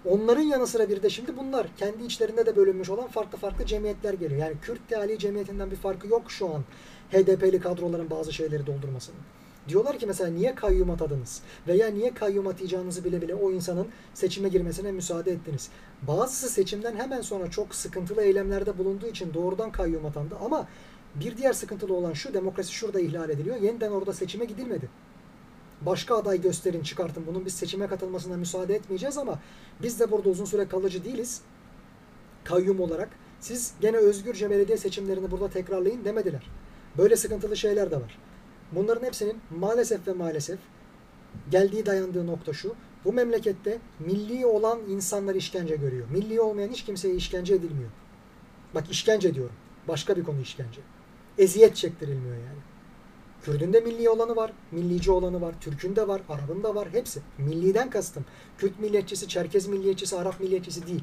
Onların yanı sıra bir de şimdi bunlar kendi içlerinde de bölünmüş olan farklı farklı cemiyetler geliyor. Yani Kürt Teali Cemiyeti'nden bir farkı yok şu an HDP'li kadroların bazı şeyleri doldurmasının. Diyorlar ki mesela niye kayyum atadınız? Veya niye kayyum atayacağınızı bile bile o insanın seçime girmesine müsaade ettiniz? Bazısı seçimden hemen sonra çok sıkıntılı eylemlerde bulunduğu için doğrudan kayyum atandı ama bir diğer sıkıntılı olan şu demokrasi şurada ihlal ediliyor. Yeniden orada seçime gidilmedi. Başka aday gösterin çıkartın bunun biz seçime katılmasına müsaade etmeyeceğiz ama biz de burada uzun süre kalıcı değiliz. Kayyum olarak siz gene özgürce belediye seçimlerini burada tekrarlayın demediler. Böyle sıkıntılı şeyler de var. Bunların hepsinin maalesef ve maalesef geldiği dayandığı nokta şu. Bu memlekette milli olan insanlar işkence görüyor. Milli olmayan hiç kimseye işkence edilmiyor. Bak işkence diyorum. Başka bir konu işkence. Eziyet çektirilmiyor yani. Kürdün de milli olanı var, millici olanı var, Türk'ün de var, Arap'ın da var, hepsi. Milliden kastım. Kürt milliyetçisi, Çerkez milliyetçisi, Arap milliyetçisi değil.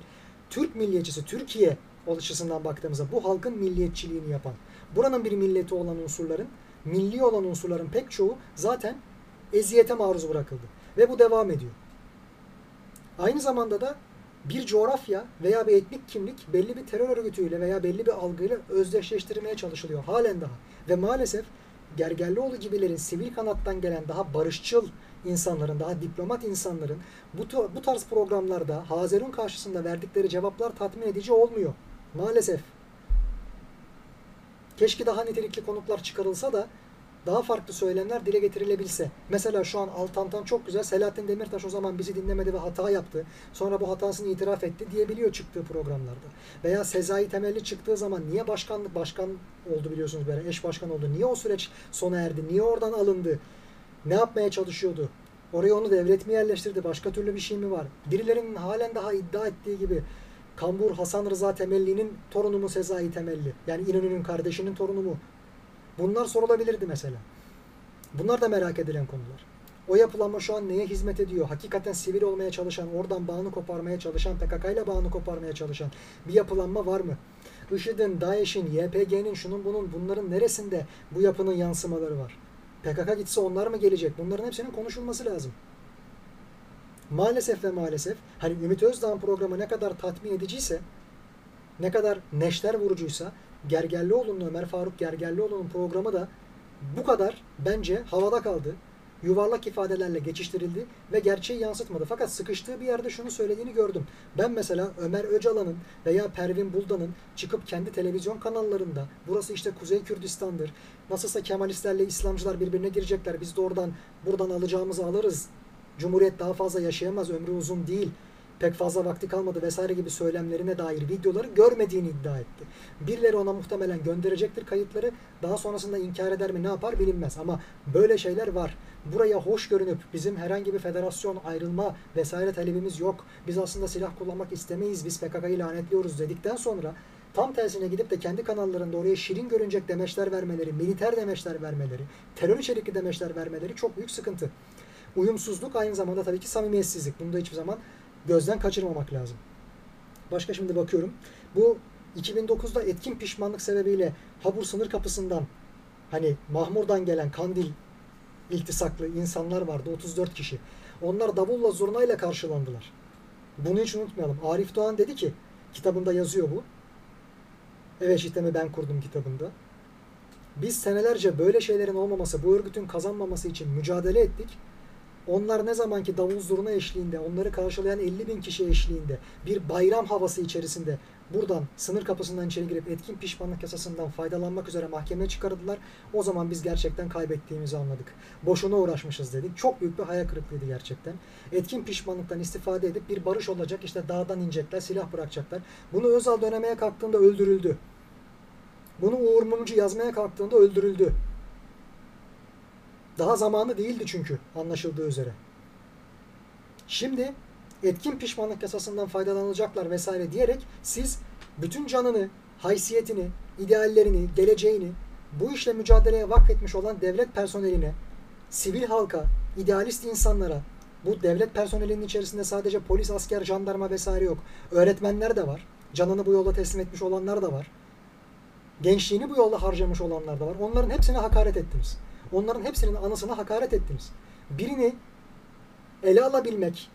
Türk milliyetçisi, Türkiye açısından baktığımızda bu halkın milliyetçiliğini yapan, buranın bir milleti olan unsurların, milli olan unsurların pek çoğu zaten eziyete maruz bırakıldı. Ve bu devam ediyor. Aynı zamanda da bir coğrafya veya bir etnik kimlik belli bir terör örgütüyle veya belli bir algıyla özdeşleştirilmeye çalışılıyor. Halen daha. Ve maalesef Gergerlioğlu gibilerin sivil kanattan gelen daha barışçıl insanların, daha diplomat insanların bu, bu tarz programlarda Hazerun karşısında verdikleri cevaplar tatmin edici olmuyor. Maalesef. Keşke daha nitelikli konuklar çıkarılsa da daha farklı söylemler dile getirilebilse. Mesela şu an Altantan çok güzel. Selahattin Demirtaş o zaman bizi dinlemedi ve hata yaptı. Sonra bu hatasını itiraf etti diyebiliyor çıktığı programlarda. Veya Sezai Temelli çıktığı zaman niye başkanlık başkan oldu biliyorsunuz böyle eş başkan oldu. Niye o süreç sona erdi? Niye oradan alındı? Ne yapmaya çalışıyordu? Oraya onu devlet mi yerleştirdi? Başka türlü bir şey mi var? Birilerinin halen daha iddia ettiği gibi Kambur Hasan Rıza Temelli'nin torunu mu Sezai Temelli? Yani İnönü'nün kardeşinin torunu mu? Bunlar sorulabilirdi mesela. Bunlar da merak edilen konular. O yapılanma şu an neye hizmet ediyor? Hakikaten sivil olmaya çalışan, oradan bağını koparmaya çalışan, PKK ile bağını koparmaya çalışan bir yapılanma var mı? IŞİD'in, DAEŞ'in, YPG'nin, şunun bunun, bunların neresinde bu yapının yansımaları var? PKK gitse onlar mı gelecek? Bunların hepsinin konuşulması lazım. Maalesef ve maalesef hani Ümit Özdağ'ın programı ne kadar tatmin ediciyse, ne kadar neşter vurucuysa Gergerlioğlu'nun, Ömer Faruk Gergerlioğlu'nun programı da bu kadar bence havada kaldı. Yuvarlak ifadelerle geçiştirildi ve gerçeği yansıtmadı. Fakat sıkıştığı bir yerde şunu söylediğini gördüm. Ben mesela Ömer Öcalan'ın veya Pervin Buldan'ın çıkıp kendi televizyon kanallarında burası işte Kuzey Kürdistan'dır. Nasılsa Kemalistlerle İslamcılar birbirine girecekler. Biz de oradan buradan alacağımızı alırız. Cumhuriyet daha fazla yaşayamaz, ömrü uzun değil pek fazla vakti kalmadı vesaire gibi söylemlerine dair videoları görmediğini iddia etti. Birileri ona muhtemelen gönderecektir kayıtları. Daha sonrasında inkar eder mi ne yapar bilinmez. Ama böyle şeyler var. Buraya hoş görünüp bizim herhangi bir federasyon ayrılma vesaire talebimiz yok. Biz aslında silah kullanmak istemeyiz. Biz PKK'yı lanetliyoruz dedikten sonra tam tersine gidip de kendi kanallarında oraya şirin görünecek demeçler vermeleri, militer demeçler vermeleri, terör içerikli demeçler vermeleri çok büyük sıkıntı. Uyumsuzluk aynı zamanda tabii ki samimiyetsizlik. Bunu da hiçbir zaman gözden kaçırmamak lazım. Başka şimdi bakıyorum. Bu 2009'da etkin pişmanlık sebebiyle Habur sınır kapısından hani Mahmur'dan gelen Kandil iltisaklı insanlar vardı 34 kişi. Onlar davulla zurnayla karşılandılar. Bunu hiç unutmayalım. Arif Doğan dedi ki kitabında yazıyor bu. Evet işitemi ben kurdum kitabında. Biz senelerce böyle şeylerin olmaması, bu örgütün kazanmaması için mücadele ettik. Onlar ne zaman ki davul zurna eşliğinde, onları karşılayan 50 bin kişi eşliğinde, bir bayram havası içerisinde buradan sınır kapısından içeri girip etkin pişmanlık yasasından faydalanmak üzere mahkemeye çıkardılar. O zaman biz gerçekten kaybettiğimizi anladık. Boşuna uğraşmışız dedik. Çok büyük bir hayal kırıklığıydı gerçekten. Etkin pişmanlıktan istifade edip bir barış olacak. işte dağdan inecekler, silah bırakacaklar. Bunu Özal dönemeye kalktığında öldürüldü. Bunu Uğur Mumcu yazmaya kalktığında öldürüldü. Daha zamanı değildi çünkü anlaşıldığı üzere. Şimdi etkin pişmanlık yasasından faydalanacaklar vesaire diyerek siz bütün canını, haysiyetini, ideallerini, geleceğini bu işle mücadeleye vakfetmiş olan devlet personeline, sivil halka, idealist insanlara, bu devlet personelinin içerisinde sadece polis, asker, jandarma vesaire yok. Öğretmenler de var. Canını bu yolda teslim etmiş olanlar da var. Gençliğini bu yolda harcamış olanlar da var. Onların hepsine hakaret ettiniz. Onların hepsinin anısına hakaret ettiniz. Birini ele alabilmek,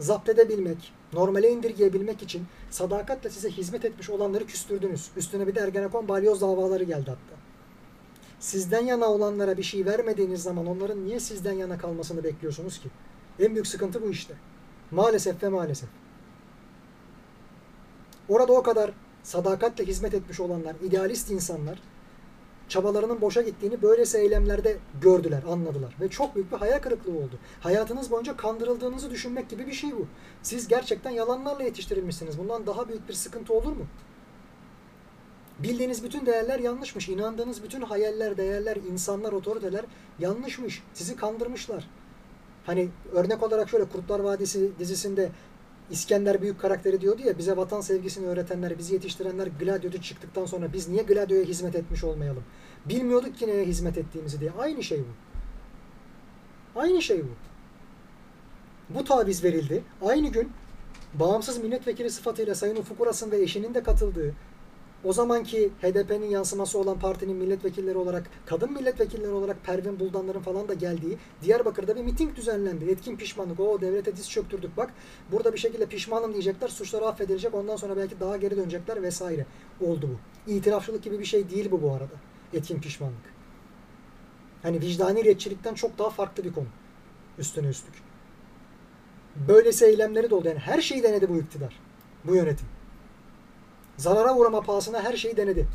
zapt edebilmek, normale indirgeyebilmek için sadakatle size hizmet etmiş olanları küstürdünüz. Üstüne bir de Ergenekon balyoz davaları geldi hatta. Sizden yana olanlara bir şey vermediğiniz zaman onların niye sizden yana kalmasını bekliyorsunuz ki? En büyük sıkıntı bu işte. Maalesef ve maalesef. Orada o kadar sadakatle hizmet etmiş olanlar, idealist insanlar çabalarının boşa gittiğini böylesi eylemlerde gördüler, anladılar. Ve çok büyük bir hayal kırıklığı oldu. Hayatınız boyunca kandırıldığınızı düşünmek gibi bir şey bu. Siz gerçekten yalanlarla yetiştirilmişsiniz. Bundan daha büyük bir sıkıntı olur mu? Bildiğiniz bütün değerler yanlışmış. İnandığınız bütün hayaller, değerler, insanlar, otoriteler yanlışmış. Sizi kandırmışlar. Hani örnek olarak şöyle Kurtlar Vadisi dizisinde İskender büyük karakteri diyordu ya bize vatan sevgisini öğretenler, bizi yetiştirenler Gladio'da çıktıktan sonra biz niye Gladio'ya hizmet etmiş olmayalım? Bilmiyorduk ki neye hizmet ettiğimizi diye. Aynı şey bu. Aynı şey bu. Bu taviz verildi. Aynı gün bağımsız milletvekili sıfatıyla Sayın Ufuk Uras'ın ve eşinin de katıldığı o zamanki HDP'nin yansıması olan partinin milletvekilleri olarak, kadın milletvekilleri olarak Pervin Buldanların falan da geldiği Diyarbakır'da bir miting düzenlendi. Etkin pişmanlık. O devlete diz çöktürdük bak. Burada bir şekilde pişmanım diyecekler. Suçları affedilecek. Ondan sonra belki daha geri dönecekler vesaire. Oldu bu. İtirafçılık gibi bir şey değil bu bu arada. Etkin pişmanlık. Hani vicdani retçilikten çok daha farklı bir konu. Üstüne üstlük. Böylesi eylemleri de oldu. Yani her şeyi denedi bu iktidar. Bu yönetim. Zarara uğrama pahasına her şeyi denedi.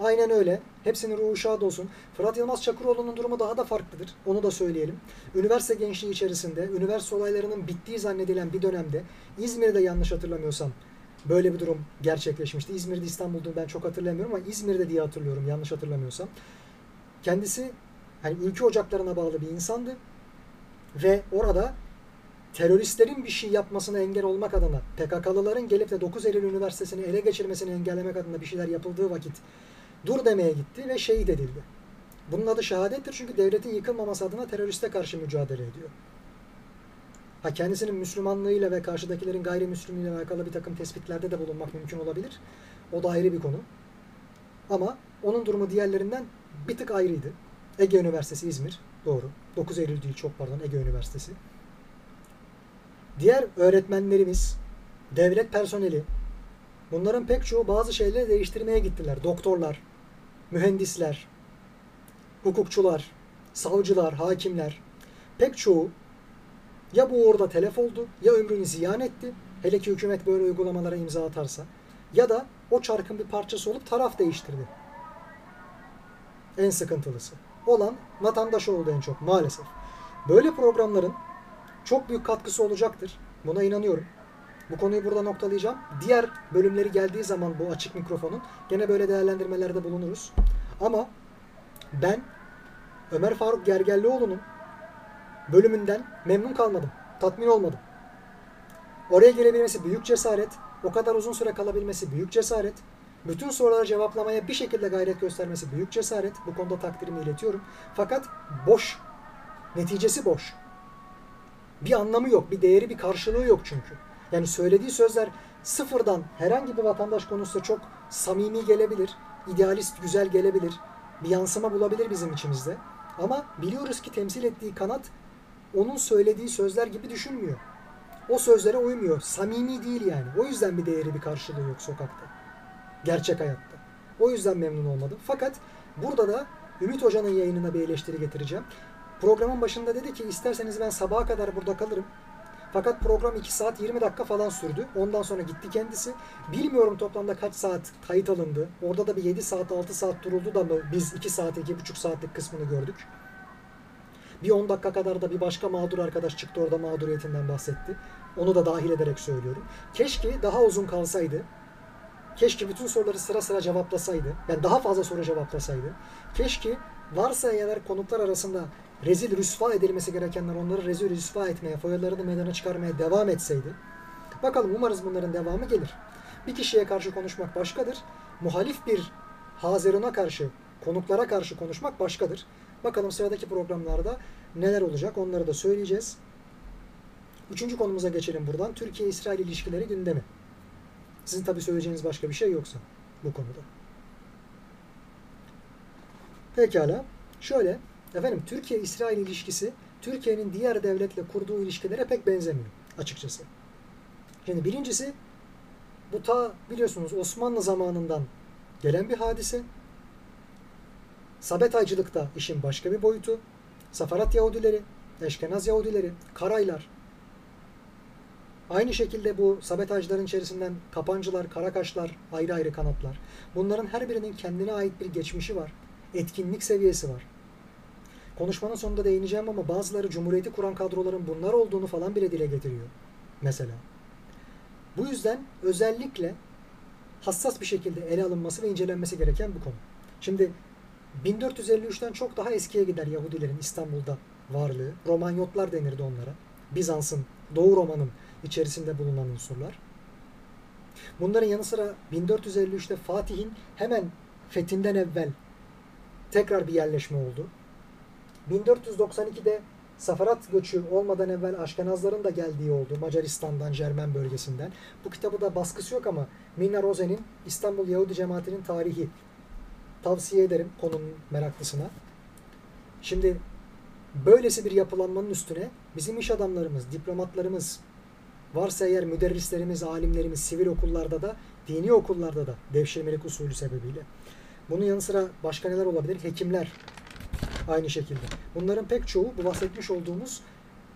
Aynen öyle. Hepsinin ruhu şad olsun. Fırat Yılmaz Çakıroğlu'nun durumu daha da farklıdır. Onu da söyleyelim. Üniversite gençliği içerisinde, üniversite olaylarının bittiği zannedilen bir dönemde İzmir'de yanlış hatırlamıyorsam böyle bir durum gerçekleşmişti. İzmir'de İstanbul'da ben çok hatırlamıyorum ama İzmir'de diye hatırlıyorum yanlış hatırlamıyorsam. Kendisi hani ülke ocaklarına bağlı bir insandı ve orada teröristlerin bir şey yapmasına engel olmak adına PKK'lıların gelip de 9 Eylül Üniversitesi'ni ele geçirmesini engellemek adına bir şeyler yapıldığı vakit dur demeye gitti ve şehit edildi. Bunun adı şehadettir çünkü devletin yıkılmaması adına teröriste karşı mücadele ediyor. Ha kendisinin Müslümanlığıyla ve karşıdakilerin gayrimüslimliğiyle alakalı bir takım tespitlerde de bulunmak mümkün olabilir. O da ayrı bir konu. Ama onun durumu diğerlerinden bir tık ayrıydı. Ege Üniversitesi İzmir. Doğru. 9 Eylül değil çok pardon Ege Üniversitesi. Diğer öğretmenlerimiz, devlet personeli, bunların pek çoğu bazı şeyleri değiştirmeye gittiler. Doktorlar, mühendisler, hukukçular, savcılar, hakimler. Pek çoğu ya bu orada telef oldu, ya ömrünü ziyan etti. Hele ki hükümet böyle uygulamalara imza atarsa. Ya da o çarkın bir parçası olup taraf değiştirdi. En sıkıntılısı. Olan vatandaş oldu en çok maalesef. Böyle programların çok büyük katkısı olacaktır. Buna inanıyorum. Bu konuyu burada noktalayacağım. Diğer bölümleri geldiği zaman bu açık mikrofonun gene böyle değerlendirmelerde bulunuruz. Ama ben Ömer Faruk Gergerlioğlu'nun bölümünden memnun kalmadım. Tatmin olmadım. Oraya gelebilmesi büyük cesaret. o kadar uzun süre kalabilmesi büyük cesaret. Bütün soruları cevaplamaya bir şekilde gayret göstermesi büyük cesaret. Bu konuda takdirimi iletiyorum. Fakat boş. Neticesi boş. Bir anlamı yok, bir değeri, bir karşılığı yok çünkü. Yani söylediği sözler sıfırdan herhangi bir vatandaş konusunda çok samimi gelebilir, idealist, güzel gelebilir, bir yansıma bulabilir bizim içimizde. Ama biliyoruz ki temsil ettiği kanat onun söylediği sözler gibi düşünmüyor. O sözlere uymuyor. Samimi değil yani. O yüzden bir değeri bir karşılığı yok sokakta. Gerçek hayatta. O yüzden memnun olmadım. Fakat burada da Ümit Hoca'nın yayınına bir eleştiri getireceğim. Programın başında dedi ki isterseniz ben sabaha kadar burada kalırım. Fakat program 2 saat 20 dakika falan sürdü. Ondan sonra gitti kendisi. Bilmiyorum toplamda kaç saat kayıt alındı. Orada da bir 7 saat 6 saat duruldu da mı biz 2 saat 2,5 saatlik kısmını gördük. Bir 10 dakika kadar da bir başka mağdur arkadaş çıktı orada mağduriyetinden bahsetti. Onu da dahil ederek söylüyorum. Keşke daha uzun kalsaydı. Keşke bütün soruları sıra sıra cevaplasaydı. Yani daha fazla soru cevaplasaydı. Keşke varsa eğer konuklar arasında rezil rüsva edilmesi gerekenler onları rezil rüsva etmeye, foyalarını meydana çıkarmaya devam etseydi. Bakalım umarız bunların devamı gelir. Bir kişiye karşı konuşmak başkadır. Muhalif bir Hazirun'a karşı, konuklara karşı konuşmak başkadır. Bakalım sıradaki programlarda neler olacak onları da söyleyeceğiz. Üçüncü konumuza geçelim buradan. Türkiye-İsrail ilişkileri gündemi. Sizin tabi söyleyeceğiniz başka bir şey yoksa bu konuda. Pekala. Şöyle, efendim Türkiye-İsrail ilişkisi Türkiye'nin diğer devletle kurduğu ilişkilere pek benzemiyor açıkçası. Şimdi birincisi bu ta biliyorsunuz Osmanlı zamanından gelen bir hadise. Sabetaycılıkta işin başka bir boyutu. Safarat Yahudileri, Eşkenaz Yahudileri, Karaylar. Aynı şekilde bu Sabetaycıların içerisinden Kapancılar, Karakaşlar, ayrı ayrı kanatlar. Bunların her birinin kendine ait bir geçmişi var. Etkinlik seviyesi var. Konuşmanın sonunda değineceğim ama bazıları Cumhuriyeti kuran kadroların bunlar olduğunu falan bile dile getiriyor. Mesela. Bu yüzden özellikle hassas bir şekilde ele alınması ve incelenmesi gereken bu konu. Şimdi 1453'ten çok daha eskiye gider Yahudilerin İstanbul'da varlığı. Romanyotlar denirdi onlara. Bizans'ın, Doğu Roma'nın içerisinde bulunan unsurlar. Bunların yanı sıra 1453'te Fatih'in hemen fethinden evvel tekrar bir yerleşme oldu. 1492'de Safarat göçü olmadan evvel Aşkenazların da geldiği oldu. Macaristan'dan, Cermen bölgesinden. Bu kitabı da baskısı yok ama Minna Rose'nin İstanbul Yahudi Cemaati'nin tarihi tavsiye ederim konunun meraklısına. Şimdi böylesi bir yapılanmanın üstüne bizim iş adamlarımız, diplomatlarımız, varsa eğer müderrislerimiz, alimlerimiz sivil okullarda da, dini okullarda da devşirmelik usulü sebebiyle. Bunun yanı sıra başka neler olabilir? Hekimler aynı şekilde. Bunların pek çoğu bu bahsetmiş olduğumuz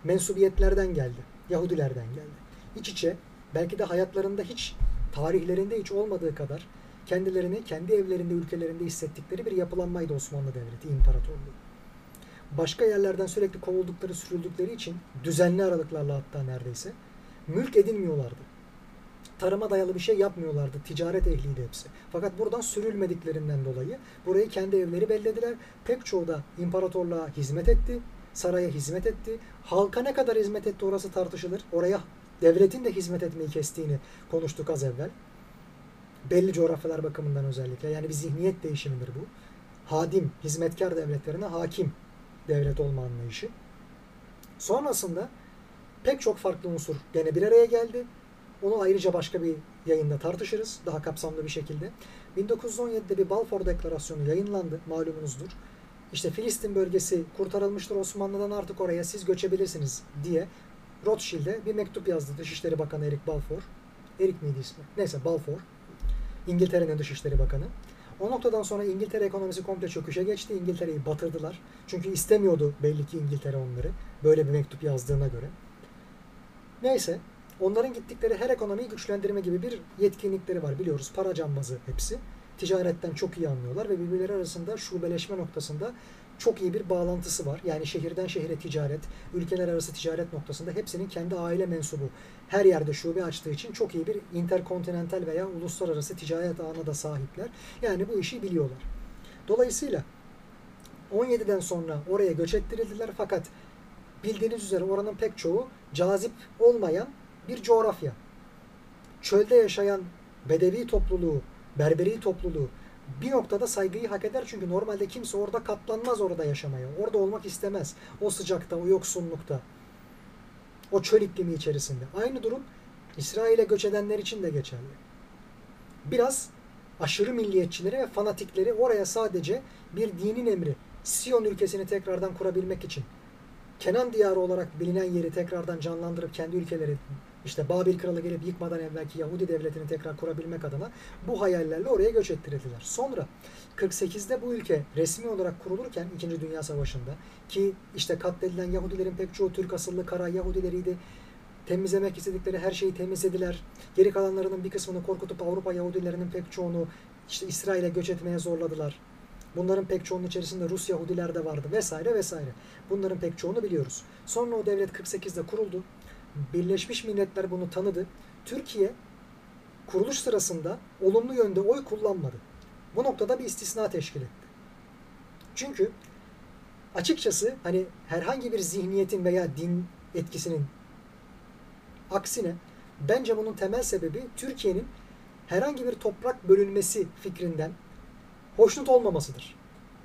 mensubiyetlerden geldi. Yahudilerden geldi. İç içe belki de hayatlarında hiç tarihlerinde hiç olmadığı kadar kendilerini kendi evlerinde, ülkelerinde hissettikleri bir yapılanmaydı Osmanlı Devleti, İmparatorluğu. Başka yerlerden sürekli kovuldukları, sürüldükleri için düzenli aralıklarla hatta neredeyse mülk edinmiyorlardı. Tarıma dayalı bir şey yapmıyorlardı. Ticaret ehliydi hepsi. Fakat buradan sürülmediklerinden dolayı burayı kendi evleri bellediler. Pek çoğu da imparatorluğa hizmet etti. Saraya hizmet etti. Halka ne kadar hizmet etti orası tartışılır. Oraya devletin de hizmet etmeyi kestiğini konuştuk az evvel. Belli coğrafyalar bakımından özellikle. Yani bir zihniyet değişimidir bu. Hadim, hizmetkar devletlerine hakim devlet olma anlayışı. Sonrasında pek çok farklı unsur gene bir araya geldi. Onu ayrıca başka bir yayında tartışırız. Daha kapsamlı bir şekilde. 1917'de bir Balfour Deklarasyonu yayınlandı. Malumunuzdur. İşte Filistin bölgesi kurtarılmıştır Osmanlı'dan artık oraya siz göçebilirsiniz diye Rothschild'e bir mektup yazdı Dışişleri Bakanı Erik Balfour. Erik miydi ismi? Neyse Balfour. İngiltere'nin Dışişleri Bakanı. O noktadan sonra İngiltere ekonomisi komple çöküşe geçti. İngiltere'yi batırdılar. Çünkü istemiyordu belli ki İngiltere onları. Böyle bir mektup yazdığına göre. Neyse. Onların gittikleri her ekonomiyi güçlendirme gibi bir yetkinlikleri var. Biliyoruz para cambazı hepsi. Ticaretten çok iyi anlıyorlar ve birbirleri arasında şubeleşme noktasında çok iyi bir bağlantısı var. Yani şehirden şehire ticaret, ülkeler arası ticaret noktasında hepsinin kendi aile mensubu her yerde şube açtığı için çok iyi bir interkontinental veya uluslararası ticaret ağına da sahipler. Yani bu işi biliyorlar. Dolayısıyla 17'den sonra oraya göç ettirildiler fakat bildiğiniz üzere oranın pek çoğu cazip olmayan bir coğrafya. çölde yaşayan Bedevi topluluğu, Berberi topluluğu bir noktada saygıyı hak eder çünkü normalde kimse orada katlanmaz orada yaşamaya. Orada olmak istemez. O sıcakta, o yoksunlukta. O çöl iklimi içerisinde. Aynı durum İsrail'e göç edenler için de geçerli. Biraz aşırı milliyetçileri ve fanatikleri oraya sadece bir dinin emri, Siyon ülkesini tekrardan kurabilmek için Kenan diyarı olarak bilinen yeri tekrardan canlandırıp kendi ülkeleri işte Babil kralı gelip yıkmadan evvelki Yahudi devletini tekrar kurabilmek adına bu hayallerle oraya göç ettirildiler. Sonra 48'de bu ülke resmi olarak kurulurken 2. Dünya Savaşı'nda ki işte katledilen Yahudilerin pek çoğu Türk asıllı kara Yahudileriydi. Temizlemek istedikleri her şeyi temizlediler. Geri kalanlarının bir kısmını korkutup Avrupa Yahudilerinin pek çoğunu işte İsrail'e göç etmeye zorladılar. Bunların pek çoğunun içerisinde Rus Yahudiler de vardı vesaire vesaire. Bunların pek çoğunu biliyoruz. Sonra o devlet 48'de kuruldu. Birleşmiş Milletler bunu tanıdı. Türkiye kuruluş sırasında olumlu yönde oy kullanmadı. Bu noktada bir istisna teşkil etti. Çünkü açıkçası hani herhangi bir zihniyetin veya din etkisinin aksine bence bunun temel sebebi Türkiye'nin herhangi bir toprak bölünmesi fikrinden hoşnut olmamasıdır.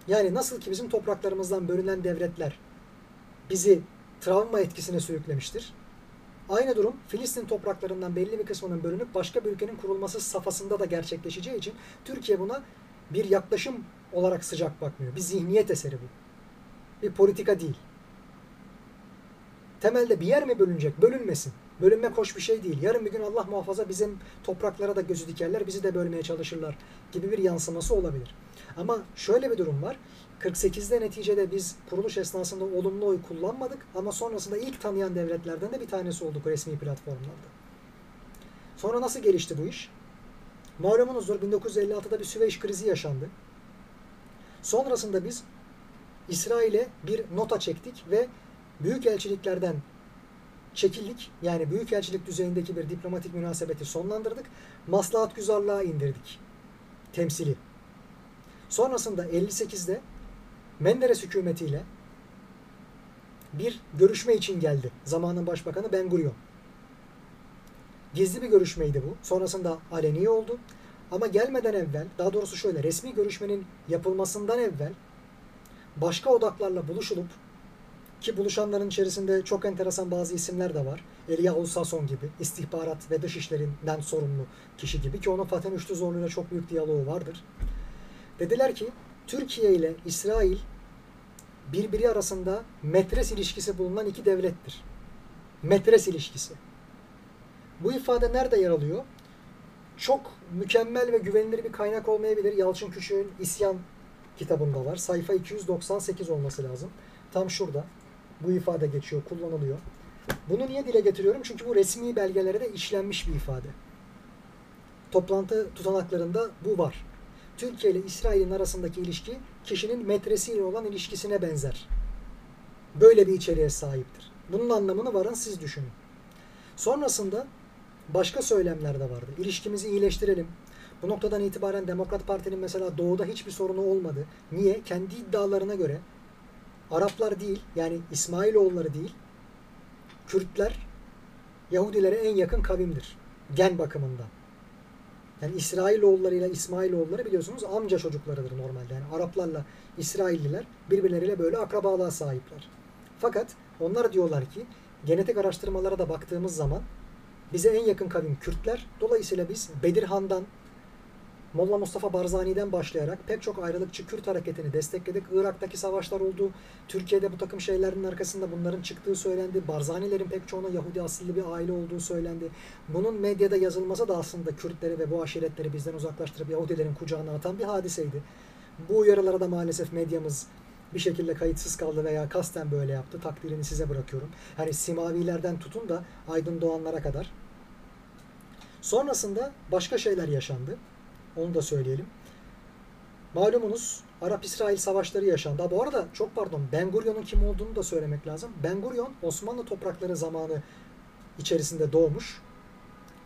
Yani nasıl ki bizim topraklarımızdan bölünen devletler bizi travma etkisine sürüklemiştir. Aynı durum Filistin topraklarından belli bir kısmının bölünüp başka bir ülkenin kurulması safhasında da gerçekleşeceği için Türkiye buna bir yaklaşım olarak sıcak bakmıyor. Bir zihniyet eseri bu. Bir politika değil. Temelde bir yer mi bölünecek? Bölünmesin. Bölünme hoş bir şey değil. Yarın bir gün Allah muhafaza bizim topraklara da gözü dikerler, bizi de bölmeye çalışırlar gibi bir yansıması olabilir. Ama şöyle bir durum var. 48'de neticede biz kuruluş esnasında olumlu oy kullanmadık ama sonrasında ilk tanıyan devletlerden de bir tanesi olduk resmi platformlarda. Sonra nasıl gelişti bu iş? Malumunuzdur 1956'da bir Süveyş krizi yaşandı. Sonrasında biz İsrail'e bir nota çektik ve büyükelçiliklerden çekildik. Yani büyükelçilik düzeyindeki bir diplomatik münasebeti sonlandırdık. Maslahat güzarlığa indirdik. Temsili. Sonrasında 58'de Menderes hükümetiyle bir görüşme için geldi. Zamanın başbakanı Ben Gurion. Gizli bir görüşmeydi bu. Sonrasında aleni oldu. Ama gelmeden evvel, daha doğrusu şöyle resmi görüşmenin yapılmasından evvel başka odaklarla buluşulup ki buluşanların içerisinde çok enteresan bazı isimler de var. Eliyahu Sason gibi, istihbarat ve dışişlerinden sorumlu kişi gibi ki onun Fatih Üçlü Zorlu'yla çok büyük diyaloğu vardır. Dediler ki Türkiye ile İsrail birbiri arasında metres ilişkisi bulunan iki devlettir. Metres ilişkisi. Bu ifade nerede yer alıyor? Çok mükemmel ve güvenilir bir kaynak olmayabilir. Yalçın Küçük'ün İsyan kitabında var. Sayfa 298 olması lazım. Tam şurada. Bu ifade geçiyor, kullanılıyor. Bunu niye dile getiriyorum? Çünkü bu resmi belgelere de işlenmiş bir ifade. Toplantı tutanaklarında bu var. Türkiye ile İsrail'in arasındaki ilişki kişinin metresiyle olan ilişkisine benzer. Böyle bir içeriğe sahiptir. Bunun anlamını varın siz düşünün. Sonrasında başka söylemler de vardı. İlişkimizi iyileştirelim. Bu noktadan itibaren Demokrat Parti'nin mesela doğuda hiçbir sorunu olmadı. Niye? Kendi iddialarına göre Araplar değil, yani İsmailoğulları değil, Kürtler Yahudilere en yakın kavimdir. Gen bakımından. Yani İsrailoğulları ile İsmailoğulları biliyorsunuz amca çocuklarıdır normalde. Yani Araplarla İsrailliler birbirleriyle böyle akrabalığa sahipler. Fakat onlar diyorlar ki genetik araştırmalara da baktığımız zaman bize en yakın kavim Kürtler. Dolayısıyla biz Bedirhan'dan Molla Mustafa Barzani'den başlayarak pek çok ayrılıkçı Kürt hareketini destekledik. Irak'taki savaşlar oldu. Türkiye'de bu takım şeylerin arkasında bunların çıktığı söylendi. Barzanilerin pek çoğuna Yahudi asıllı bir aile olduğu söylendi. Bunun medyada yazılması da aslında Kürtleri ve bu aşiretleri bizden uzaklaştırıp Yahudilerin kucağına atan bir hadiseydi. Bu uyarılara da maalesef medyamız bir şekilde kayıtsız kaldı veya kasten böyle yaptı. Takdirini size bırakıyorum. Hani Simavilerden tutun da Aydın Doğanlara kadar. Sonrasında başka şeyler yaşandı. Onu da söyleyelim. Malumunuz Arap-İsrail savaşları yaşandı. Ha, bu arada çok pardon Ben Gurion'un kim olduğunu da söylemek lazım. Ben Gurion Osmanlı toprakları zamanı içerisinde doğmuş.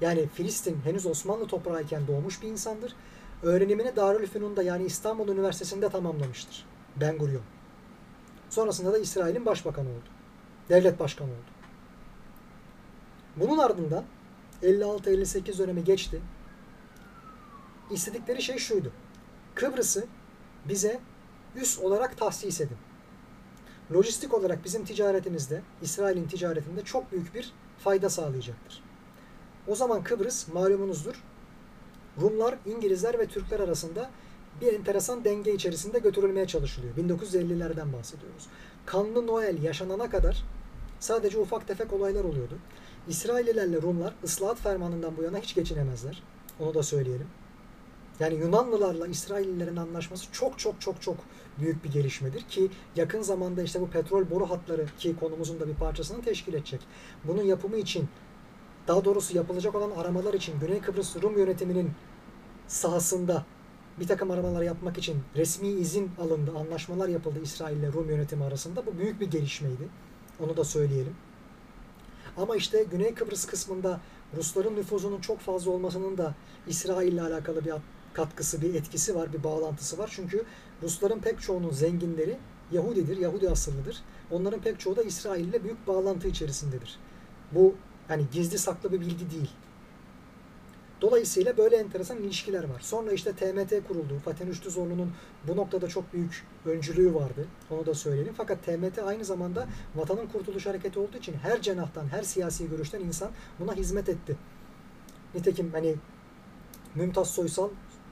Yani Filistin henüz Osmanlı toprağıyken doğmuş bir insandır. Öğrenimini Darülfünun'da yani İstanbul Üniversitesi'nde tamamlamıştır. Ben Gurion. Sonrasında da İsrail'in başbakanı oldu. Devlet başkanı oldu. Bunun ardından 56-58 dönemi geçti. İstedikleri şey şuydu. Kıbrıs'ı bize üs olarak tahsis edin. Lojistik olarak bizim ticaretimizde, İsrail'in ticaretinde çok büyük bir fayda sağlayacaktır. O zaman Kıbrıs malumunuzdur. Rumlar, İngilizler ve Türkler arasında bir enteresan denge içerisinde götürülmeye çalışılıyor. 1950'lerden bahsediyoruz. Kanlı Noel yaşanana kadar sadece ufak tefek olaylar oluyordu. İsraillilerle Rumlar ıslahat fermanından bu yana hiç geçinemezler. Onu da söyleyelim. Yani Yunanlılarla İsraillilerin anlaşması çok çok çok çok büyük bir gelişmedir ki yakın zamanda işte bu petrol boru hatları ki konumuzun da bir parçasını teşkil edecek. Bunun yapımı için daha doğrusu yapılacak olan aramalar için Güney Kıbrıs Rum yönetiminin sahasında bir takım aramalar yapmak için resmi izin alındı, anlaşmalar yapıldı İsrail ile Rum yönetimi arasında. Bu büyük bir gelişmeydi. Onu da söyleyelim. Ama işte Güney Kıbrıs kısmında Rusların nüfuzunun çok fazla olmasının da İsrail ile alakalı bir katkısı, bir etkisi var, bir bağlantısı var. Çünkü Rusların pek çoğunun zenginleri Yahudidir, Yahudi asıllıdır. Onların pek çoğu da İsrail ile büyük bağlantı içerisindedir. Bu yani gizli saklı bir bilgi değil. Dolayısıyla böyle enteresan ilişkiler var. Sonra işte TMT kuruldu. Fatih Rüştü Zorlu'nun bu noktada çok büyük öncülüğü vardı. Onu da söyleyelim. Fakat TMT aynı zamanda vatanın kurtuluş hareketi olduğu için her cenahtan, her siyasi görüşten insan buna hizmet etti. Nitekim hani Mümtaz Soysal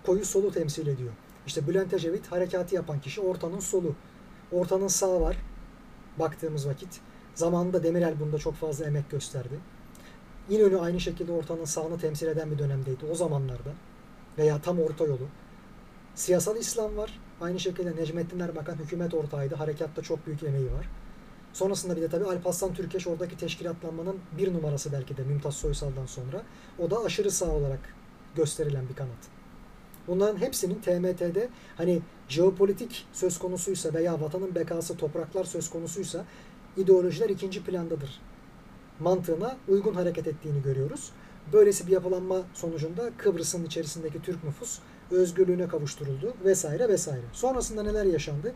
koyu solu temsil ediyor. İşte Bülent Ecevit harekatı yapan kişi ortanın solu. Ortanın sağı var baktığımız vakit. Zamanında Demirel bunda çok fazla emek gösterdi. İnönü aynı şekilde ortanın sağını temsil eden bir dönemdeydi o zamanlarda. Veya tam orta yolu. Siyasal İslam var. Aynı şekilde Necmettin Erbakan hükümet ortağıydı. Harekatta çok büyük emeği var. Sonrasında bir de tabii Alparslan Türkeş oradaki teşkilatlanmanın bir numarası belki de Mümtaz Soysal'dan sonra. O da aşırı sağ olarak gösterilen bir kanat. Bunların hepsinin TMT'de hani jeopolitik söz konusuysa veya vatanın bekası topraklar söz konusuysa ideolojiler ikinci plandadır mantığına uygun hareket ettiğini görüyoruz. Böylesi bir yapılanma sonucunda Kıbrıs'ın içerisindeki Türk nüfus özgürlüğüne kavuşturuldu vesaire vesaire. Sonrasında neler yaşandı?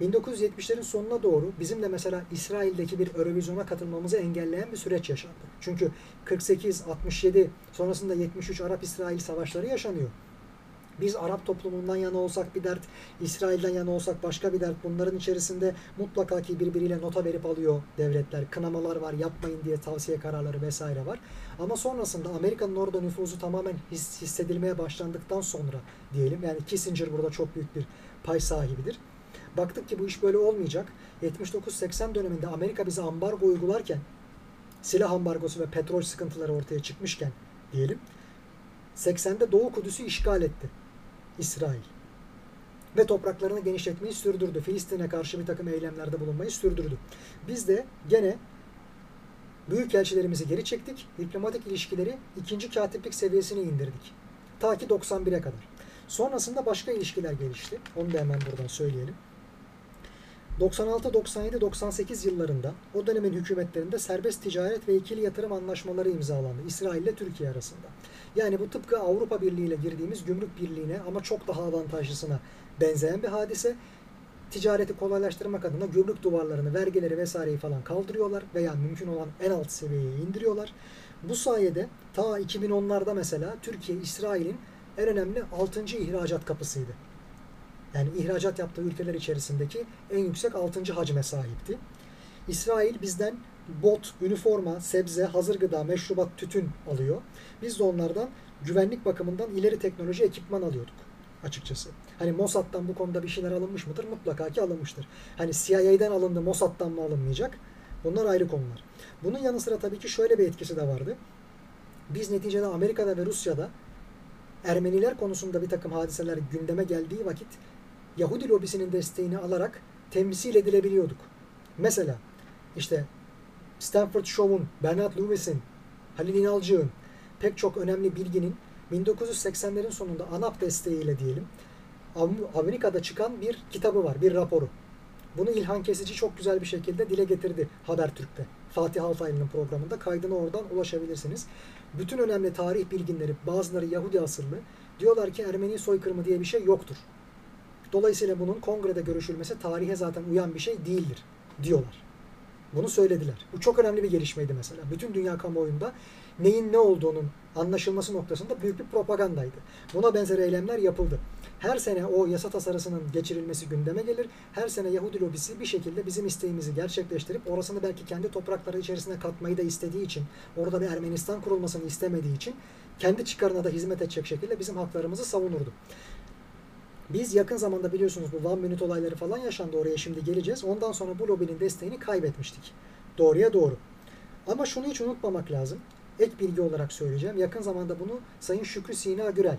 1970'lerin sonuna doğru bizim de mesela İsrail'deki bir Eurovision'a katılmamızı engelleyen bir süreç yaşandı. Çünkü 48, 67 sonrasında 73 Arap-İsrail savaşları yaşanıyor. Biz Arap toplumundan yana olsak bir dert, İsrail'den yana olsak başka bir dert. Bunların içerisinde mutlaka ki birbiriyle nota verip alıyor devletler. Kınamalar var, yapmayın diye tavsiye kararları vesaire var. Ama sonrasında Amerika'nın orada nüfuzu tamamen his, hissedilmeye başlandıktan sonra diyelim. Yani Kissinger burada çok büyük bir pay sahibidir. Baktık ki bu iş böyle olmayacak. 79-80 döneminde Amerika bize ambargo uygularken silah ambargosu ve petrol sıkıntıları ortaya çıkmışken diyelim 80'de Doğu Kudüs'ü işgal etti. İsrail. Ve topraklarını genişletmeyi sürdürdü. Filistin'e karşı bir takım eylemlerde bulunmayı sürdürdü. Biz de gene büyük elçilerimizi geri çektik. Diplomatik ilişkileri ikinci katiplik seviyesine indirdik. Ta ki 91'e kadar. Sonrasında başka ilişkiler gelişti. Onu da hemen buradan söyleyelim. 96, 97, 98 yıllarında o dönemin hükümetlerinde serbest ticaret ve ikili yatırım anlaşmaları imzalandı İsrail ile Türkiye arasında. Yani bu tıpkı Avrupa Birliği ile girdiğimiz gümrük birliğine ama çok daha avantajlısına benzeyen bir hadise. Ticareti kolaylaştırmak adına gümrük duvarlarını, vergileri vesaireyi falan kaldırıyorlar veya mümkün olan en alt seviyeye indiriyorlar. Bu sayede ta 2010'larda mesela Türkiye İsrail'in en önemli 6. ihracat kapısıydı. Yani ihracat yaptığı ülkeler içerisindeki en yüksek 6. hacme sahipti. İsrail bizden bot, üniforma, sebze, hazır gıda, meşrubat, tütün alıyor. Biz de onlardan güvenlik bakımından ileri teknoloji ekipman alıyorduk açıkçası. Hani Mossad'dan bu konuda bir şeyler alınmış mıdır? Mutlaka ki alınmıştır. Hani CIA'den alındı, Mossad'dan mı alınmayacak? Bunlar ayrı konular. Bunun yanı sıra tabii ki şöyle bir etkisi de vardı. Biz neticede Amerika'da ve Rusya'da Ermeniler konusunda bir takım hadiseler gündeme geldiği vakit Yahudi lobisinin desteğini alarak temsil edilebiliyorduk. Mesela işte Stanford Show'un, Bernard Lewis'in, Halil İnalcık'ın pek çok önemli bilginin 1980'lerin sonunda ANAP desteğiyle diyelim Amerika'da çıkan bir kitabı var, bir raporu. Bunu İlhan Kesici çok güzel bir şekilde dile getirdi Habertürk'te. Fatih Altaylı'nın programında kaydına oradan ulaşabilirsiniz. Bütün önemli tarih bilginleri, bazıları Yahudi asıllı, diyorlar ki Ermeni soykırımı diye bir şey yoktur. Dolayısıyla bunun kongrede görüşülmesi tarihe zaten uyan bir şey değildir diyorlar. Bunu söylediler. Bu çok önemli bir gelişmeydi mesela. Bütün dünya kamuoyunda neyin ne olduğunun anlaşılması noktasında büyük bir propagandaydı. Buna benzer eylemler yapıldı. Her sene o yasa tasarısının geçirilmesi gündeme gelir. Her sene Yahudi lobisi bir şekilde bizim isteğimizi gerçekleştirip orasını belki kendi toprakları içerisine katmayı da istediği için, orada bir Ermenistan kurulmasını istemediği için kendi çıkarına da hizmet edecek şekilde bizim haklarımızı savunurdu. Biz yakın zamanda biliyorsunuz bu One Minute olayları falan yaşandı. Oraya şimdi geleceğiz. Ondan sonra bu lobinin desteğini kaybetmiştik. Doğruya doğru. Ama şunu hiç unutmamak lazım. Ek bilgi olarak söyleyeceğim. Yakın zamanda bunu Sayın Şükrü Sina Gürel,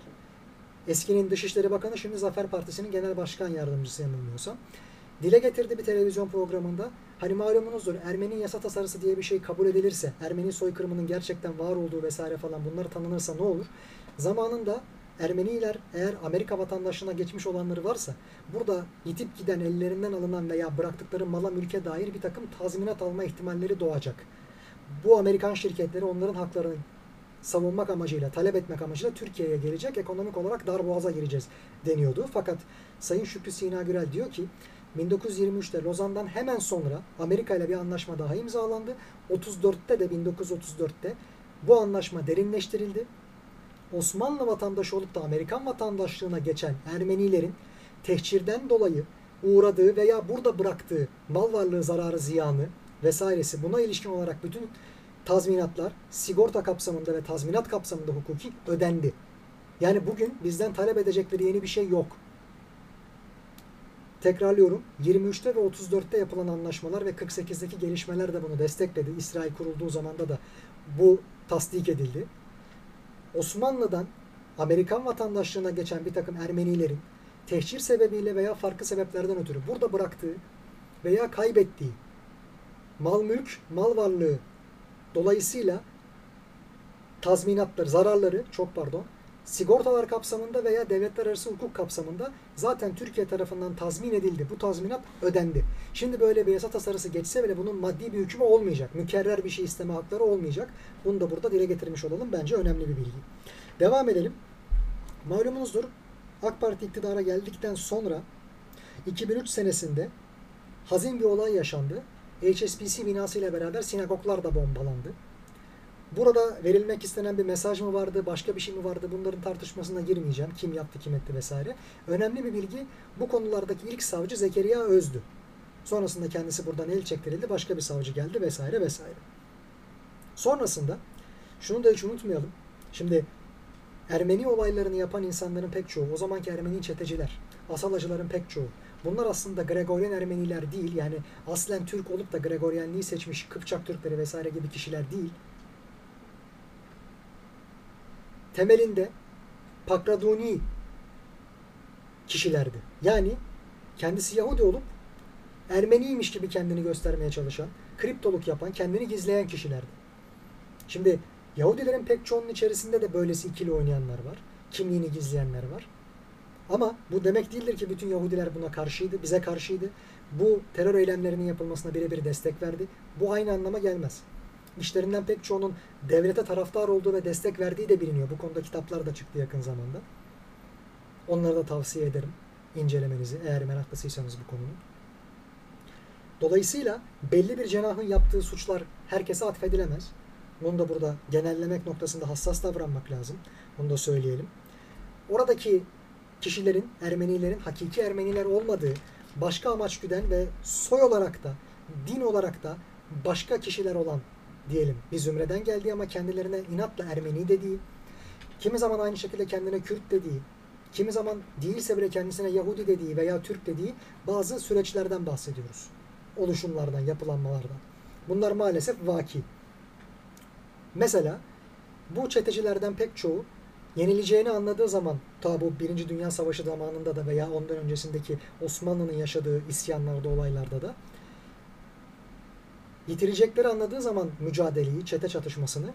eskinin Dışişleri Bakanı, şimdi Zafer Partisi'nin Genel Başkan Yardımcısı yanılmıyorsam, dile getirdi bir televizyon programında. Hani malumunuzdur Ermeni yasa tasarısı diye bir şey kabul edilirse, Ermeni soykırımının gerçekten var olduğu vesaire falan bunları tanınırsa ne olur? Zamanında Ermeniler eğer Amerika vatandaşlığına geçmiş olanları varsa burada yitip giden ellerinden alınan veya bıraktıkları mala mülke dair bir takım tazminat alma ihtimalleri doğacak. Bu Amerikan şirketleri onların haklarını savunmak amacıyla, talep etmek amacıyla Türkiye'ye gelecek. Ekonomik olarak dar boğaza gireceğiz deniyordu. Fakat Sayın Şükrü Sina Gürel diyor ki 1923'te Lozan'dan hemen sonra Amerika ile bir anlaşma daha imzalandı. 34'te de 1934'te bu anlaşma derinleştirildi. Osmanlı vatandaşı olup da Amerikan vatandaşlığına geçen Ermenilerin tehcirden dolayı uğradığı veya burada bıraktığı mal varlığı zararı ziyanı vesairesi buna ilişkin olarak bütün tazminatlar sigorta kapsamında ve tazminat kapsamında hukuki ödendi. Yani bugün bizden talep edecekleri yeni bir şey yok. Tekrarlıyorum. 23'te ve 34'te yapılan anlaşmalar ve 48'deki gelişmeler de bunu destekledi. İsrail kurulduğu zamanda da bu tasdik edildi. Osmanlı'dan Amerikan vatandaşlığına geçen bir takım Ermenilerin tehcir sebebiyle veya farklı sebeplerden ötürü burada bıraktığı veya kaybettiği mal mülk, mal varlığı dolayısıyla tazminatları, zararları çok pardon sigortalar kapsamında veya devletler arası hukuk kapsamında zaten Türkiye tarafından tazmin edildi. Bu tazminat ödendi. Şimdi böyle bir yasa tasarısı geçse bile bunun maddi bir hükmü olmayacak. Mükerrer bir şey isteme hakları olmayacak. Bunu da burada dile getirmiş olalım. Bence önemli bir bilgi. Devam edelim. Malumunuzdur AK Parti iktidara geldikten sonra 2003 senesinde hazin bir olay yaşandı. HSBC binasıyla beraber sinagoglar da bombalandı. Burada verilmek istenen bir mesaj mı vardı, başka bir şey mi vardı bunların tartışmasına girmeyeceğim. Kim yaptı, kim etti vesaire. Önemli bir bilgi bu konulardaki ilk savcı Zekeriya Öz'dü. Sonrasında kendisi buradan el çektirildi, başka bir savcı geldi vesaire vesaire. Sonrasında şunu da hiç unutmayalım. Şimdi Ermeni olaylarını yapan insanların pek çoğu, o zamanki Ermeni çeteciler, asalacıların pek çoğu. Bunlar aslında Gregorian Ermeniler değil. Yani aslen Türk olup da Gregorianliği seçmiş Kıpçak Türkleri vesaire gibi kişiler değil. Temelinde Pakraduni kişilerdi. Yani kendisi Yahudi olup Ermeniymiş gibi kendini göstermeye çalışan, kriptoluk yapan, kendini gizleyen kişilerdi. Şimdi Yahudilerin pek çoğunun içerisinde de böylesi ikili oynayanlar var. Kimliğini gizleyenler var. Ama bu demek değildir ki bütün Yahudiler buna karşıydı, bize karşıydı. Bu terör eylemlerinin yapılmasına birebir destek verdi. Bu aynı anlama gelmez işlerinden pek çoğunun devlete taraftar olduğu ve destek verdiği de biliniyor. Bu konuda kitaplar da çıktı yakın zamanda. Onları da tavsiye ederim incelemenizi eğer meraklısıysanız bu konunun. Dolayısıyla belli bir cenahın yaptığı suçlar herkese atfedilemez. Bunu da burada genellemek noktasında hassas davranmak lazım. Bunu da söyleyelim. Oradaki kişilerin, Ermenilerin hakiki Ermeniler olmadığı, başka amaç güden ve soy olarak da, din olarak da başka kişiler olan diyelim bir zümreden geldiği ama kendilerine inatla Ermeni dediği, kimi zaman aynı şekilde kendine Kürt dediği, kimi zaman değilse bile kendisine Yahudi dediği veya Türk dediği bazı süreçlerden bahsediyoruz. Oluşumlardan, yapılanmalardan. Bunlar maalesef vaki. Mesela bu çetecilerden pek çoğu yenileceğini anladığı zaman ta bu Birinci Dünya Savaşı zamanında da veya ondan öncesindeki Osmanlı'nın yaşadığı isyanlarda, olaylarda da yitirecekleri anladığı zaman mücadeleyi, çete çatışmasını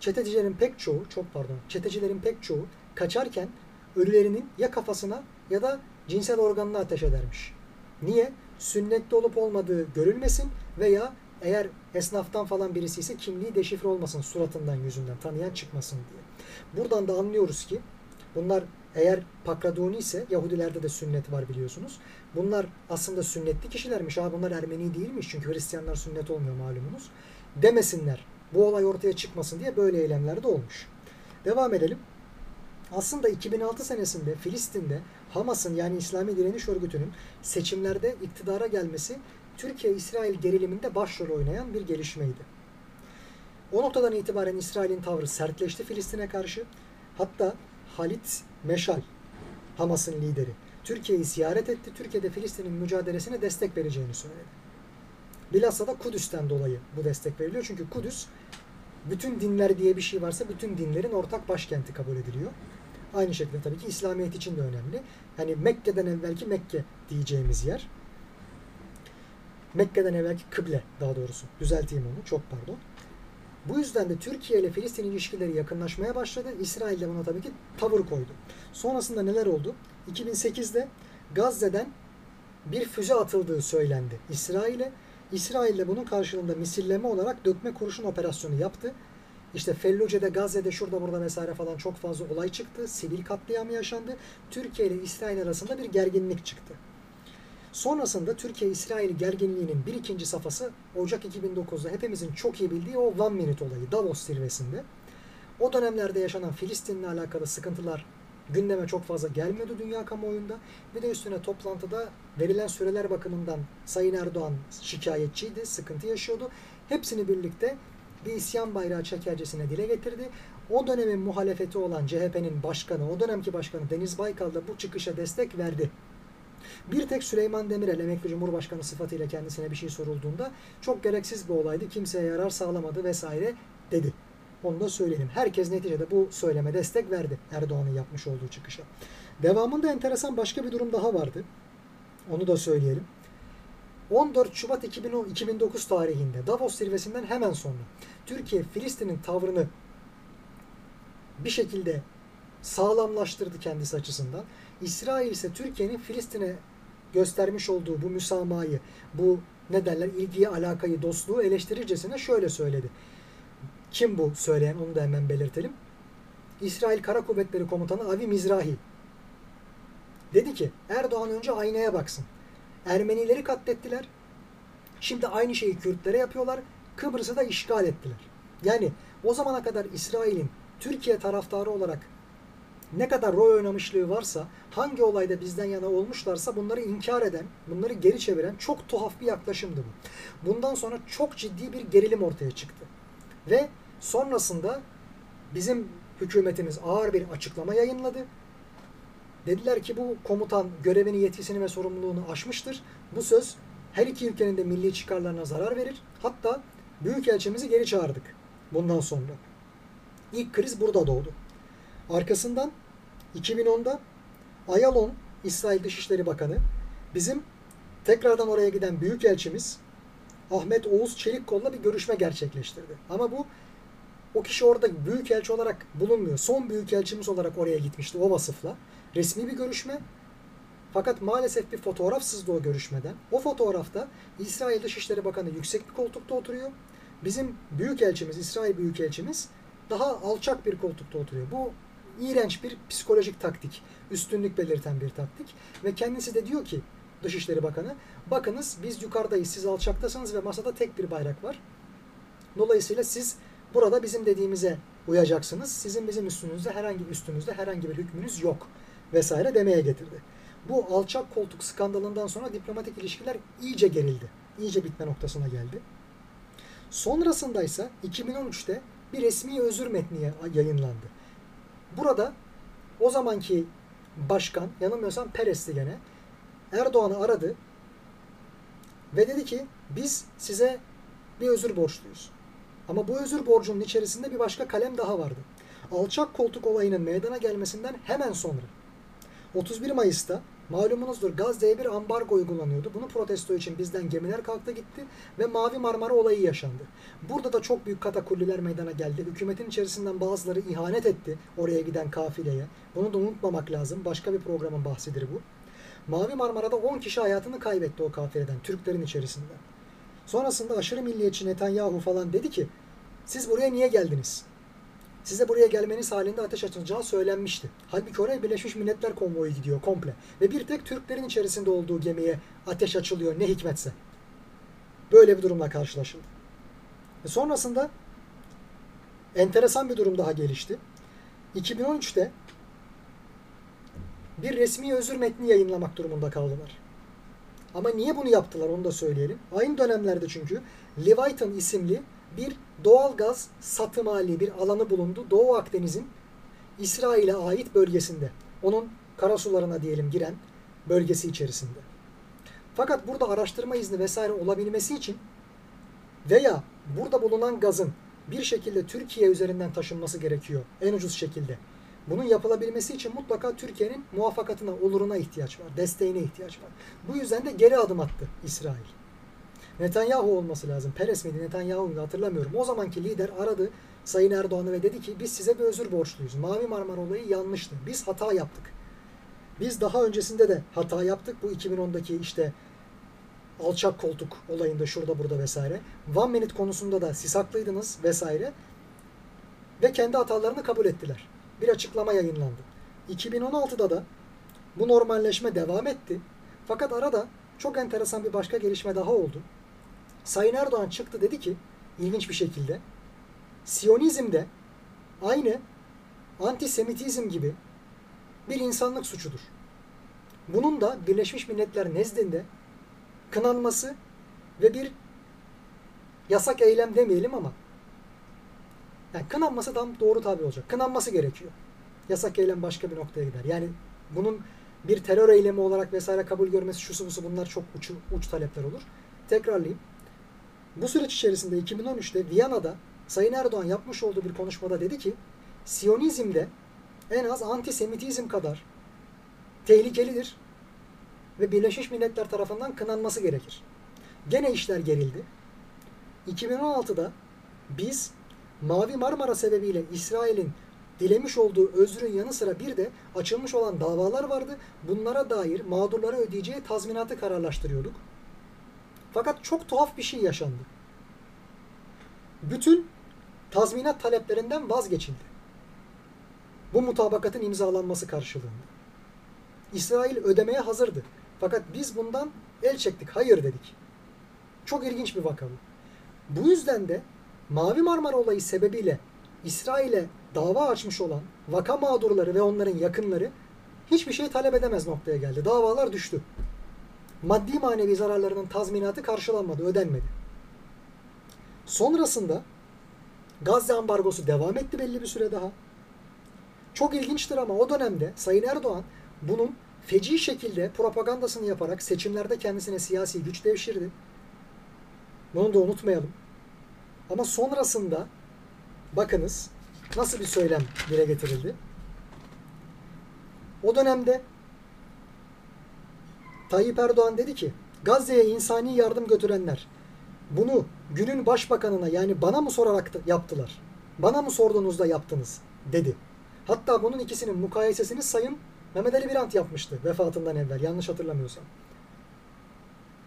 çetecilerin pek çoğu, çok pardon, çetecilerin pek çoğu kaçarken ölülerinin ya kafasına ya da cinsel organına ateş edermiş. Niye? Sünnette olup olmadığı görülmesin veya eğer esnaftan falan birisi ise kimliği deşifre olmasın suratından yüzünden tanıyan çıkmasın diye. Buradan da anlıyoruz ki bunlar Eğer Pakraduni ise Yahudilerde de sünnet var biliyorsunuz. Bunlar aslında sünnetli kişilermiş. Ha bunlar Ermeni değilmiş çünkü Hristiyanlar sünnet olmuyor malumunuz. Demesinler. Bu olay ortaya çıkmasın diye böyle eylemler de olmuş. Devam edelim. Aslında 2006 senesinde Filistin'de Hamas'ın yani İslami Direniş Örgütü'nün seçimlerde iktidara gelmesi Türkiye-İsrail geriliminde başrol oynayan bir gelişmeydi. O noktadan itibaren İsrail'in tavrı sertleşti Filistin'e karşı. Hatta Halit Meşal, Hamas'ın lideri, Türkiye'yi ziyaret etti. Türkiye'de Filistin'in mücadelesine destek vereceğini söyledi. Bilhassa da Kudüs'ten dolayı bu destek veriliyor. Çünkü Kudüs bütün dinler diye bir şey varsa bütün dinlerin ortak başkenti kabul ediliyor. Aynı şekilde tabii ki İslamiyet için de önemli. Hani Mekke'den evvelki Mekke diyeceğimiz yer. Mekke'den evvelki kıble daha doğrusu. Düzelteyim onu. Çok pardon. Bu yüzden de Türkiye ile Filistin ilişkileri yakınlaşmaya başladı. İsrail de buna tabii ki tavır koydu. Sonrasında neler oldu? 2008'de Gazze'den bir füze atıldığı söylendi İsrail'e. İsrail de bunun karşılığında misilleme olarak dökme kurşun operasyonu yaptı. İşte Felluce'de, Gazze'de, şurada burada vesaire falan çok fazla olay çıktı. Sivil katliamı yaşandı. Türkiye ile İsrail arasında bir gerginlik çıktı. Sonrasında Türkiye-İsrail gerginliğinin bir ikinci safhası Ocak 2009'da hepimizin çok iyi bildiği o One Minute olayı Davos zirvesinde. O dönemlerde yaşanan Filistin'le alakalı sıkıntılar gündeme çok fazla gelmiyordu dünya kamuoyunda. Bir de üstüne toplantıda verilen süreler bakımından Sayın Erdoğan şikayetçiydi, sıkıntı yaşıyordu. Hepsini birlikte bir isyan bayrağı çekercesine dile getirdi. O dönemin muhalefeti olan CHP'nin başkanı, o dönemki başkanı Deniz Baykal da bu çıkışa destek verdi. Bir tek Süleyman Demirel emekli Cumhurbaşkanı sıfatıyla kendisine bir şey sorulduğunda çok gereksiz bir olaydı, kimseye yarar sağlamadı vesaire dedi. Onu da söyleyelim. Herkes neticede bu söyleme destek verdi Erdoğan'ın yapmış olduğu çıkışa. Devamında enteresan başka bir durum daha vardı. Onu da söyleyelim. 14 Şubat 2010, 2009 tarihinde Davos zirvesinden hemen sonra Türkiye Filistin'in tavrını bir şekilde sağlamlaştırdı kendisi açısından. İsrail ise Türkiye'nin Filistin'e göstermiş olduğu bu müsamahayı, bu ne derler ilgiyi, alakayı, dostluğu eleştirircesine şöyle söyledi. Kim bu söyleyen onu da hemen belirtelim. İsrail Kara Kuvvetleri Komutanı Avi Mizrahi. Dedi ki Erdoğan önce aynaya baksın. Ermenileri katlettiler. Şimdi aynı şeyi Kürtlere yapıyorlar. Kıbrıs'ı da işgal ettiler. Yani o zamana kadar İsrail'in Türkiye taraftarı olarak ne kadar rol oynamışlığı varsa, hangi olayda bizden yana olmuşlarsa bunları inkar eden, bunları geri çeviren çok tuhaf bir yaklaşımdı bu. Bundan sonra çok ciddi bir gerilim ortaya çıktı. Ve sonrasında bizim hükümetimiz ağır bir açıklama yayınladı. Dediler ki bu komutan görevini, yetkisini ve sorumluluğunu aşmıştır. Bu söz her iki ülkenin de milli çıkarlarına zarar verir. Hatta Büyükelçimizi geri çağırdık bundan sonra. İlk kriz burada doğdu. Arkasından 2010'da Ayalon, İsrail Dışişleri Bakanı, bizim tekrardan oraya giden büyükelçimiz Ahmet Oğuz Çelikkol'la bir görüşme gerçekleştirdi. Ama bu o kişi orada büyükelçi olarak bulunmuyor. Son büyükelçimiz olarak oraya gitmişti o vasıfla. Resmi bir görüşme. Fakat maalesef bir fotoğraf sızdı o görüşmeden. O fotoğrafta İsrail Dışişleri Bakanı yüksek bir koltukta oturuyor. Bizim büyükelçimiz, İsrail büyükelçimiz daha alçak bir koltukta oturuyor. Bu iğrenç bir psikolojik taktik. Üstünlük belirten bir taktik. Ve kendisi de diyor ki Dışişleri Bakanı bakınız biz yukarıdayız siz alçaktasınız ve masada tek bir bayrak var. Dolayısıyla siz burada bizim dediğimize uyacaksınız. Sizin bizim üstünüzde herhangi bir üstünüzde herhangi bir hükmünüz yok vesaire demeye getirdi. Bu alçak koltuk skandalından sonra diplomatik ilişkiler iyice gerildi. İyice bitme noktasına geldi. Sonrasında ise 2013'te bir resmi özür metni yayınlandı. Burada o zamanki başkan, yanılmıyorsam Peres'ti gene, Erdoğan'ı aradı ve dedi ki biz size bir özür borçluyuz. Ama bu özür borcunun içerisinde bir başka kalem daha vardı. Alçak koltuk olayının meydana gelmesinden hemen sonra 31 Mayıs'ta Malumunuzdur Gazze'ye bir ambargo uygulanıyordu. Bunu protesto için bizden gemiler kalktı gitti ve Mavi Marmara olayı yaşandı. Burada da çok büyük katakulliler meydana geldi. Hükümetin içerisinden bazıları ihanet etti oraya giden kafileye. Bunu da unutmamak lazım. Başka bir programın bahsidir bu. Mavi Marmara'da 10 kişi hayatını kaybetti o kafileden, Türklerin içerisinden. Sonrasında aşırı milliyetçi Netanyahu falan dedi ki siz buraya niye geldiniz? size buraya gelmeniz halinde ateş açılacağı söylenmişti. Halbuki oraya Birleşmiş Milletler konvoyu gidiyor komple. Ve bir tek Türklerin içerisinde olduğu gemiye ateş açılıyor ne hikmetse. Böyle bir durumla karşılaşıldı. Ve sonrasında enteresan bir durum daha gelişti. 2013'te bir resmi özür metni yayınlamak durumunda kaldılar. Ama niye bunu yaptılar onu da söyleyelim. Aynı dönemlerde çünkü Leviathan isimli bir doğal gaz satım hali bir alanı bulundu. Doğu Akdeniz'in İsrail'e ait bölgesinde. Onun karasularına diyelim giren bölgesi içerisinde. Fakat burada araştırma izni vesaire olabilmesi için veya burada bulunan gazın bir şekilde Türkiye üzerinden taşınması gerekiyor en ucuz şekilde. Bunun yapılabilmesi için mutlaka Türkiye'nin muvaffakatına, oluruna ihtiyaç var, desteğine ihtiyaç var. Bu yüzden de geri adım attı İsrail. Netanyahu olması lazım. Peres miydi, Netanyahu muydu hatırlamıyorum. O zamanki lider aradı Sayın Erdoğan'ı ve dedi ki biz size bir özür borçluyuz. Mavi Marmara olayı yanlıştı. Biz hata yaptık. Biz daha öncesinde de hata yaptık. Bu 2010'daki işte alçak koltuk olayında şurada burada vesaire. One Minute konusunda da siz haklıydınız vesaire. Ve kendi hatalarını kabul ettiler. Bir açıklama yayınlandı. 2016'da da bu normalleşme devam etti. Fakat arada çok enteresan bir başka gelişme daha oldu. Sayın Erdoğan çıktı dedi ki ilginç bir şekilde Siyonizm de aynı antisemitizm gibi bir insanlık suçudur. Bunun da Birleşmiş Milletler nezdinde kınanması ve bir yasak eylem demeyelim ama yani kınanması tam doğru tabi olacak. Kınanması gerekiyor. Yasak eylem başka bir noktaya gider. Yani bunun bir terör eylemi olarak vesaire kabul görmesi şusu busu bunlar çok uç, uç talepler olur. Tekrarlayayım. Bu süreç içerisinde 2013'te Viyana'da Sayın Erdoğan yapmış olduğu bir konuşmada dedi ki Siyonizmde en az antisemitizm kadar tehlikelidir ve Birleşmiş Milletler tarafından kınanması gerekir. Gene işler gerildi. 2016'da biz Mavi Marmara sebebiyle İsrail'in dilemiş olduğu özrün yanı sıra bir de açılmış olan davalar vardı. Bunlara dair mağdurlara ödeyeceği tazminatı kararlaştırıyorduk. Fakat çok tuhaf bir şey yaşandı. Bütün tazminat taleplerinden vazgeçildi. Bu mutabakatın imzalanması karşılığında. İsrail ödemeye hazırdı. Fakat biz bundan el çektik, hayır dedik. Çok ilginç bir vaka bu. Bu yüzden de Mavi Marmara olayı sebebiyle İsrail'e dava açmış olan vaka mağdurları ve onların yakınları hiçbir şey talep edemez noktaya geldi. Davalar düştü. Maddi manevi zararlarının tazminatı karşılanmadı, ödenmedi. Sonrasında Gazze ambargosu devam etti belli bir süre daha. Çok ilginçtir ama o dönemde Sayın Erdoğan bunun feci şekilde propagandasını yaparak seçimlerde kendisine siyasi güç devşirdi. Bunu da unutmayalım. Ama sonrasında bakınız nasıl bir söylem dile getirildi. O dönemde Tayyip Erdoğan dedi ki Gazze'ye insani yardım götürenler bunu günün başbakanına yani bana mı sorarak yaptılar? Bana mı sorduğunuzda yaptınız? dedi. Hatta bunun ikisinin mukayesesini Sayın Mehmet Ali Birant yapmıştı vefatından evvel yanlış hatırlamıyorsam.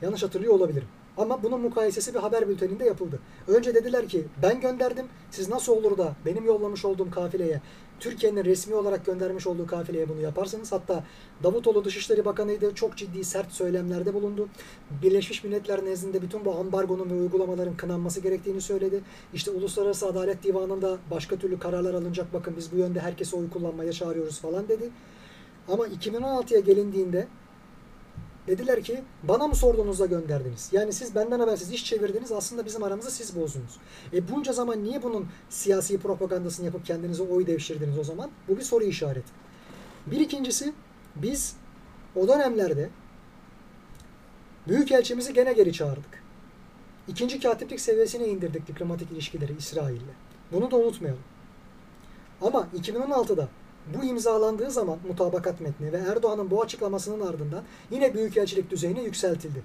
Yanlış hatırlıyor olabilirim. Ama bunun mukayesesi bir haber bülteninde yapıldı. Önce dediler ki ben gönderdim. Siz nasıl olur da benim yollamış olduğum kafileye Türkiye'nin resmi olarak göndermiş olduğu kafileye bunu yaparsınız. Hatta Davutoğlu Dışişleri Bakanı'ydı. Çok ciddi sert söylemlerde bulundu. Birleşmiş Milletler nezdinde bütün bu ambargonun ve uygulamaların kınanması gerektiğini söyledi. İşte Uluslararası Adalet Divanı'nda başka türlü kararlar alınacak. Bakın biz bu yönde herkese oy kullanmaya çağırıyoruz falan dedi. Ama 2016'ya gelindiğinde Dediler ki bana mı sorduğunuzda gönderdiniz? Yani siz benden habersiz iş çevirdiniz aslında bizim aramızı siz bozdunuz. E bunca zaman niye bunun siyasi propagandasını yapıp kendinize oy devşirdiniz o zaman? Bu bir soru işareti. Bir ikincisi biz o dönemlerde Büyükelçimizi gene geri çağırdık. İkinci katiplik seviyesine indirdik diplomatik ilişkileri İsrail'le. Bunu da unutmayalım. Ama 2016'da bu imzalandığı zaman mutabakat metni ve Erdoğan'ın bu açıklamasının ardından yine büyükelçilik düzeyine yükseltildi.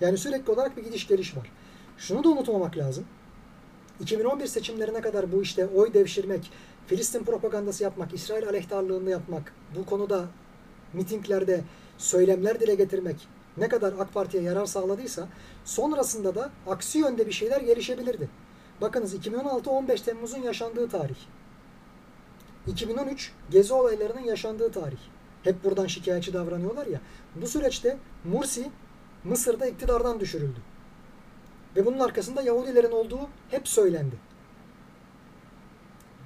Yani sürekli olarak bir gidiş geliş var. Şunu da unutmamak lazım. 2011 seçimlerine kadar bu işte oy devşirmek, Filistin propagandası yapmak, İsrail aleyhtarlığını yapmak, bu konuda mitinglerde söylemler dile getirmek ne kadar AK Parti'ye yarar sağladıysa sonrasında da aksi yönde bir şeyler gelişebilirdi. Bakınız 2016-15 Temmuz'un yaşandığı tarih. 2013 gezi olaylarının yaşandığı tarih. Hep buradan şikayetçi davranıyorlar ya. Bu süreçte Mursi Mısır'da iktidardan düşürüldü. Ve bunun arkasında Yahudilerin olduğu hep söylendi.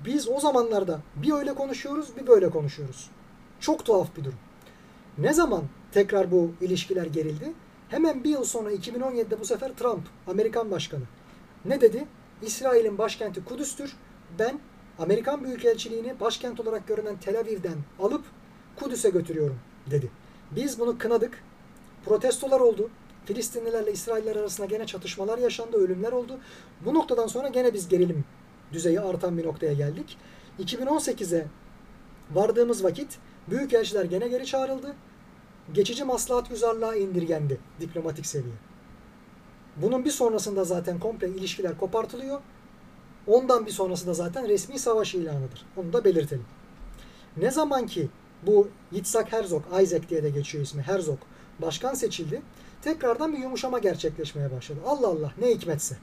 Biz o zamanlarda bir öyle konuşuyoruz, bir böyle konuşuyoruz. Çok tuhaf bir durum. Ne zaman tekrar bu ilişkiler gerildi? Hemen bir yıl sonra 2017'de bu sefer Trump, Amerikan başkanı ne dedi? İsrail'in başkenti Kudüs'tür. Ben Amerikan Büyükelçiliğini başkent olarak görünen Tel Aviv'den alıp Kudüs'e götürüyorum dedi. Biz bunu kınadık. Protestolar oldu. Filistinlilerle İsrailler arasında gene çatışmalar yaşandı, ölümler oldu. Bu noktadan sonra gene biz gerilim düzeyi artan bir noktaya geldik. 2018'e vardığımız vakit büyükelçiler gene geri çağrıldı. Geçici maslahat güzarlığa indirgendi diplomatik seviye. Bunun bir sonrasında zaten komple ilişkiler kopartılıyor. Ondan bir sonrası da zaten resmi savaş ilanıdır. Onu da belirtelim. Ne zaman ki bu Yitzhak Herzog, Isaac diye de geçiyor ismi, Herzog başkan seçildi. Tekrardan bir yumuşama gerçekleşmeye başladı. Allah Allah ne hikmetse.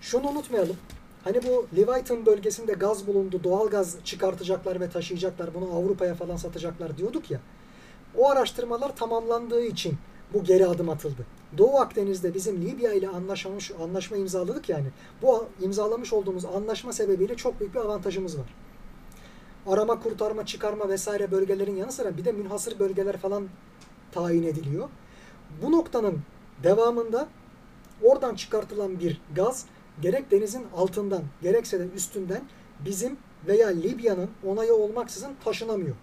Şunu unutmayalım. Hani bu Leviathan bölgesinde gaz bulundu, doğal gaz çıkartacaklar ve taşıyacaklar, bunu Avrupa'ya falan satacaklar diyorduk ya. O araştırmalar tamamlandığı için bu geri adım atıldı. Doğu Akdeniz'de bizim Libya ile anlaşmış, anlaşma imzaladık yani. Bu imzalamış olduğumuz anlaşma sebebiyle çok büyük bir avantajımız var. Arama, kurtarma, çıkarma vesaire bölgelerin yanı sıra bir de münhasır bölgeler falan tayin ediliyor. Bu noktanın devamında oradan çıkartılan bir gaz gerek denizin altından gerekse de üstünden bizim veya Libya'nın onayı olmaksızın taşınamıyor.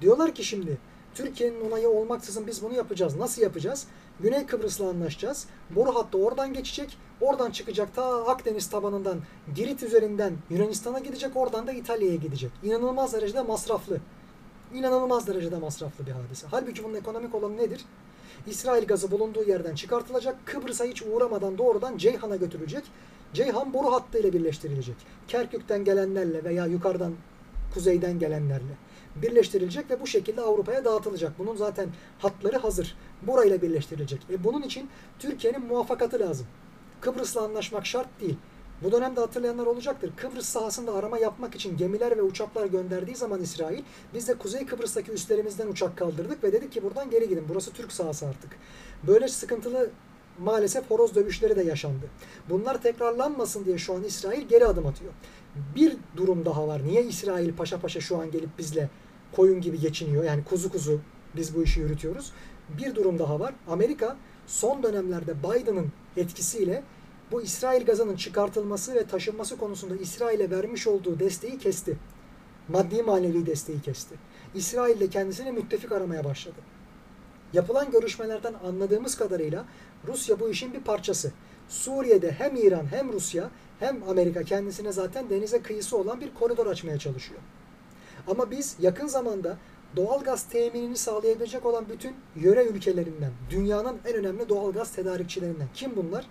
Diyorlar ki şimdi Türkiye'nin onayı olmaksızın biz bunu yapacağız. Nasıl yapacağız? Güney Kıbrıs'la anlaşacağız. Boru hattı oradan geçecek. Oradan çıkacak ta Akdeniz tabanından Girit üzerinden Yunanistan'a gidecek. Oradan da İtalya'ya gidecek. İnanılmaz derecede masraflı. İnanılmaz derecede masraflı bir hadise. Halbuki bunun ekonomik olanı nedir? İsrail gazı bulunduğu yerden çıkartılacak. Kıbrıs'a hiç uğramadan doğrudan Ceyhan'a götürülecek. Ceyhan boru hattı ile birleştirilecek. Kerkük'ten gelenlerle veya yukarıdan kuzeyden gelenlerle birleştirilecek ve bu şekilde Avrupa'ya dağıtılacak. Bunun zaten hatları hazır. Burayla birleştirilecek. E bunun için Türkiye'nin muvaffakatı lazım. Kıbrıs'la anlaşmak şart değil. Bu dönemde hatırlayanlar olacaktır. Kıbrıs sahasında arama yapmak için gemiler ve uçaklar gönderdiği zaman İsrail biz de Kuzey Kıbrıs'taki üslerimizden uçak kaldırdık ve dedik ki buradan geri gidin. Burası Türk sahası artık. Böyle sıkıntılı maalesef horoz dövüşleri de yaşandı. Bunlar tekrarlanmasın diye şu an İsrail geri adım atıyor. Bir durum daha var. Niye İsrail paşa paşa şu an gelip bizle koyun gibi geçiniyor? Yani kuzu kuzu biz bu işi yürütüyoruz. Bir durum daha var. Amerika son dönemlerde Biden'ın etkisiyle bu İsrail gazının çıkartılması ve taşınması konusunda İsrail'e vermiş olduğu desteği kesti. Maddi manevi desteği kesti. İsrail de kendisine müttefik aramaya başladı. Yapılan görüşmelerden anladığımız kadarıyla Rusya bu işin bir parçası. Suriye'de hem İran hem Rusya hem Amerika kendisine zaten denize kıyısı olan bir koridor açmaya çalışıyor. Ama biz yakın zamanda doğal gaz teminini sağlayabilecek olan bütün yöre ülkelerinden, dünyanın en önemli doğal gaz tedarikçilerinden. Kim bunlar?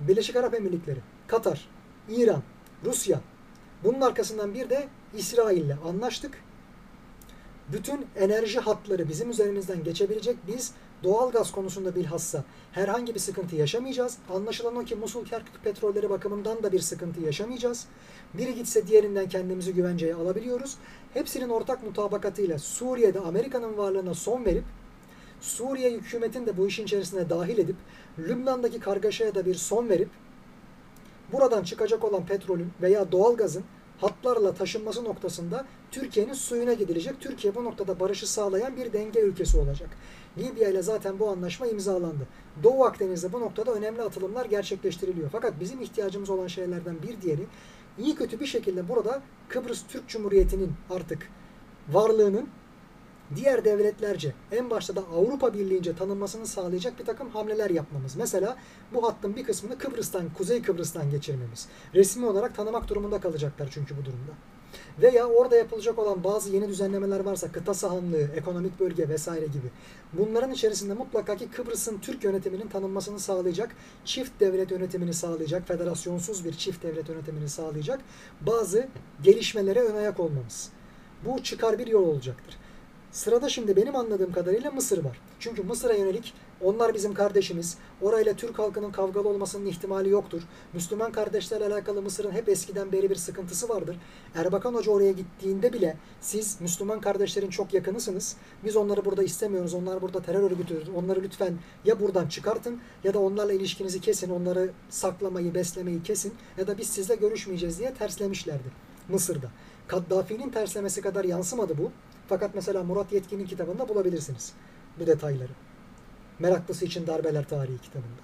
Birleşik Arap Emirlikleri, Katar, İran, Rusya. Bunun arkasından bir de İsrail'le anlaştık. Bütün enerji hatları bizim üzerimizden geçebilecek. Biz doğal gaz konusunda bilhassa herhangi bir sıkıntı yaşamayacağız. Anlaşılan o ki Musul Kerkük petrolleri bakımından da bir sıkıntı yaşamayacağız. Biri gitse diğerinden kendimizi güvenceye alabiliyoruz. Hepsinin ortak mutabakatıyla Suriye'de Amerika'nın varlığına son verip Suriye hükümetin de bu işin içerisine dahil edip Lübnan'daki kargaşaya da bir son verip buradan çıkacak olan petrolün veya doğalgazın hatlarla taşınması noktasında Türkiye'nin suyuna gidilecek. Türkiye bu noktada barışı sağlayan bir denge ülkesi olacak. Libya ile zaten bu anlaşma imzalandı. Doğu Akdeniz'de bu noktada önemli atılımlar gerçekleştiriliyor. Fakat bizim ihtiyacımız olan şeylerden bir diğeri iyi kötü bir şekilde burada Kıbrıs Türk Cumhuriyeti'nin artık varlığının diğer devletlerce en başta da Avrupa Birliği'nce tanınmasını sağlayacak bir takım hamleler yapmamız. Mesela bu hattın bir kısmını Kıbrıs'tan, Kuzey Kıbrıs'tan geçirmemiz. Resmi olarak tanımak durumunda kalacaklar çünkü bu durumda. Veya orada yapılacak olan bazı yeni düzenlemeler varsa kıta sahanlığı, ekonomik bölge vesaire gibi. Bunların içerisinde mutlaka ki Kıbrıs'ın Türk yönetiminin tanınmasını sağlayacak, çift devlet yönetimini sağlayacak, federasyonsuz bir çift devlet yönetimini sağlayacak bazı gelişmelere ön ayak olmamız. Bu çıkar bir yol olacaktır. Sırada şimdi benim anladığım kadarıyla Mısır var. Çünkü Mısır'a yönelik Onlar bizim kardeşimiz. Orayla Türk halkının kavgalı olmasının ihtimali yoktur. Müslüman kardeşlerle alakalı Mısır'ın hep eskiden beri bir sıkıntısı vardır. Erbakan Hoca oraya gittiğinde bile siz Müslüman kardeşlerin çok yakınısınız. Biz onları burada istemiyoruz. Onlar burada terör örgütüdür. Onları lütfen ya buradan çıkartın ya da onlarla ilişkinizi kesin. Onları saklamayı, beslemeyi kesin. Ya da biz sizle görüşmeyeceğiz diye terslemişlerdi Mısır'da. Kaddafi'nin terslemesi kadar yansımadı bu. Fakat mesela Murat Yetkin'in kitabında bulabilirsiniz bu detayları. Meraklısı için Darbeler Tarihi kitabında.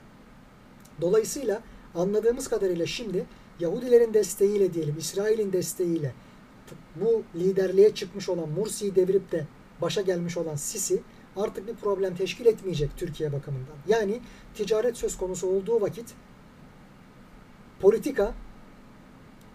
Dolayısıyla anladığımız kadarıyla şimdi Yahudilerin desteğiyle diyelim, İsrail'in desteğiyle bu liderliğe çıkmış olan Mursi'yi devirip de başa gelmiş olan Sisi artık bir problem teşkil etmeyecek Türkiye bakımından. Yani ticaret söz konusu olduğu vakit politika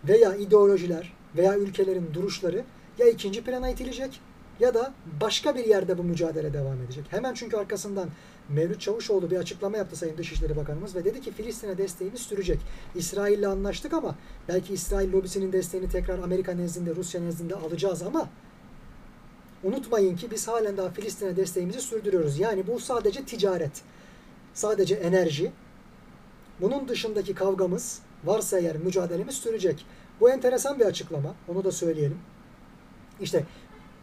veya ideolojiler veya ülkelerin duruşları ya ikinci plana itilecek ya da başka bir yerde bu mücadele devam edecek. Hemen çünkü arkasından Mevlüt Çavuşoğlu bir açıklama yaptı Sayın Dışişleri Bakanımız ve dedi ki Filistin'e desteğimiz sürecek. İsrail'le anlaştık ama belki İsrail lobisinin desteğini tekrar Amerika nezdinde, Rusya nezdinde alacağız ama unutmayın ki biz halen daha Filistin'e desteğimizi sürdürüyoruz. Yani bu sadece ticaret, sadece enerji. Bunun dışındaki kavgamız varsa eğer mücadelemiz sürecek. Bu enteresan bir açıklama. Onu da söyleyelim. İşte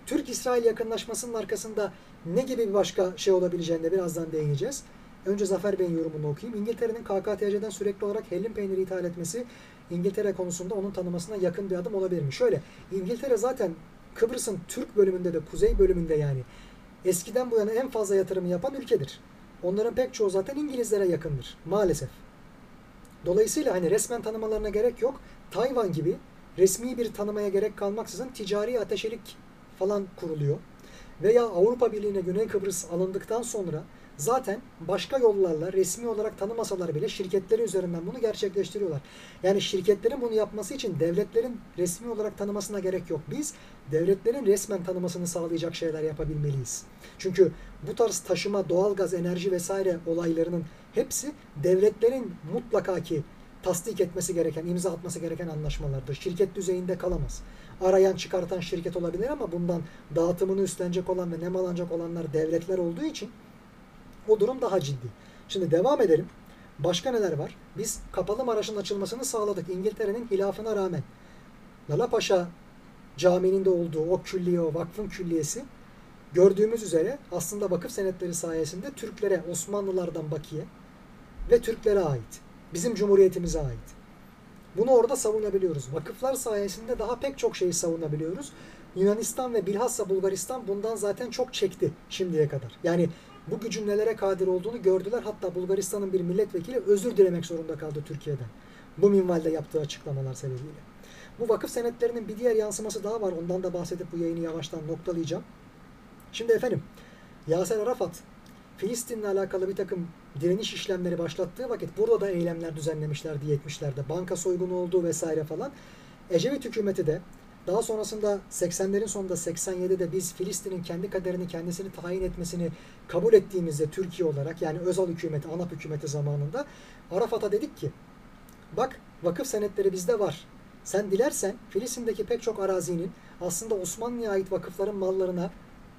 Türk-İsrail yakınlaşmasının arkasında ne gibi bir başka şey olabileceğine birazdan değineceğiz. Önce Zafer Bey'in yorumunu okuyayım. İngiltere'nin KKTC'den sürekli olarak hellim peyniri ithal etmesi İngiltere konusunda onun tanımasına yakın bir adım olabilir mi? Şöyle, İngiltere zaten Kıbrıs'ın Türk bölümünde de kuzey bölümünde yani eskiden bu yana en fazla yatırımı yapan ülkedir. Onların pek çoğu zaten İngilizlere yakındır maalesef. Dolayısıyla hani resmen tanımalarına gerek yok. Tayvan gibi resmi bir tanımaya gerek kalmaksızın ticari ateşelik falan kuruluyor. Veya Avrupa Birliği'ne Güney Kıbrıs alındıktan sonra zaten başka yollarla resmi olarak tanımasalar bile şirketleri üzerinden bunu gerçekleştiriyorlar. Yani şirketlerin bunu yapması için devletlerin resmi olarak tanımasına gerek yok. Biz devletlerin resmen tanımasını sağlayacak şeyler yapabilmeliyiz. Çünkü bu tarz taşıma, doğalgaz, enerji vesaire olaylarının hepsi devletlerin mutlaka ki tasdik etmesi gereken, imza atması gereken anlaşmalardır. Şirket düzeyinde kalamaz. Arayan çıkartan şirket olabilir ama bundan dağıtımını üstlenecek olan ve nemalanacak olanlar devletler olduğu için o durum daha ciddi. Şimdi devam edelim. Başka neler var? Biz Kapalı Maraş'ın açılmasını sağladık. İngiltere'nin hilafına rağmen. Lala Paşa caminin de olduğu o külliye, o vakfın külliyesi gördüğümüz üzere aslında vakıf senetleri sayesinde Türklere, Osmanlılardan bakiye ve Türklere ait. Bizim cumhuriyetimize ait. Bunu orada savunabiliyoruz. Vakıflar sayesinde daha pek çok şeyi savunabiliyoruz. Yunanistan ve bilhassa Bulgaristan bundan zaten çok çekti şimdiye kadar. Yani bu gücün nelere kadir olduğunu gördüler. Hatta Bulgaristan'ın bir milletvekili özür dilemek zorunda kaldı Türkiye'den. Bu minvalde yaptığı açıklamalar sebebiyle. Bu vakıf senetlerinin bir diğer yansıması daha var. Ondan da bahsedip bu yayını yavaştan noktalayacağım. Şimdi efendim Yaser Arafat Filistin'le alakalı bir takım direniş işlemleri başlattığı vakit burada da eylemler düzenlemişlerdi 70'lerde. Banka soygunu olduğu vesaire falan. Ecevit hükümeti de daha sonrasında 80'lerin sonunda 87'de biz Filistin'in kendi kaderini kendisini tayin etmesini kabul ettiğimizde Türkiye olarak yani Özal hükümeti, ANAP hükümeti zamanında Arafat'a dedik ki bak vakıf senetleri bizde var. Sen dilersen Filistin'deki pek çok arazinin aslında Osmanlı'ya ait vakıfların mallarına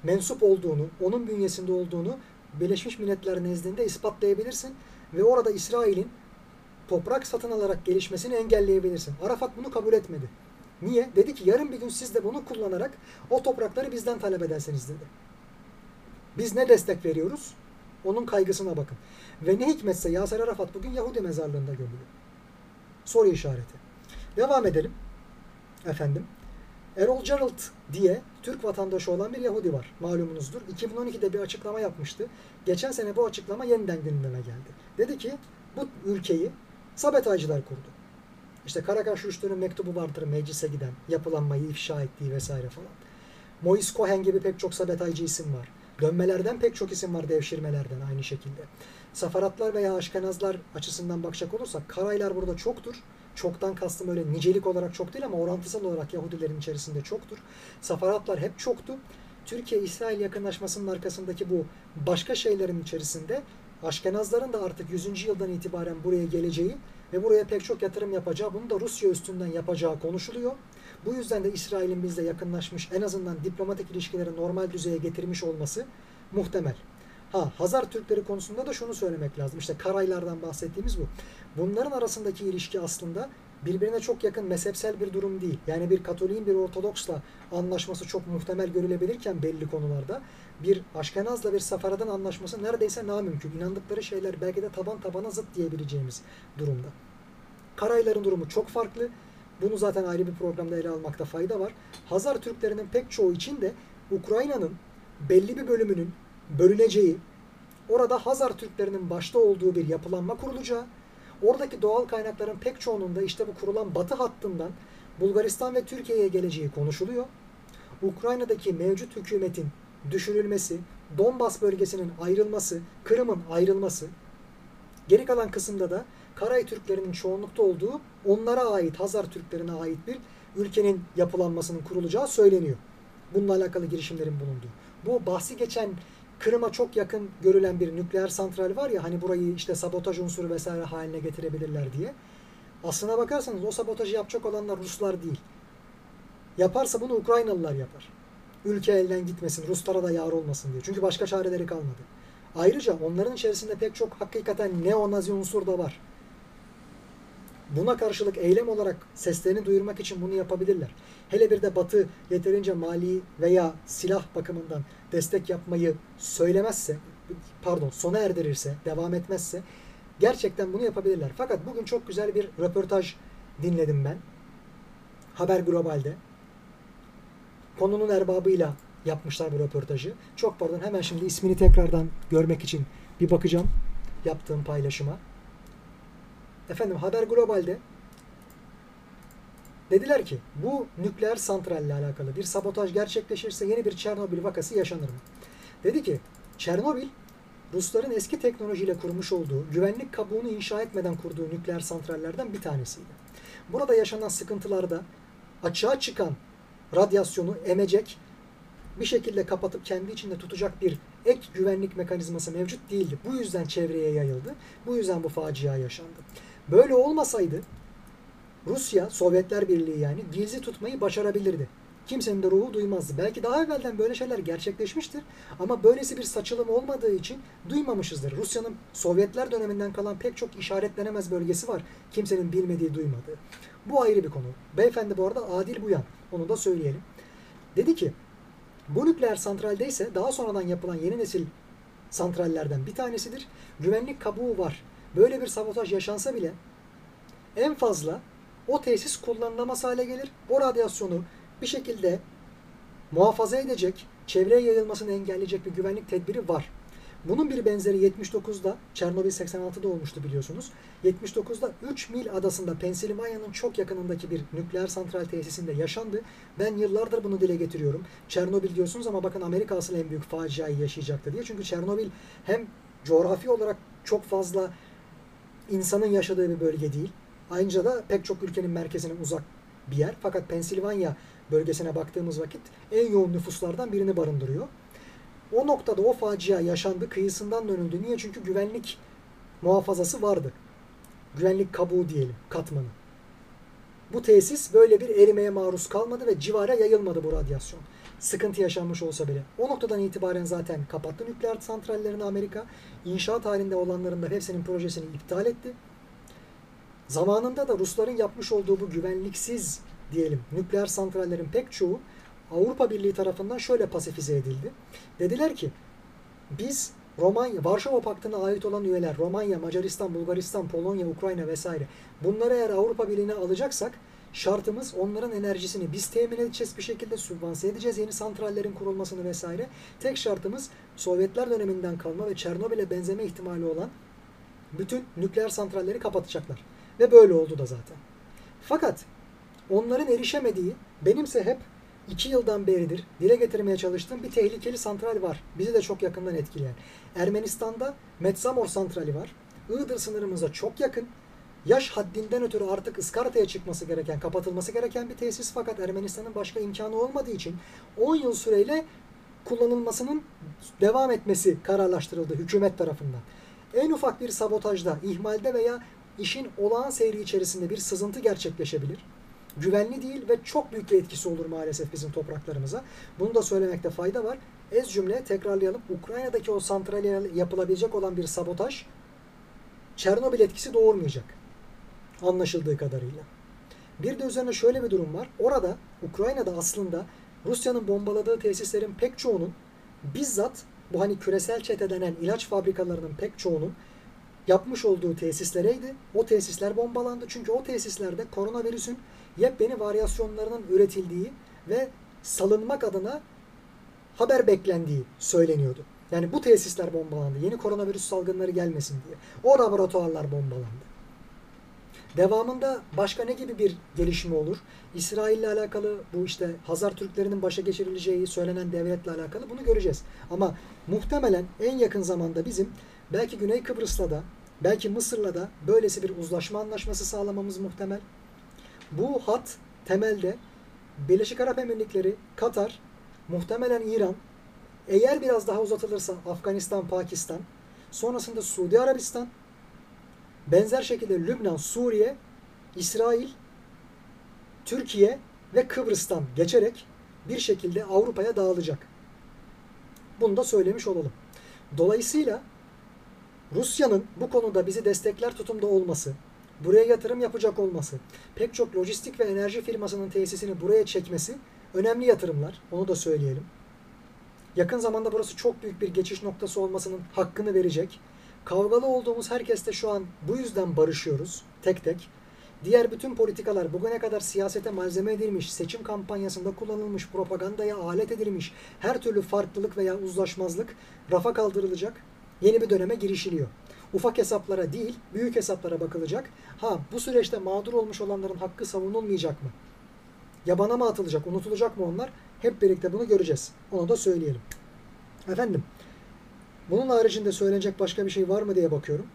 mensup olduğunu, onun bünyesinde olduğunu Birleşmiş Milletler nezdinde ispatlayabilirsin ve orada İsrail'in toprak satın alarak gelişmesini engelleyebilirsin. Arafat bunu kabul etmedi. Niye? Dedi ki yarın bir gün siz de bunu kullanarak o toprakları bizden talep edersiniz dedi. Biz ne destek veriyoruz? Onun kaygısına bakın. Ve ne hikmetse Yaser Arafat bugün Yahudi mezarlığında gömülü. Soru işareti. Devam edelim. Efendim. Errol Gerald diye Türk vatandaşı olan bir Yahudi var. Malumunuzdur. 2012'de bir açıklama yapmıştı. Geçen sene bu açıklama yeniden gündeme geldi. Dedi ki bu ülkeyi sabetaycılar kurdu. İşte Karakaş Rüştü'nün mektubu vardır meclise giden, yapılanmayı ifşa ettiği vesaire falan. Mois Cohen gibi pek çok sabetaycı isim var. Dönmelerden pek çok isim var devşirmelerden aynı şekilde. Safaratlar veya aşkenazlar açısından bakacak olursak Karaylar burada çoktur. Çoktan kastım öyle nicelik olarak çok değil ama orantısal olarak Yahudilerin içerisinde çoktur. Safaratlar hep çoktu. Türkiye-İsrail yakınlaşmasının arkasındaki bu başka şeylerin içerisinde Aşkenazların da artık 100. yıldan itibaren buraya geleceği ve buraya pek çok yatırım yapacağı, bunu da Rusya üstünden yapacağı konuşuluyor. Bu yüzden de İsrail'in bizle yakınlaşmış, en azından diplomatik ilişkileri normal düzeye getirmiş olması muhtemel. Ha Hazar Türkleri konusunda da şunu söylemek lazım. İşte Karaylardan bahsettiğimiz bu. Bunların arasındaki ilişki aslında birbirine çok yakın mezhepsel bir durum değil. Yani bir Katolik'in bir Ortodoks'la anlaşması çok muhtemel görülebilirken belli konularda bir Aşkenaz'la bir Sefarad'ın anlaşması neredeyse namümkün. İnandıkları şeyler belki de taban tabana zıt diyebileceğimiz durumda. Karayların durumu çok farklı. Bunu zaten ayrı bir programda ele almakta fayda var. Hazar Türklerinin pek çoğu için de Ukrayna'nın belli bir bölümünün bölüneceği, orada Hazar Türklerinin başta olduğu bir yapılanma kurulacağı, oradaki doğal kaynakların pek çoğunun da işte bu kurulan batı hattından Bulgaristan ve Türkiye'ye geleceği konuşuluyor. Ukrayna'daki mevcut hükümetin düşürülmesi, Donbas bölgesinin ayrılması, Kırım'ın ayrılması, geri kalan kısımda da Karay Türklerinin çoğunlukta olduğu onlara ait, Hazar Türklerine ait bir ülkenin yapılanmasının kurulacağı söyleniyor. Bununla alakalı girişimlerin bulunduğu. Bu bahsi geçen Kırım'a çok yakın görülen bir nükleer santral var ya hani burayı işte sabotaj unsuru vesaire haline getirebilirler diye. Aslına bakarsanız o sabotajı yapacak olanlar Ruslar değil. Yaparsa bunu Ukraynalılar yapar. Ülke elden gitmesin, Ruslara da yar olmasın diye. Çünkü başka çareleri kalmadı. Ayrıca onların içerisinde pek çok hakikaten neo-nazi unsur da var. Buna karşılık eylem olarak seslerini duyurmak için bunu yapabilirler. Hele bir de Batı yeterince mali veya silah bakımından destek yapmayı söylemezse, pardon sona erdirirse, devam etmezse gerçekten bunu yapabilirler. Fakat bugün çok güzel bir röportaj dinledim ben. Haber Global'de. Konunun erbabıyla yapmışlar bu röportajı. Çok pardon hemen şimdi ismini tekrardan görmek için bir bakacağım yaptığım paylaşıma. Efendim Haber Global'de dediler ki bu nükleer santralle alakalı bir sabotaj gerçekleşirse yeni bir Çernobil vakası yaşanır mı? Dedi ki Çernobil Rusların eski teknolojiyle kurmuş olduğu güvenlik kabuğunu inşa etmeden kurduğu nükleer santrallerden bir tanesiydi. Burada yaşanan sıkıntılarda açığa çıkan radyasyonu emecek bir şekilde kapatıp kendi içinde tutacak bir ek güvenlik mekanizması mevcut değildi. Bu yüzden çevreye yayıldı. Bu yüzden bu facia yaşandı. Böyle olmasaydı Rusya, Sovyetler Birliği yani gizli tutmayı başarabilirdi. Kimsenin de ruhu duymazdı. Belki daha evvelden böyle şeyler gerçekleşmiştir ama böylesi bir saçılım olmadığı için duymamışızdır. Rusya'nın Sovyetler döneminden kalan pek çok işaretlenemez bölgesi var. Kimsenin bilmediği, duymadığı. Bu ayrı bir konu. Beyefendi bu arada Adil Buyan. Onu da söyleyelim. Dedi ki bu nükleer santralde ise daha sonradan yapılan yeni nesil santrallerden bir tanesidir. Güvenlik kabuğu var. Böyle bir sabotaj yaşansa bile en fazla o tesis kullanılamaz hale gelir. O radyasyonu bir şekilde muhafaza edecek, çevreye yayılmasını engelleyecek bir güvenlik tedbiri var. Bunun bir benzeri 79'da, Çernobil 86'da olmuştu biliyorsunuz. 79'da 3 mil adasında Pensilvanya'nın çok yakınındaki bir nükleer santral tesisinde yaşandı. Ben yıllardır bunu dile getiriyorum. Çernobil diyorsunuz ama bakın Amerika asıl en büyük faciayı yaşayacaktı diye. Çünkü Çernobil hem coğrafi olarak çok fazla insanın yaşadığı bir bölge değil. Ayrıca da pek çok ülkenin merkezine uzak bir yer. Fakat Pensilvanya bölgesine baktığımız vakit en yoğun nüfuslardan birini barındırıyor. O noktada o facia yaşandı, kıyısından dönüldü. Niye? Çünkü güvenlik muhafazası vardı. Güvenlik kabuğu diyelim, katmanı. Bu tesis böyle bir erimeye maruz kalmadı ve civara yayılmadı bu radyasyon. Sıkıntı yaşanmış olsa bile. O noktadan itibaren zaten kapattı nükleer santrallerini Amerika. İnşaat halinde olanların da hepsinin projesini iptal etti. Zamanında da Rusların yapmış olduğu bu güvenliksiz diyelim nükleer santrallerin pek çoğu Avrupa Birliği tarafından şöyle pasifize edildi. Dediler ki biz Romanya, Varşova Paktı'na ait olan üyeler Romanya, Macaristan, Bulgaristan, Polonya, Ukrayna vesaire bunları eğer Avrupa Birliği'ne alacaksak şartımız onların enerjisini biz temin edeceğiz bir şekilde sübvanse edeceğiz yeni santrallerin kurulmasını vesaire. Tek şartımız Sovyetler döneminden kalma ve Çernobil'e benzeme ihtimali olan bütün nükleer santralleri kapatacaklar. Ve böyle oldu da zaten. Fakat onların erişemediği benimse hep iki yıldan beridir dile getirmeye çalıştığım bir tehlikeli santral var. Bizi de çok yakından etkileyen. Ermenistan'da Metsamor santrali var. Iğdır sınırımıza çok yakın. Yaş haddinden ötürü artık ıskartaya çıkması gereken, kapatılması gereken bir tesis fakat Ermenistan'ın başka imkanı olmadığı için 10 yıl süreyle kullanılmasının devam etmesi kararlaştırıldı hükümet tarafından. En ufak bir sabotajda, ihmalde veya işin olağan seyri içerisinde bir sızıntı gerçekleşebilir güvenli değil ve çok büyük bir etkisi olur maalesef bizim topraklarımıza. Bunu da söylemekte fayda var. Ez cümle tekrarlayalım. Ukrayna'daki o santrale yapılabilecek olan bir sabotaj Çernobil etkisi doğurmayacak. Anlaşıldığı kadarıyla. Bir de üzerine şöyle bir durum var. Orada Ukrayna'da aslında Rusya'nın bombaladığı tesislerin pek çoğunun bizzat bu hani küresel çete denen ilaç fabrikalarının pek çoğunun yapmış olduğu tesislereydi. O tesisler bombalandı. Çünkü o tesislerde koronavirüsün yepyeni varyasyonlarının üretildiği ve salınmak adına haber beklendiği söyleniyordu. Yani bu tesisler bombalandı. Yeni koronavirüs salgınları gelmesin diye. O laboratuvarlar bombalandı. Devamında başka ne gibi bir gelişme olur? İsrail ile alakalı bu işte Hazar Türklerinin başa geçirileceği söylenen devletle alakalı bunu göreceğiz. Ama muhtemelen en yakın zamanda bizim belki Güney Kıbrıs'la da belki Mısır'la da böylesi bir uzlaşma anlaşması sağlamamız muhtemel. Bu hat temelde Birleşik Arap Emirlikleri, Katar, muhtemelen İran, eğer biraz daha uzatılırsa Afganistan, Pakistan, sonrasında Suudi Arabistan, benzer şekilde Lübnan, Suriye, İsrail, Türkiye ve Kıbrıs'tan geçerek bir şekilde Avrupa'ya dağılacak. Bunu da söylemiş olalım. Dolayısıyla Rusya'nın bu konuda bizi destekler tutumda olması, buraya yatırım yapacak olması, pek çok lojistik ve enerji firmasının tesisini buraya çekmesi önemli yatırımlar. Onu da söyleyelim. Yakın zamanda burası çok büyük bir geçiş noktası olmasının hakkını verecek. Kavgalı olduğumuz herkeste şu an bu yüzden barışıyoruz tek tek. Diğer bütün politikalar bugüne kadar siyasete malzeme edilmiş, seçim kampanyasında kullanılmış, propagandaya alet edilmiş, her türlü farklılık veya uzlaşmazlık rafa kaldırılacak. Yeni bir döneme girişiliyor. Ufak hesaplara değil, büyük hesaplara bakılacak. Ha bu süreçte mağdur olmuş olanların hakkı savunulmayacak mı? Yabana mı atılacak, unutulacak mı onlar? Hep birlikte bunu göreceğiz. Onu da söyleyelim. Efendim, bunun haricinde söylenecek başka bir şey var mı diye bakıyorum.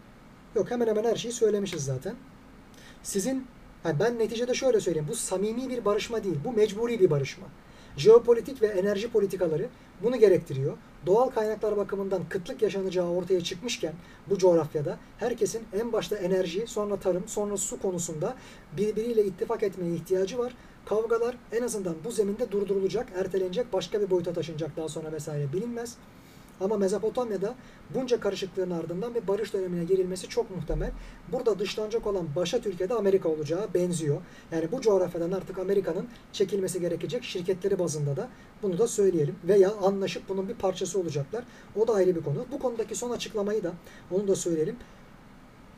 Yok hemen hemen her şeyi söylemişiz zaten. Sizin, yani ben neticede şöyle söyleyeyim. Bu samimi bir barışma değil. Bu mecburi bir barışma. Jeopolitik ve enerji politikaları bunu gerektiriyor. Doğal kaynaklar bakımından kıtlık yaşanacağı ortaya çıkmışken bu coğrafyada herkesin en başta enerji, sonra tarım, sonra su konusunda birbiriyle ittifak etmeye ihtiyacı var. Kavgalar en azından bu zeminde durdurulacak, ertelenecek, başka bir boyuta taşınacak daha sonra vesaire bilinmez. Ama Mezopotamya'da bunca karışıklığın ardından bir barış dönemine girilmesi çok muhtemel. Burada dışlanacak olan başa Türkiye'de Amerika olacağı benziyor. Yani bu coğrafyadan artık Amerika'nın çekilmesi gerekecek şirketleri bazında da bunu da söyleyelim. Veya anlaşıp bunun bir parçası olacaklar. O da ayrı bir konu. Bu konudaki son açıklamayı da onu da söyleyelim.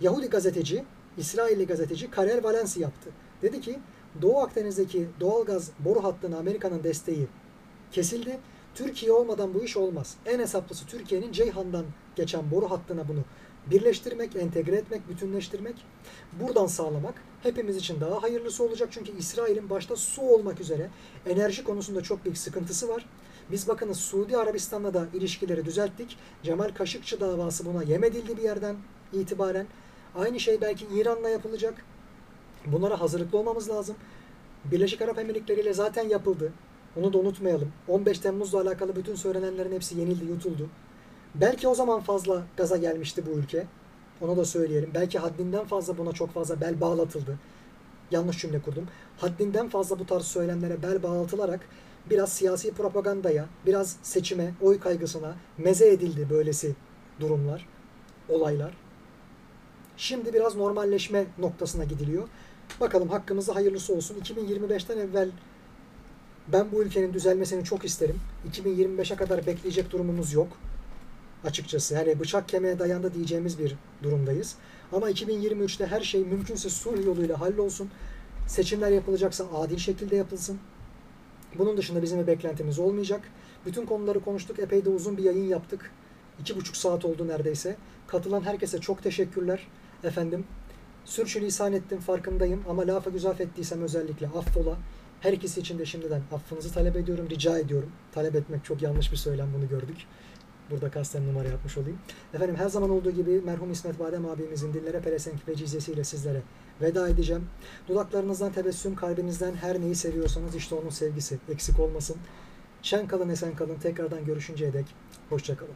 Yahudi gazeteci, İsrailli gazeteci Karel Valensi yaptı. Dedi ki Doğu Akdeniz'deki doğalgaz boru hattına Amerika'nın desteği kesildi Türkiye olmadan bu iş olmaz. En hesaplısı Türkiye'nin Ceyhan'dan geçen boru hattına bunu birleştirmek, entegre etmek, bütünleştirmek, buradan sağlamak hepimiz için daha hayırlısı olacak. Çünkü İsrail'in başta su olmak üzere enerji konusunda çok büyük sıkıntısı var. Biz bakınız Suudi Arabistan'la da ilişkileri düzelttik. Cemal Kaşıkçı davası buna yem edildi bir yerden itibaren. Aynı şey belki İran'la yapılacak. Bunlara hazırlıklı olmamız lazım. Birleşik Arap Emirlikleri ile zaten yapıldı. Onu da unutmayalım. 15 Temmuz'la alakalı bütün söylenenlerin hepsi yenildi, yutuldu. Belki o zaman fazla gaza gelmişti bu ülke. Onu da söyleyelim. Belki haddinden fazla buna çok fazla bel bağlatıldı. Yanlış cümle kurdum. Haddinden fazla bu tarz söylemlere bel bağlatılarak biraz siyasi propagandaya, biraz seçime, oy kaygısına meze edildi böylesi durumlar, olaylar. Şimdi biraz normalleşme noktasına gidiliyor. Bakalım hakkımızda hayırlısı olsun. 2025'ten evvel ben bu ülkenin düzelmesini çok isterim. 2025'e kadar bekleyecek durumumuz yok. Açıkçası yani bıçak kemiğe dayandı diyeceğimiz bir durumdayız. Ama 2023'te her şey mümkünse sulh yoluyla hallolsun. Seçimler yapılacaksa adil şekilde yapılsın. Bunun dışında bizim bir beklentimiz olmayacak. Bütün konuları konuştuk. Epey de uzun bir yayın yaptık. İki buçuk saat oldu neredeyse. Katılan herkese çok teşekkürler. Efendim, sürçülisan ettim farkındayım ama lafa güzaf ettiysem özellikle affola. Her ikisi için de şimdiden affınızı talep ediyorum, rica ediyorum. Talep etmek çok yanlış bir söylem, bunu gördük. Burada kasten numara yapmış olayım. Efendim her zaman olduğu gibi merhum İsmet Badem abimizin dillere pelesenk ve sizlere veda edeceğim. Dudaklarınızdan tebessüm, kalbinizden her neyi seviyorsanız işte onun sevgisi eksik olmasın. Şen kalın, esen kalın. Tekrardan görüşünceye dek hoşçakalın.